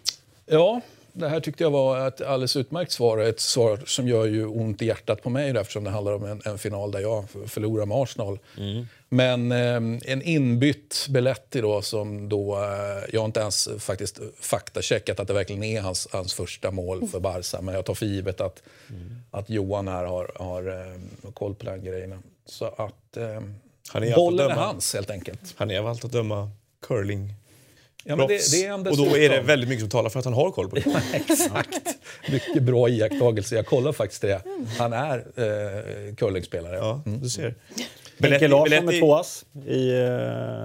Ja, det här tyckte jag var ett alldeles utmärkt svar. Ett svar som gör ju ont i hjärtat på mig eftersom det handlar om en, en final där jag förlorar med Arsenal. Mm. Men eh, en inbytt Beletti då som då, eh, jag har inte ens faktiskt faktacheckat att det verkligen är hans, hans första mål för Barca. Men jag tar för givet att, mm. att Johan här har, har eh, koll på den grejen. Så att eh, han är bollen är hans helt enkelt. Han är av allt att döma curling Ja, men det, det är och då är det väldigt mycket som talar för att han har koll på det. Ja, exakt. Mycket bra iakttagelse. Jag kollar faktiskt det. Han är eh, curlingspelare. Ja, du ser. Henke Larsson med två ass. I, uh,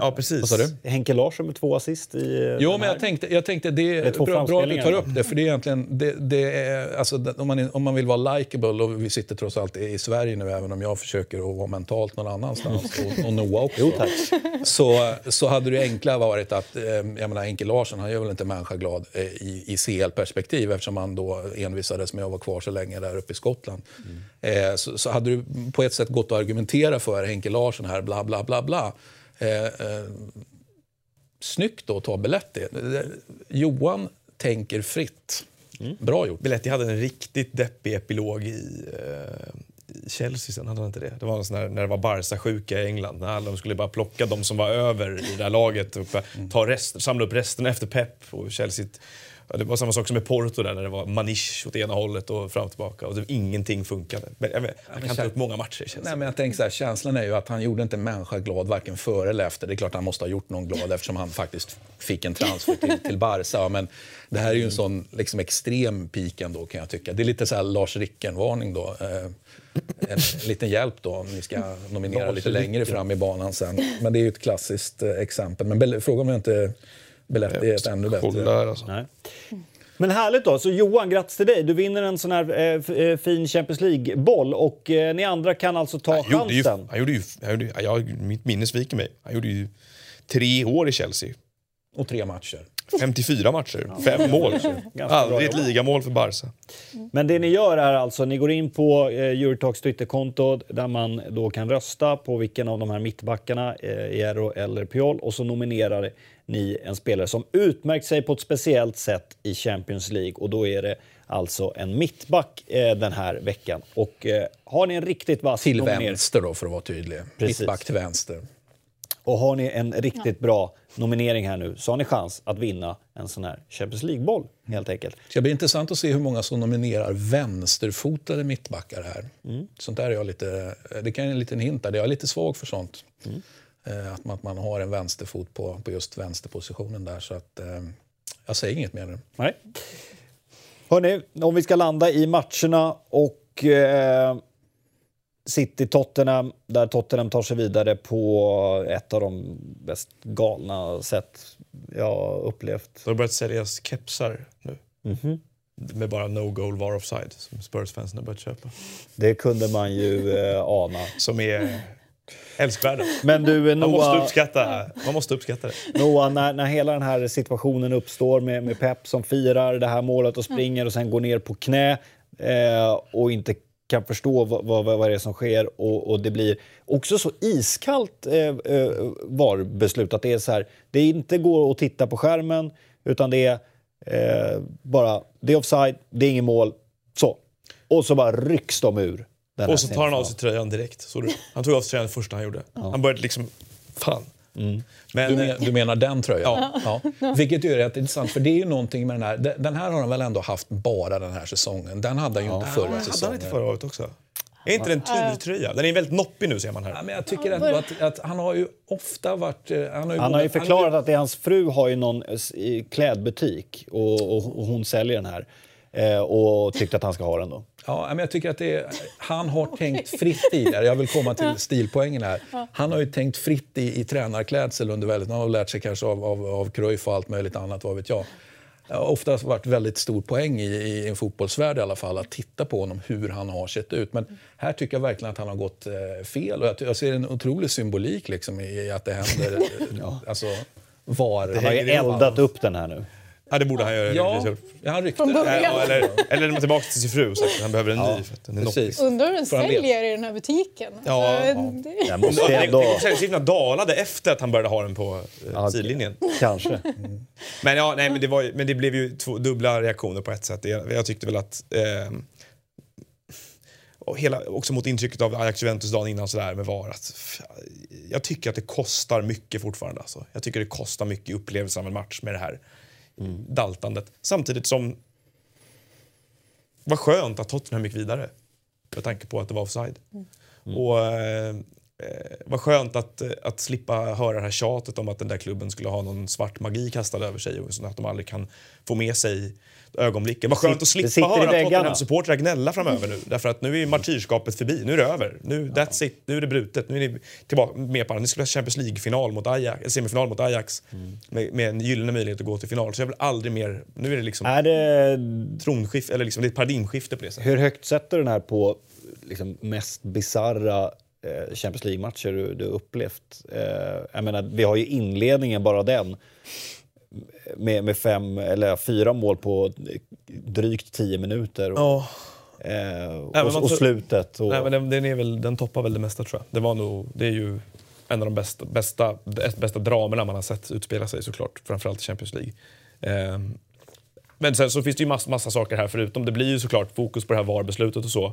ja, precis. Vad sa du? Henke Larsson med två assist i uh, Jo, men jag tänkte, jag tänkte det är bra, bra att du tar upp det. För det är egentligen, det, det är, alltså, om, man, om man vill vara likeable och vi sitter trots allt i Sverige nu, även om jag försöker att vara mentalt någon annanstans och, och Noah också. Jo, tack. Så, så hade det enkla varit att, eh, jag menar Henke Larsson, han gör väl inte människa glad i, i CL-perspektiv eftersom han då envisades med att vara kvar så länge där uppe i Skottland. Mm. Så, så hade du på ett sätt gått att argumentera för Henke Larsson här, bla bla bla bla. Eh, eh, snyggt då att ta Beletti. Johan tänker fritt. Mm. Bra gjort. Beletti hade en riktigt deppig epilog i, eh, i Chelsea sen, hade han inte det? Det var en sån här, när det var Barca-sjuka i England. När de skulle bara plocka de som var över i det här laget och ta rest, samla upp resterna efter Pep. Och Chelsea Ja, det var samma sak som med Porto där när det var manish åt ena hållet och fram och tillbaka och det, ingenting funkade. Men, jag, vet, jag kan ta upp många matcher. Känns Nej, men jag tänker så här, känslan är ju att han gjorde inte en människa glad varken före eller efter. Det är klart han måste ha gjort någon glad eftersom han faktiskt fick en transfer till, till Barca. Men det här är ju en sån liksom, extrem peak ändå kan jag tycka. Det är lite så här Lars Ricken-varning då. Eh, en liten hjälp då om ni ska nominera lite längre fram i banan sen. Men det är ju ett klassiskt eh, exempel. Men fråga om jag inte Ett ännu bättre. Alltså. Nej. Men härligt då. Så Johan, grattis till dig. Du vinner en sån här eh, eh fin Champions League-boll och eh, ni andra kan alltså ta han chansen. Ju, han gjorde ju, han gjorde, jag, mitt minne sviker mig. Han gjorde ju tre år i Chelsea. Och tre matcher. 54 matcher, fem mål. Aldrig ett ligamål för Barca. Men det ni gör är alltså, ni går in på eh, Eurotalks Twitterkonto där man då kan rösta på vilken av de här mittbackarna, eh, Ero eller Piol, och så nominerar ni en spelare som utmärkt sig på ett speciellt sätt i Champions League och då är det alltså en mittback eh, den här veckan. Och eh, har ni en riktigt vass Till vänster då för att vara tydlig. Precis. Mittback till vänster. Och har ni en riktigt ja. bra nominering här nu så har ni chans att vinna en sån här Champions League-boll helt enkelt. Det ska bli intressant att se hur många som nominerar vänsterfotade mittbackar här. Mm. Sånt där är jag lite, det kan en liten hint där, jag är lite svag för sånt. Mm. Eh, att, man, att man har en vänsterfot på, på just vänsterpositionen där. Så att, eh, jag säger inget mer nu. Nej. Hörrni, om vi ska landa i matcherna och eh, City-Tottenham, där Tottenham tar sig vidare på ett av de mest galna sätt jag upplevt. Det har börjat säljas kepsar nu. Mm -hmm. Med bara no goal var offside, som Spurs-fansen har börjat köpa. Det kunde man ju eh, ana. Som är Älskvärda. Men du, Man måste Noah, uppskatta, man måste uppskatta det. Noah när, när hela den här situationen uppstår med, med Pep som firar det här målet och springer och sen går ner på knä eh, och inte kan förstå vad, vad, vad det är som sker och, och det blir också så iskallt eh, eh, VAR-beslut att det är så här, det inte går att titta på skärmen utan det är eh, bara, det är offside, det är ingen mål, så. Och så bara rycks de ur. Och så tar han av sig tröjan direkt. Så du, han tog av sig tröjan det första han gjorde. Han började liksom... Fan. Mm. Men, Du, eh, men, du menar den tröjan? Ja. Vilket ju är rätt intressant, för det är ju någonting med den här. Den här har han väl ändå haft bara den här säsongen. Den hade han ju inte förra hade han säsongen. inte förra året också? Är inte den turtröja? Den är väldigt noppig nu ser man här. Ja, men jag tycker ändå att, att han har ju ofta varit... eh, Han har ju, Han har ju förklarat att det är hans fru har ju någon eh, klädbutik och, och, och hon säljer den här. Eh, och tyckte att han ska ha den då. Ja, men jag tycker att det är, han har tänkt fritt i det. Jag vill komma till stilpoängen här. Han har ju tänkt fritt i, i tränarklädsel under väldigt... Han har lärt sig kanske av, av, av Cruyff och allt möjligt annat, vad vet jag. Det har oftast varit väldigt stor poäng i, i en fotbollsvärld i alla fall att titta på honom, hur han har sett ut. Men här tycker jag verkligen att han har gått eh, fel. Och jag, jag ser en otrolig symbolik liksom, i, i att det händer. eh, alltså, var. Han har ju eldat upp den här nu. Ja, det borde han göra. Ja, ja, han ryckte. Från början. Ja, eller, eller lämna tillbaka till sin fru och sagt att han behöver en ny. För att den är. Precis. Undrar hur den säljer i den här butiken. Ja, Alltså, ja. det- Den måste Ja, ändå... Säljsiffrorna dalade efter att han började ha den på eh, Ja, sidlinjen. Kanske. Men, ja, nej, men, det var, ju- men det blev ju två dubbla reaktioner på ett sätt. Jag, jag tyckte väl att... Eh, och hela, också mot intrycket av Ajax Juventus dagen innan sådär med VAR. Att, jag tycker att det kostar mycket fortfarande. Alltså. Jag tycker det kostar mycket i upplevelsen av en match med det här daltandet. Samtidigt som... Vad skönt att Tottenham gick vidare. Med tanke på att det var offside. Och eh, eh, vad skönt att, eh, att slippa höra det här tjatet om att den där klubben skulle ha någon svart magi kastad över sig och så att de aldrig kan få med sig ögonblicken. Vad skönt att slippa höra. Tottenham-supportrar gnälla framöver nu. Därför att nu är martyrskapet förbi. Nu är det över. Nu, that's it. Nu är det brutet. Nu är ni tillbaka med på. Ni skulle ha Champions League-final mot Ajax, semifinal mot Ajax med, med en gyllene möjlighet att gå till final. Så jag vill aldrig mer... Nu är det liksom Är det, tronskift, eller liksom, det är ett paradigmskifte på det sättet. hur högt sätter du den här på liksom, mest bizarra eh, Champions League-matcher du, du upplevt? Eh, jag menar, vi har ju inledningen, bara den, med, med fem eller fyra mål på drygt tio minuter. Och, Ja. eh, men och, och slutet. Och, Nej, men den, den, är väl, den toppar väl det mesta tror jag. Det, var nog, det är ju en av de bästa, bästa, bästa dramerna man har sett utspela sig såklart. Framförallt i Champions League. Ehm, men sen så finns det ju massa, massa saker här förutom. Det blir ju såklart fokus på det här VAR-beslutet och så.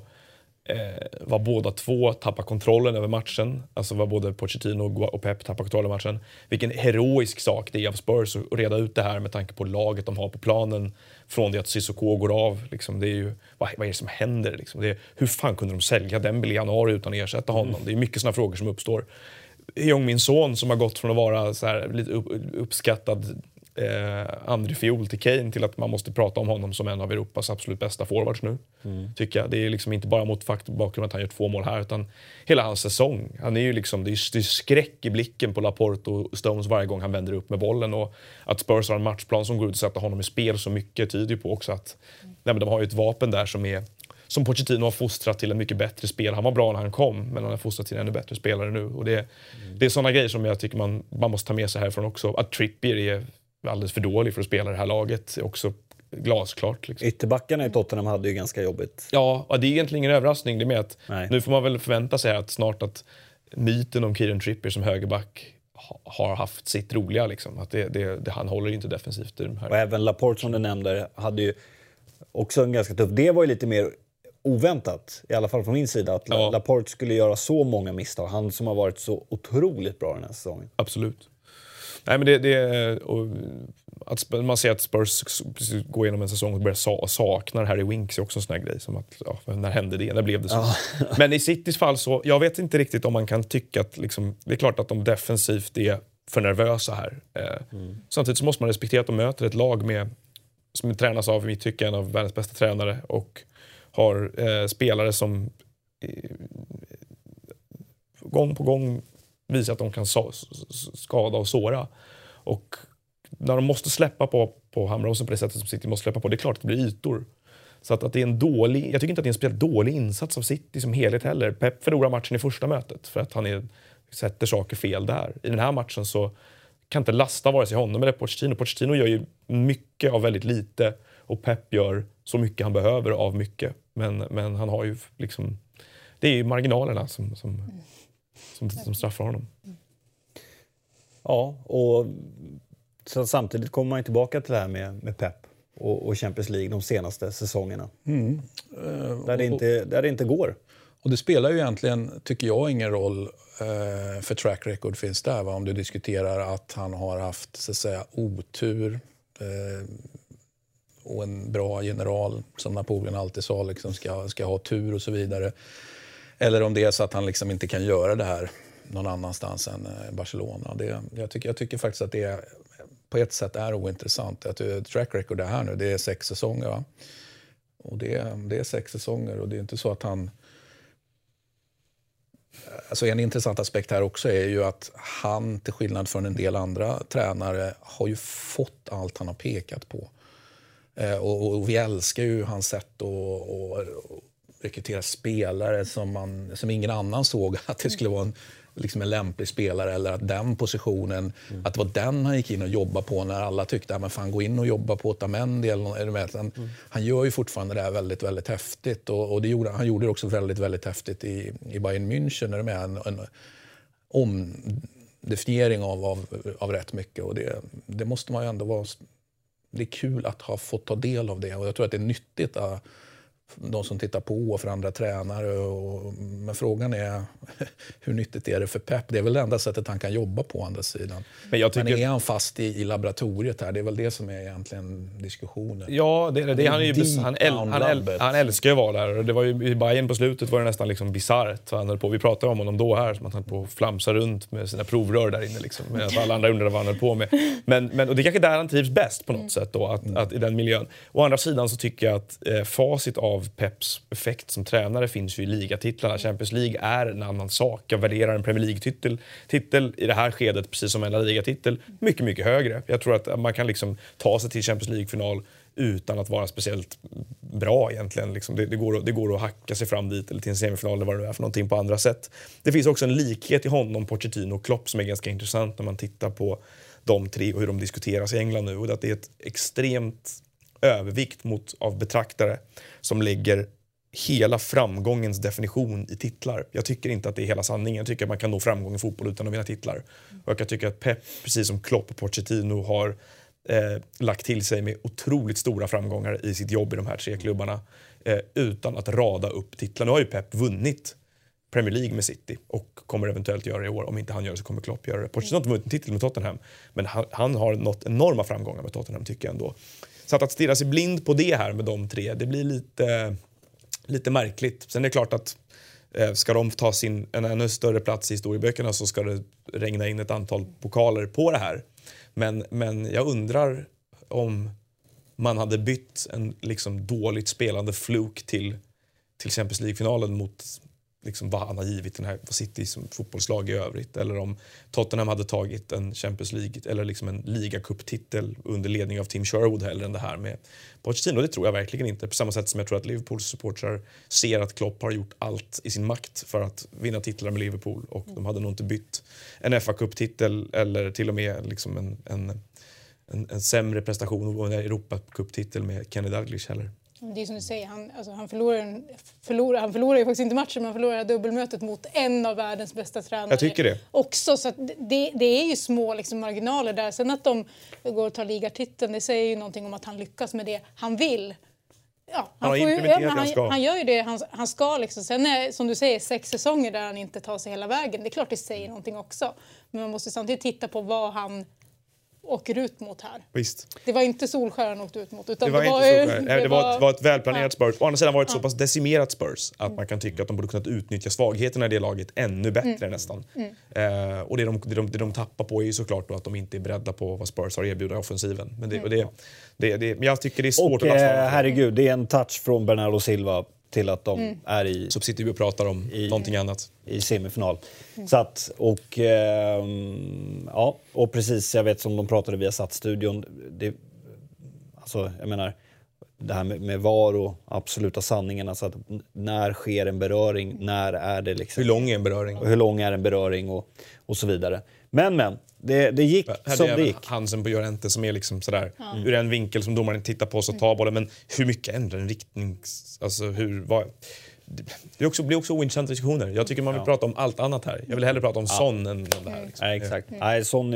Eh, var båda två tappar kontrollen över matchen. Alltså var både Pochettino och Pep tappar kontrollen över matchen. Vilken heroisk sak det är av Spurs att reda ut det här med tanke på laget de har på planen. Från det att Cissoko går av. Liksom, det är ju, vad, vad är det som händer? Liksom? Det är, hur fan kunde de sälja Dembele i januari utan att ersätta honom? Det är mycket sådana frågor som uppstår. Jong min son som har gått från att vara så här, lite upp, uppskattad eh, andra fiol till Kane till att man måste prata om honom som en av Europas absolut bästa forwards nu. Tycker jag. Det är liksom inte bara mot bakgrund att han gör två mål här utan hela hans säsong. Han är ju liksom, det, är, det är skräck i blicken på Laporte och Stones varje gång han vänder upp med bollen. Och att Spurs har en matchplan som går ut och sätter honom i spel så mycket tyder ju på också att nej, men de har ju ett vapen där som är som Pochettino har fostrat till en mycket bättre spel. Han var bra när han kom, men han har fostrat till en ännu bättre spelare nu. Och det, det är sådana grejer som jag tycker man, man måste ta med sig härifrån också. Att Trippier är alldeles för dålig för att spela det här laget också glasklart. Liksom. Ytterbackarna i Tottenham hade ju ganska jobbigt. Ja, och det är egentligen ingen överraskning. Det med att Nej. nu får man väl förvänta sig att snart att myten om Kieran Trippier som högerback ha- har haft sitt roliga. Liksom. Att det, det, det, han håller inte defensivt i de här. Och även Laporte som du nämnde hade ju också en ganska tuff... Det var ju lite mer oväntat, i alla fall från min sida, att Ja. Laporte skulle göra så många misstag. Han som har varit så otroligt bra den här säsongen. Absolut. Nej, men det, det, och att man ser att Spurs går igenom en säsong och börjar sa, sakna Harry Winks är också en sån här grej. Som att, ja, när hände det? När blev det så? men i Citys fall så, jag vet inte riktigt om man kan tycka att, liksom, det är klart att de defensivt är för nervösa här. Eh, Samtidigt så måste man respektera att de möter ett lag med, som tränas av, i mitt tycke, en av världens bästa tränare och har eh, spelare som eh, gång på gång visar att de kan skada och såra. Och när de måste släppa på, på Hamrosen på det sättet som City måste släppa på, det är klart att det blir ytor. Så att, att det är en dålig, jag tycker inte att det är en speciellt dålig insats av City som helhet heller. Pep förlorar matchen i första mötet för att han är, sätter saker fel där. I den här matchen så kan inte lasta vare sig honom eller Pochettino. Pochettino gör ju mycket av väldigt lite och Pep gör så mycket han behöver av mycket. Men, men han har ju liksom... Det är ju marginalerna som, som, mm som, som straffar honom. Ja, och så samtidigt kommer man tillbaka till det här med, med Pep och, och Champions League de senaste säsongerna. Mm. Där, det inte, där det inte går. Och det spelar ju egentligen, tycker jag, ingen roll eh, för track record finns där. Va? Om du diskuterar att han har haft så att säga, otur eh, och en bra general, som Napoleon alltid sa, liksom ska, ska ha tur och så vidare. Eller om det är så att han liksom inte kan göra det här någon annanstans än eh, Barcelona. Det, jag, tycker, jag tycker faktiskt att det på ett sätt är ointressant. Att eh, track record är här nu, det är sex säsonger. Va? Och det, det är sex säsonger och det är inte så att han... Alltså en intressant aspekt här också är ju att han, till skillnad från en del andra tränare, har ju fått allt han har pekat på. Eh, och, och, vi älskar ju hans sätt att, att rekrytera spelare som, man, som ingen annan såg att det skulle vara en liksom en lämplig spelare eller att den positionen, mm. att det var den han gick in och jobbade på när alla tyckte att fan gå in och jobba på Otamendi eller med? Han, mm. han gör ju fortfarande det här väldigt, väldigt häftigt och, och det gjorde, han gjorde det också väldigt, väldigt häftigt i, i Bayern München är du med? En, en omdefiniering av, av, av rätt mycket och det, det måste man ju ändå vara det är kul att ha fått ta del av det och jag tror att det är nyttigt att de som tittar på och för andra tränare. Och, men frågan är hur nyttigt är det för Pep? Det är väl det enda sättet han kan jobba på andra sidan. Men, jag tycker... men är han fast i, i, laboratoriet här? Det är väl det som är egentligen diskussionen. Ja, det är det. Han, är ju, han, äl, han, äl, han älskar ju att vara där. Det var ju, I Bayern på slutet var det nästan liksom bisarrt. Vi pratade om honom då här, som att han på att flamsa runt med sina provrör där inne. Liksom, medan alla andra undrade vad han höll på med. Men, men, och det är kanske där han trivs bäst på något mm. sätt, då, att, att, i den miljön. Å andra sidan så tycker jag att eh, facit av av Peps effekt som tränare finns ju i ligatitlarna. Champions League är en annan sak. Jag värderar en Premier League-titel titel i det här skedet, precis som en ligatitel, mycket, mycket högre. Jag tror att man kan liksom ta sig till Champions League-final utan att vara speciellt bra egentligen. Liksom det, det, går, det går att hacka sig fram dit eller till en semifinal eller vad det är för någonting på andra sätt. Det finns också en likhet i honom, Pochettino och Klopp som är ganska intressant när man tittar på de tre och hur de diskuteras i England nu. Och att det är ett extremt övervikt mot, av betraktare som lägger hela framgångens definition i titlar. Jag tycker inte att det är hela sanningen. Jag tycker att man kan nå framgång i fotboll utan att vinna titlar. Och jag tycker att Pep, precis som Klopp och Pochettino, har eh, lagt till sig med otroligt stora framgångar i sitt jobb i de här tre klubbarna eh, utan att rada upp titlar. Nu har ju Pep vunnit Premier League med City och kommer eventuellt göra det i år. Om inte han gör det så kommer Klopp göra det. Pochettino har inte vunnit en titel med Tottenham men han, han har nått enorma framgångar med Tottenham tycker jag ändå. Så att, att stirra sig blind på det här med de tre, det blir lite, lite märkligt. Sen är det klart att eh, ska de ta sin, en ännu större plats i historieböckerna så ska det regna in ett antal pokaler på det här. Men, men jag undrar om man hade bytt en liksom dåligt spelande fluk till, till Champions League-finalen mot liksom vad han har givit den här City som fotbollslag i övrigt. Eller om Tottenham hade tagit en Champions League eller liksom en ligacuptitel under ledning av Tim Sherwood hellre än det här med Pochettino. Det tror jag verkligen inte. På samma sätt som jag tror att Liverpools supportrar ser att Klopp har gjort allt i sin makt för att vinna titlar med Liverpool och de hade nog inte bytt en fa Cup-titel eller till och med liksom en, en, en, en sämre prestation och en Europacup-titel med Kenny Dalglish heller. Det är som du säger, han, alltså, han, förlorar, förlorar, han förlorar ju faktiskt inte matchen men han förlorar dubbelmötet mot en av världens bästa tränare. Jag tycker det. Också, så det, det är ju små liksom, marginaler där. Sen att de går och tar ligatiteln, det säger ju någonting om att han lyckas med det han vill. Ja, han, han, ju, ja, han, han, gör ju det han, han ska. Liksom. Sen är som du säger sex säsonger där han inte tar sig hela vägen. Det är klart det säger någonting också. Men man måste samtidigt titta på vad han åker ut mot här. Visst. Det var inte Solskär åkte ut mot. Utan det var, det var, inte det, det var, ett, var ett välplanerat ja. Spurs. Å andra sidan var det ett ja. så pass decimerat Spurs att mm. man kan tycka att de borde kunnat utnyttja svagheterna i det laget ännu bättre mm. nästan. Mm. Eh, och det de, det, de, det de tappar på är ju såklart att de inte är beredda på vad Spurs har att erbjuda i offensiven. Men, det, mm. det, det, men jag tycker det är svårt och, att lasta eh, herregud, det är en touch från Bernardo Silva till att de mm. är i... Så sitter vi och pratar om i, någonting annat. I semifinal. Mm. Så att, och, eh, ja, och precis, jag vet som de pratade via satt studion det, alltså, jag menar, det här med, med VAR och absoluta sanningen. Alltså att när sker en beröring? När är det liksom... Hur lång är en beröring? Och hur lång är en beröring och, och så vidare. Men men, det, det gick Här som det gick. Hansen på Llorente som är liksom sådär, ur en vinkel som domaren tittar på så tar bollen. Men hur mycket ändrar en riktning? Alltså hur, vad, det också, blir också ointressanta diskussioner. Jag tycker man vill prata om allt annat här. Jag vill hellre prata om Son än om det här. Liksom. Nej, exakt. Nej, Son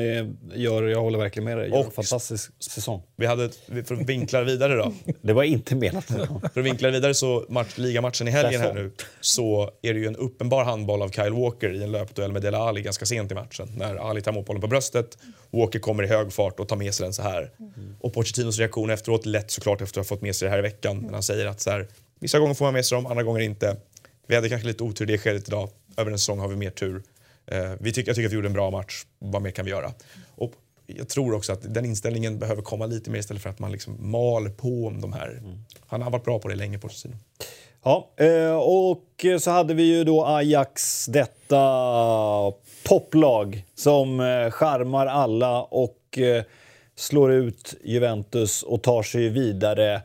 gör, jag håller verkligen med dig, gör en Och- fantastisk säsong. Vi hade, för att vinkla vidare då. Det var inte menat. För att vinkla vidare så match, ligamatchen i helgen här nu så är det ju en uppenbar handboll av Kyle Walker i en löpduell med Dele Alli ganska sent i matchen. När Ali tar bollen på bröstet, Walker kommer i hög fart och tar med sig den så här. Och Pochettinos reaktion efteråt, lätt såklart efter att ha fått med sig det här i veckan. Men han säger att så här, vissa gånger får man med sig dem, andra gånger inte. Vi hade kanske lite otur i det skedet idag. Över en säsong har vi mer tur. Eh, vi tycker, jag tycker att vi gjorde en bra match. Vad mer kan vi göra? Och jag tror också att den inställningen behöver komma lite mer istället för att man liksom mal på om de här. Han har varit bra på det länge, Pochettino. Ja, eh, och så hade vi ju då Ajax, detta poplag som eh, charmar alla och eh, slår ut Juventus och tar sig vidare eh,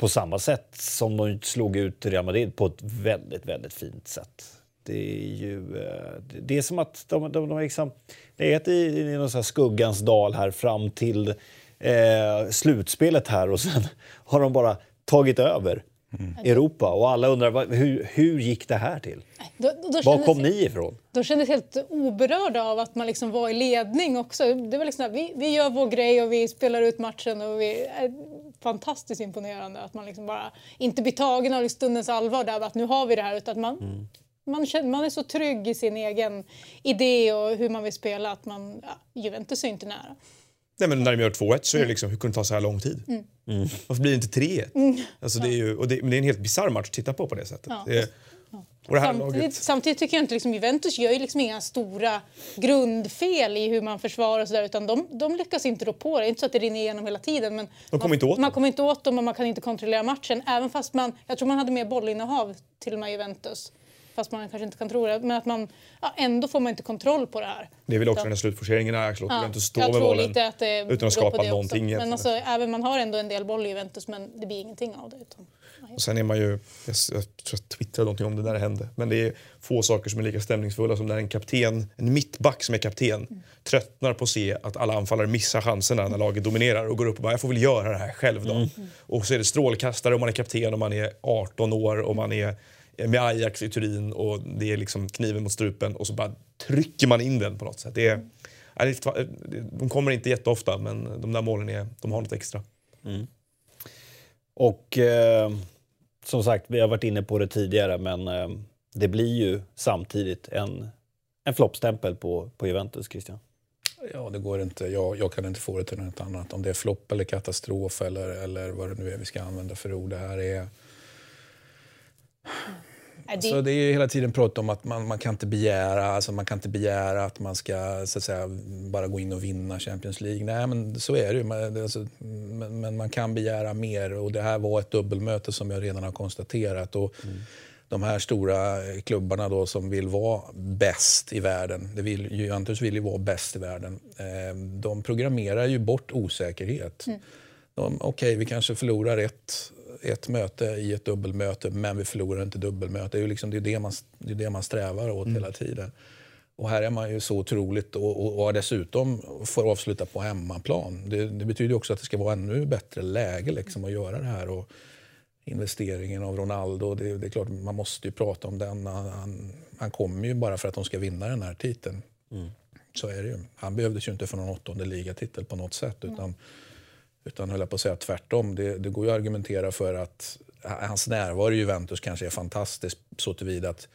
på samma sätt som de slog ut Real Madrid på ett väldigt, väldigt fint sätt. Det är ju eh, det- är som att de, de, de är liksom, det är i, i någon så här skuggans dal här fram till eh, slutspelet här och sen har de bara tagit över Europa och alla undrar vad, hur, hur gick det här till? Då, då, Var kändes- kom ni ifrån? De kändes helt oberörda av att man liksom var i ledning också. Det var liksom, vi, vi gör vår grej och vi spelar ut matchen och vi är fantastiskt imponerande att man liksom bara inte blir tagen av stundens allvar där att nu har vi det här utan att man, man, känner, man är så trygg i sin egen idé och hur man vill spela att man, ja, Juventus är inte nära. Nej, men när de gör 2-1 så är det liksom, hur kunde det ta så här lång tid? Varför blir det inte 3-1? Alltså, det är ju, och det, men det är en helt bisarr match att titta på på det sättet. Ja. Det och det här Samtidigt, laget, samtidigt tycker jag inte liksom Juventus gör ju liksom inga stora grundfel i hur man försvarar och sådär utan de, de lyckas inte rå på det. Det är inte så att det rinner igenom hela tiden men kommer man, man kommer inte åt dem och man kan inte kontrollera matchen även fast man, jag tror man hade mer bollinnehav till och med Juventus. Fast man kanske inte kan tro det. Men att man, ja, ändå får man inte kontroll på det här. det är väl också den här slutforceringen Ajax låter Ja, Juventus stå jag med bollen lite att det utan att skapa någonting. Också. Men alltså, även man har ändå en del boll i Juventus men det blir ingenting av det. Utan, Och sen är man ju, jag, jag tror jag twittrade någonting om det när det hände, men det är få saker som är lika stämningsfulla som när en kapten, en mittback som är kapten, tröttnar på att se att alla anfallare missar chanserna när laget dominerar och går upp och bara “jag får väl göra det här själv då”. Och så är det strålkastare och man är kapten och man är 18 år och man är med Ajax i Turin och det är liksom kniven mot strupen och så bara trycker man in den på något sätt. Det är, de kommer inte jätteofta men de där målen är, de har något extra. Och eh, som sagt, vi har varit inne på det tidigare, men eh, det blir ju samtidigt en, en floppstämpel på, på Juventus, Christian. Ja, det går inte. Jag, jag kan inte få det till något annat. Om det är flopp eller katastrof eller, eller vad det nu är vi ska använda för ord. Det här är... Nej, det, Så det är ju hela tiden prat om att man, man, kan inte begära, alltså man kan inte begära att man ska så att säga, bara gå in och vinna Champions League. Nej, men så är det ju. Man, alltså, men, men man kan begära mer och det här var ett dubbelmöte som jag redan har konstaterat. Och De här stora klubbarna då som vill vara bäst i världen, det vill, Juventus vill ju vara bäst i världen, eh, de programmerar ju bort osäkerhet. De, Okej, vi kanske förlorar ett, ett möte i ett dubbelmöte, men vi förlorar inte dubbelmöte. Det är ju liksom, det, är det, man, det är det man strävar åt hela tiden. Och här är man ju så otroligt och, och, och dessutom får avsluta på hemmaplan. Det, det betyder också att det ska vara ännu bättre läge liksom att göra det här. Och investeringen av Ronaldo, det, det är klart man måste ju prata om den. Han, han kommer ju bara för att de ska vinna den här titeln. Så är det ju. Han behövdes ju inte för någon åttonde ligatitel på något sätt. Utan, utan höll jag på att säga tvärtom. Det, det går ju att argumentera för att hans närvaro i Juventus kanske är fantastisk så tillvida att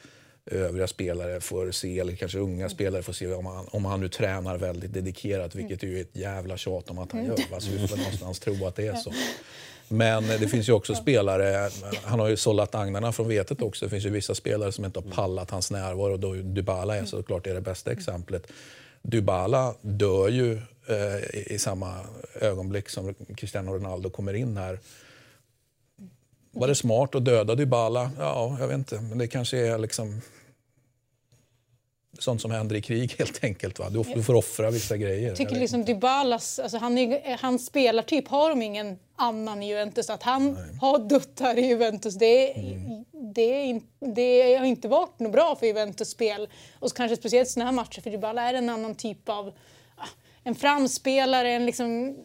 övriga spelare får se, eller kanske unga spelare får se om han, om han nu tränar väldigt dedikerat, vilket är ju ett jävla tjat om att han gör. Alltså, vi får någonstans tro att det är så. Men det finns ju också spelare, han har ju sållat agnarna från vetet också. Det finns ju vissa spelare som inte har pallat hans närvaro och då Dybala är såklart är det bästa exemplet. Dybala dör ju eh, i, i samma ögonblick som Cristiano Ronaldo kommer in här. Var det smart att döda Dybala? Ja, jag vet inte. Men det kanske är liksom... sånt som händer i krig helt enkelt. Va? Du, du får offra vissa grejer. Jag tycker liksom Dybalas, alltså han är, hans spelartyp har de ingen annan i Juventus. Att han Nej. har dött här i Juventus, det, mm. det, det har inte varit något bra för Juventus spel. Och kanske speciellt sådana här matcher, för Dybala är en annan typ av en framspelare, en liksom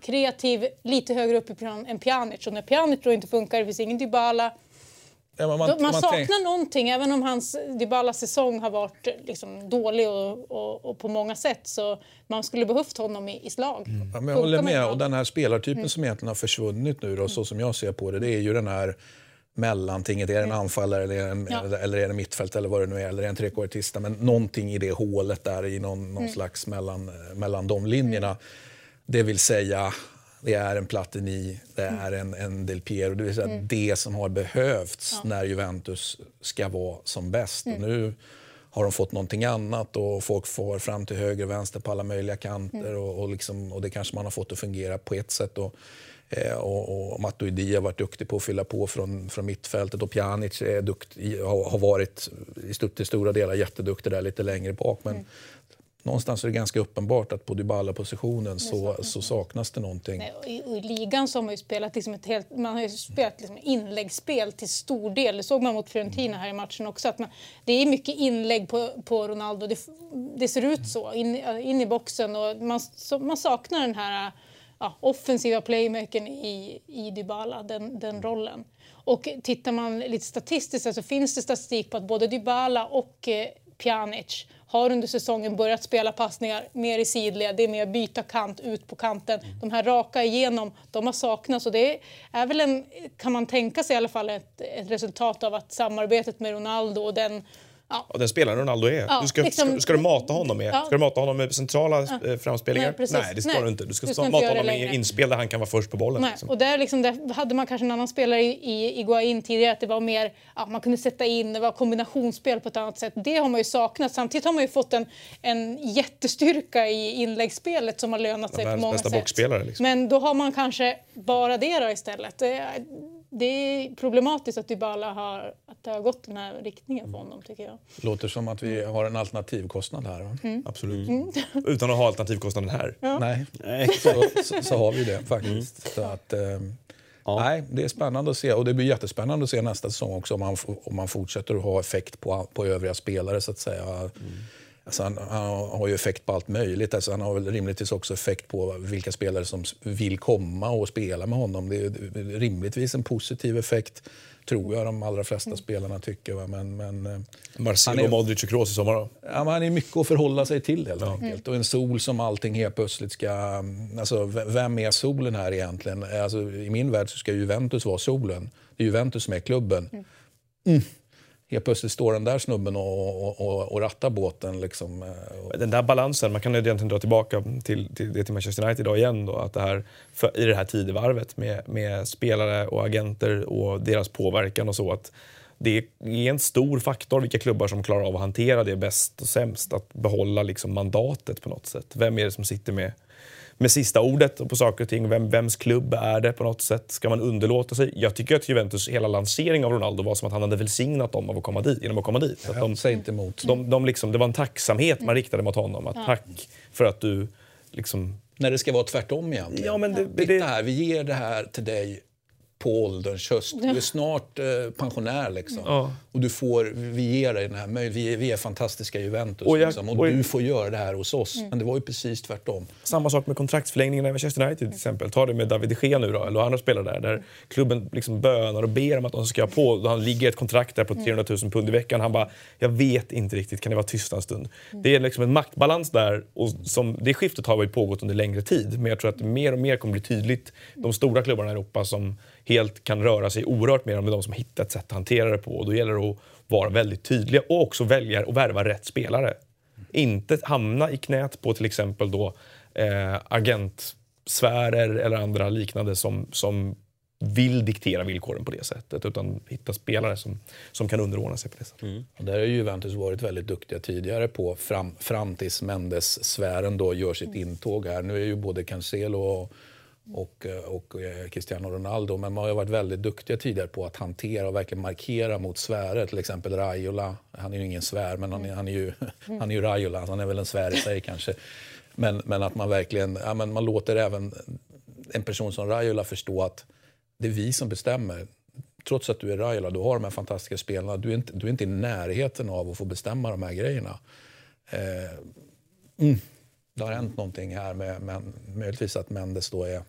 kreativ, lite högre upp i plan än Pjanic. Och när Pjanic då inte funkar, det finns ingen Dybala, Ja, man, man, man, saknar tänk... någonting, även om hans Dybalas säsong har varit liksom, dålig och, och, och, på många sätt. Så man skulle behövt honom i, i slag. Mm. Ja, men jag håller med. Och den här spelartypen mm. som egentligen har försvunnit nu, då, så som jag ser på det, det är ju den här mellantinget. Är det en mm. anfallare eller, en, ja. eller är det mittfält eller vad det nu är, eller är det en trekvartista. Men någonting i det hålet där i någon, någon mm. slags mellan, mellan de linjerna. Det vill säga det är en Platini, det mm. är en, en Del Piero. Det vill säga mm. det som har behövts ja. när Juventus ska vara som bäst. Mm. Och nu har de fått någonting annat och folk får fram till höger och vänster på alla möjliga kanter. Mm. Och, och, liksom, och, det kanske man har fått att fungera på ett sätt. Och, eh, och, och Matuidi har varit duktig på att fylla på från, från mittfältet och Pjanic är dukt, har, har varit i till stora delar jätteduktig där lite längre bak. Men mm någonstans är det ganska uppenbart att på Dybala-positionen så, så saknas det någonting. Nej, i, I ligan så har man ju spelat, liksom ett helt, man har spelat liksom inläggsspel till stor del. Det såg man mot Fiorentina här i matchen också. Att man, det är mycket inlägg på, på Ronaldo. Det, det ser ut så, in, in i boxen. Och man, så, man saknar den här ja, offensiva playmakern i, i Dybala, den, den rollen. Och tittar man lite statistiskt så finns det statistik på att både Dybala och eh, Pjanic har under säsongen börjat spela passningar mer i sidled, det är mer byta kant ut på kanten. Mm. De här raka igenom, de har saknats och det är väl en, kan man tänka sig i alla fall, ett, ett resultat av att samarbetet med Ronaldo och den Ja. Och den spelaren Ronaldo är. Ja, du ska, liksom, ska, ska, du mata honom med, ja. ska du mata honom med centrala ja. Eh, framspelningar? Nej, Nej, det ska Nej. du inte. Du ska, du ska mata honom med inspel där han kan vara först på bollen. Liksom. Och där, liksom, där hade man kanske en annan spelare i, i Iguain tidigare. Att det var mer, ja, man kunde sätta in, det var kombinationsspel på ett annat sätt. Det har man ju saknat. Samtidigt har man ju fått en, en jättestyrka i inläggsspelet som har lönat sig på många sätt. Liksom. Men då har man kanske bara det då istället det är problematiskt att Dybala har, att det har gått den här riktningen för honom. tycker jag. låter som att vi har en alternativkostnad här. Mm. Absolut. Mm. Utan att ha alternativkostnaden här. Ja. Nej, så, så, så, har vi det faktiskt. Mm. Så att, eh, ja. Nej, det är spännande att se och det blir jättespännande att se nästa säsong också om man, om man fortsätter att ha effekt på, på övriga spelare så att säga. Mm. Alltså han, han, har ju effekt på allt möjligt. Alltså han har väl rimligtvis också effekt på vilka spelare som vill komma och spela med honom. Det är rimligtvis en positiv effekt, tror jag de allra flesta mm. spelarna tycker. Va? Men, men, eh, Marcelo, är, Modric och Kroos i sommar då? Ja, man är mycket att förhålla sig till helt ja. enkelt. Och en sol som allting helt plötsligt ska... Alltså, vem är solen här egentligen? Alltså, I min värld så ska Juventus vara solen. Det är Juventus som är klubben. Mm. Helt plötsligt står den där snubben och, och, och rattar båten. Liksom. Eh, den där balansen, man kan egentligen dra tillbaka till, till det till Manchester United idag igen. Då, att det här, för, I det här tidevarvet med, med spelare och agenter och deras påverkan och så. att det är en stor faktor vilka klubbar som klarar av att hantera det bäst och sämst. Att behålla liksom mandatet på något sätt. Vem är det som sitter med med sista ordet på saker och ting. Vem, vems klubb är det på något sätt? Ska man underlåta sig? Jag tycker att Juventus hela lansering av Ronaldo var som att han hade välsignat dem av att komma dit, genom att komma dit. Att de, säg inte emot. De, de liksom, det var en tacksamhet man riktade mot honom. Att tack för att du liksom... När det ska vara tvärtom egentligen. Ja, men det, det, Titta här, vi ger det här till dig på ålderns höst. Du är snart eh, pensionär liksom. Ja. Och du får, vi ger dig den här möjligheten. Vi, vi, är fantastiska Juventus och, jag, liksom, och, och du får göra det här hos oss. Mm. Men det var ju precis tvärtom. Samma sak med kontraktsförlängningen i Manchester United till exempel. Ta det med David de Gea nu då, eller andra spelare där. Där klubben liksom bönar och ber om att de ska på. Han ligger ett kontrakt där på 300 000 pund i veckan. Han bara, jag vet inte riktigt, kan det vara tyst en stund? Mm. Det är liksom en maktbalans där. Och som, det skiftet har varit pågått under längre tid. Men jag tror att mer och mer kommer bli tydligt. De stora klubbarna i Europa som helt kan röra sig oerhört mer med de som hittat ett sätt att hantera det på. Och då gäller det att vara väldigt tydliga och också välja och värva rätt spelare. Inte hamna i knät på till exempel då eh, agentsfärer eller andra liknande som, som vill diktera villkoren på det sättet. Utan hitta spelare som, som kan underordna sig på det sättet. Mm. Och där har Juventus varit väldigt duktiga tidigare på fram, fram tills Mendes-sfären då gör sitt intåg här. Nu är ju både Cancelo och och, eh, och eh, Cristiano Ronaldo. Men man har varit väldigt duktiga tidigare på att hantera och verkligen markera mot sfärer. Till exempel Raiola. Han är ju ingen svär, men han är, han är ju, han är ju Raiola. Han är väl en svär i sig kanske. Men, men att man verkligen ja, men man låter även en person som Raiola förstå att det är vi som bestämmer. Trots att du är Raiola, du har de här fantastiska spelarna. Du är inte, du är inte i närheten av att få bestämma de här grejerna. Eh, mm. Det har hänt någonting här med, med möjligtvis att Mendes då är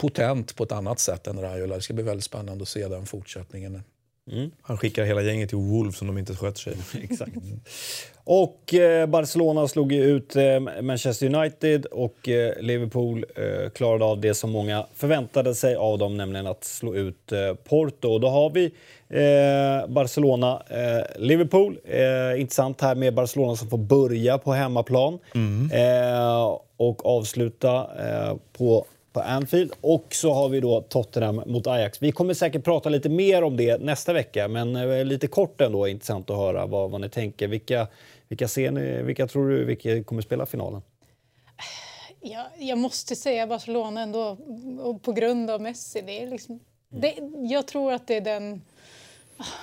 potent på ett annat sätt än Raiola. Det ska bli väldigt spännande att se den fortsättningen. Mm. Han skickar hela gänget till Wolves om de inte sköter sig. Exakt. Och eh, Barcelona slog ut eh, Manchester United och eh, Liverpool eh, klarade av det som många förväntade sig av dem, nämligen att slå ut eh, Porto. Och då har vi eh, Barcelona-Liverpool. intressant här med Barcelona som får börja på hemmaplan mm. och avsluta på på Anfield. Och så har vi då Tottenham mot Ajax. Vi kommer säkert prata lite mer om det nästa vecka, men eh, lite kort ändå intressant att höra vad, vad ni tänker. Vilka, vilka, ser ni, vilka tror du vilka kommer spela finalen? Ja, jag måste säga Barcelona ändå, på grund av Messi. Det är liksom, det, jag tror att det är den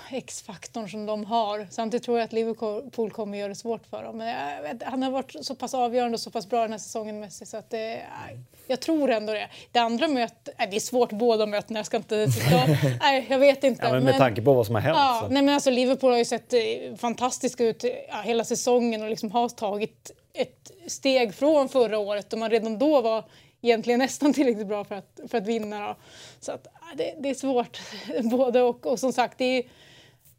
X-faktorn som de har. Samtidigt tror jag att Liverpool kommer göra det svårt för dem. Men vet, han har varit så pass avgörande och så pass bra den här säsongen Messi så att det, jag tror ändå det. Det andra mötet, det är svårt båda mötena, jag ska inte sitta nej, jag vet inte. Ja, men med men, tanke på vad som har hänt. Ja, nej, men alltså, Liverpool har ju sett eh, fantastiska ut ja, hela säsongen och liksom har tagit ett steg från förra året och man redan då var egentligen nästan tillräckligt bra för att, för att vinna. Då. Så att, det, det är svårt både och. Och som sagt, det är,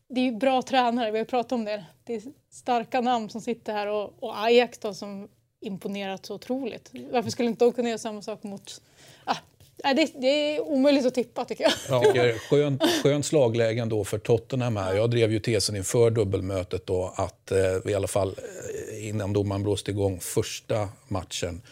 det är bra tränare, vi har pratat om det. Det är starka namn som sitter här och, och Ajax då, som imponerat så otroligt. Varför skulle inte de kunna göra samma sak mot... Ah, det, det är omöjligt att tippa tycker jag. Ja, okay. skönt, skönt slagläge ändå för Tottenham här. Jag drev ju tesen inför dubbelmötet då att eh, i alla fall eh, innan domaren blåste igång första matchen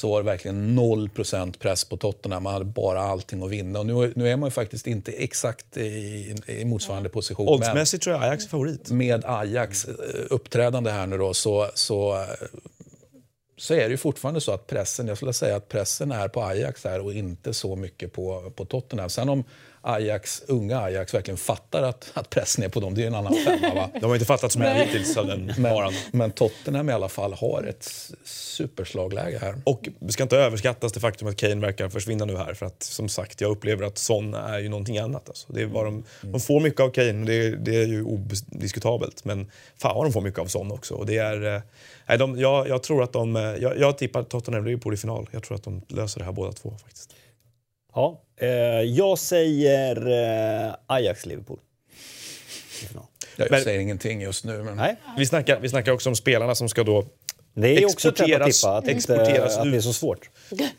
så var det verkligen 0% press på Tottenham. Man hade bara allting att vinna. Och nu, nu är man ju faktiskt inte exakt i, i motsvarande position. Oddsmässigt tror jag Ajax är favorit. Med Ajax eh, uppträdande här nu då så, så, så är det ju fortfarande så att pressen, jag skulle säga att pressen är på Ajax här och inte så mycket på, på Tottenham. Sen om Ajax, unga Ajax verkligen fattar att, att pressen är på dem. Det är en annan femma. Va? De har inte fattat mycket hittills av den men, men Tottenham i alla fall har ett superslagläge här. Och det ska inte överskattas det faktum att Kane verkar försvinna nu här. För att som sagt, jag upplever att Son är ju någonting annat. Alltså. Det är vad de, de får mycket av Kane, det, det är ju odiskutabelt. Men fan vad de får mycket av Son också. Och det är, eh, de, jag, jag tror att de... Jag, jag tippar Tottenham Liverpool i final. Jag tror att de löser det här båda två faktiskt. Ja, eh, jag säger eh, Ajax-Liverpool. Jag men, säger ingenting just nu. Men... Nej. Vi, snackar, vi snackar också om spelarna som ska då det är exporteras, också tippa, att, exporteras att, att det är så svårt.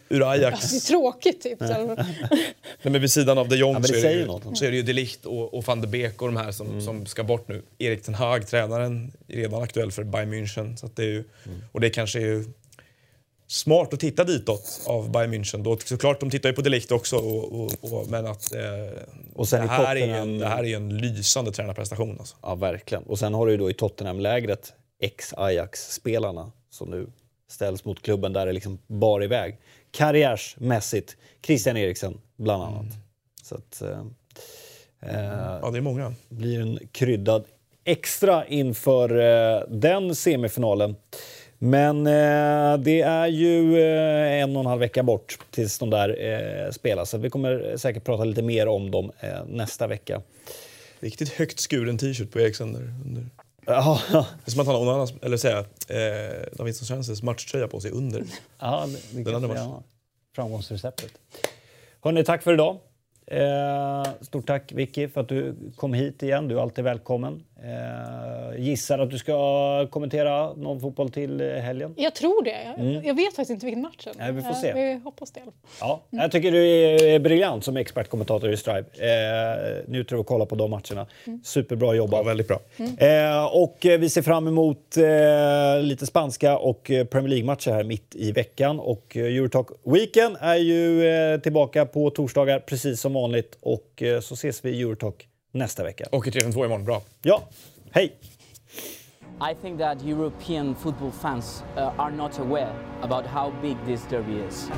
Ur Ajax. Det är tråkigt typ. Nej, men vid sidan av de Jong ja, så, är det, ju, så är det ju de Ligt och, och van de Beek och de här som, mm. som ska bort nu. Erik Ten Hag, tränaren, är redan aktuell för Bayern München. Så det är ju, mm. Och det kanske är ju smart att titta ditåt av Bayern München. Då, såklart, de tittar ju på Delict också, och, och, och, men att eh, och sen det, här är en, det här är en lysande tränarprestation. Alltså. Ja, verkligen. Och sen har du ju då i Tottenham-lägret ex-Ajax-spelarna som nu ställs mot klubben där det liksom bar iväg. Karriärsmässigt, Christian Eriksen bland annat. Mm. Så att, eh, ja, det är många. blir en kryddad extra inför eh, den semifinalen. Men eh, det är ju eh, en och en halv vecka bort tills de där eh, spelas. Så vi kommer säkert prata lite mer om dem eh, nästa vecka. Riktigt högt skuren t-shirt på Eriksson. Under. Ja. Det är som att han har någon annan, eller säga, eh, Davidsson Chances matchtröja på sig under ja, det, det den andra matchen. Framgångsreceptet. Hörni, tack för idag. Eh, stort tack Vicky för att du kom hit igen. Du är alltid välkommen. Eh, gissar att du ska kommentera någon fotboll till helgen? Jag tror det. Mm. Jag vet faktiskt inte vilken match. Nej, vi får se. Vi hoppas det. Ja, mm. Jag tycker du är briljant som expertkommentator i Strive. Eh, njuter av att kolla på de matcherna. Mm. Superbra jobbat. Ja, väldigt bra. Mm. Eh, och vi ser fram emot eh, lite spanska och eh, Premier League-matcher här mitt i veckan. Och eh, Eurotalk Weekend är ju eh, tillbaka på torsdagar precis som vanligt. Och så ses vi i Eurotalk nästa vecka. Och i 352 imorgon. Bra. Ja. Hej! I think that European football fans uh, are not aware about how big this derby is.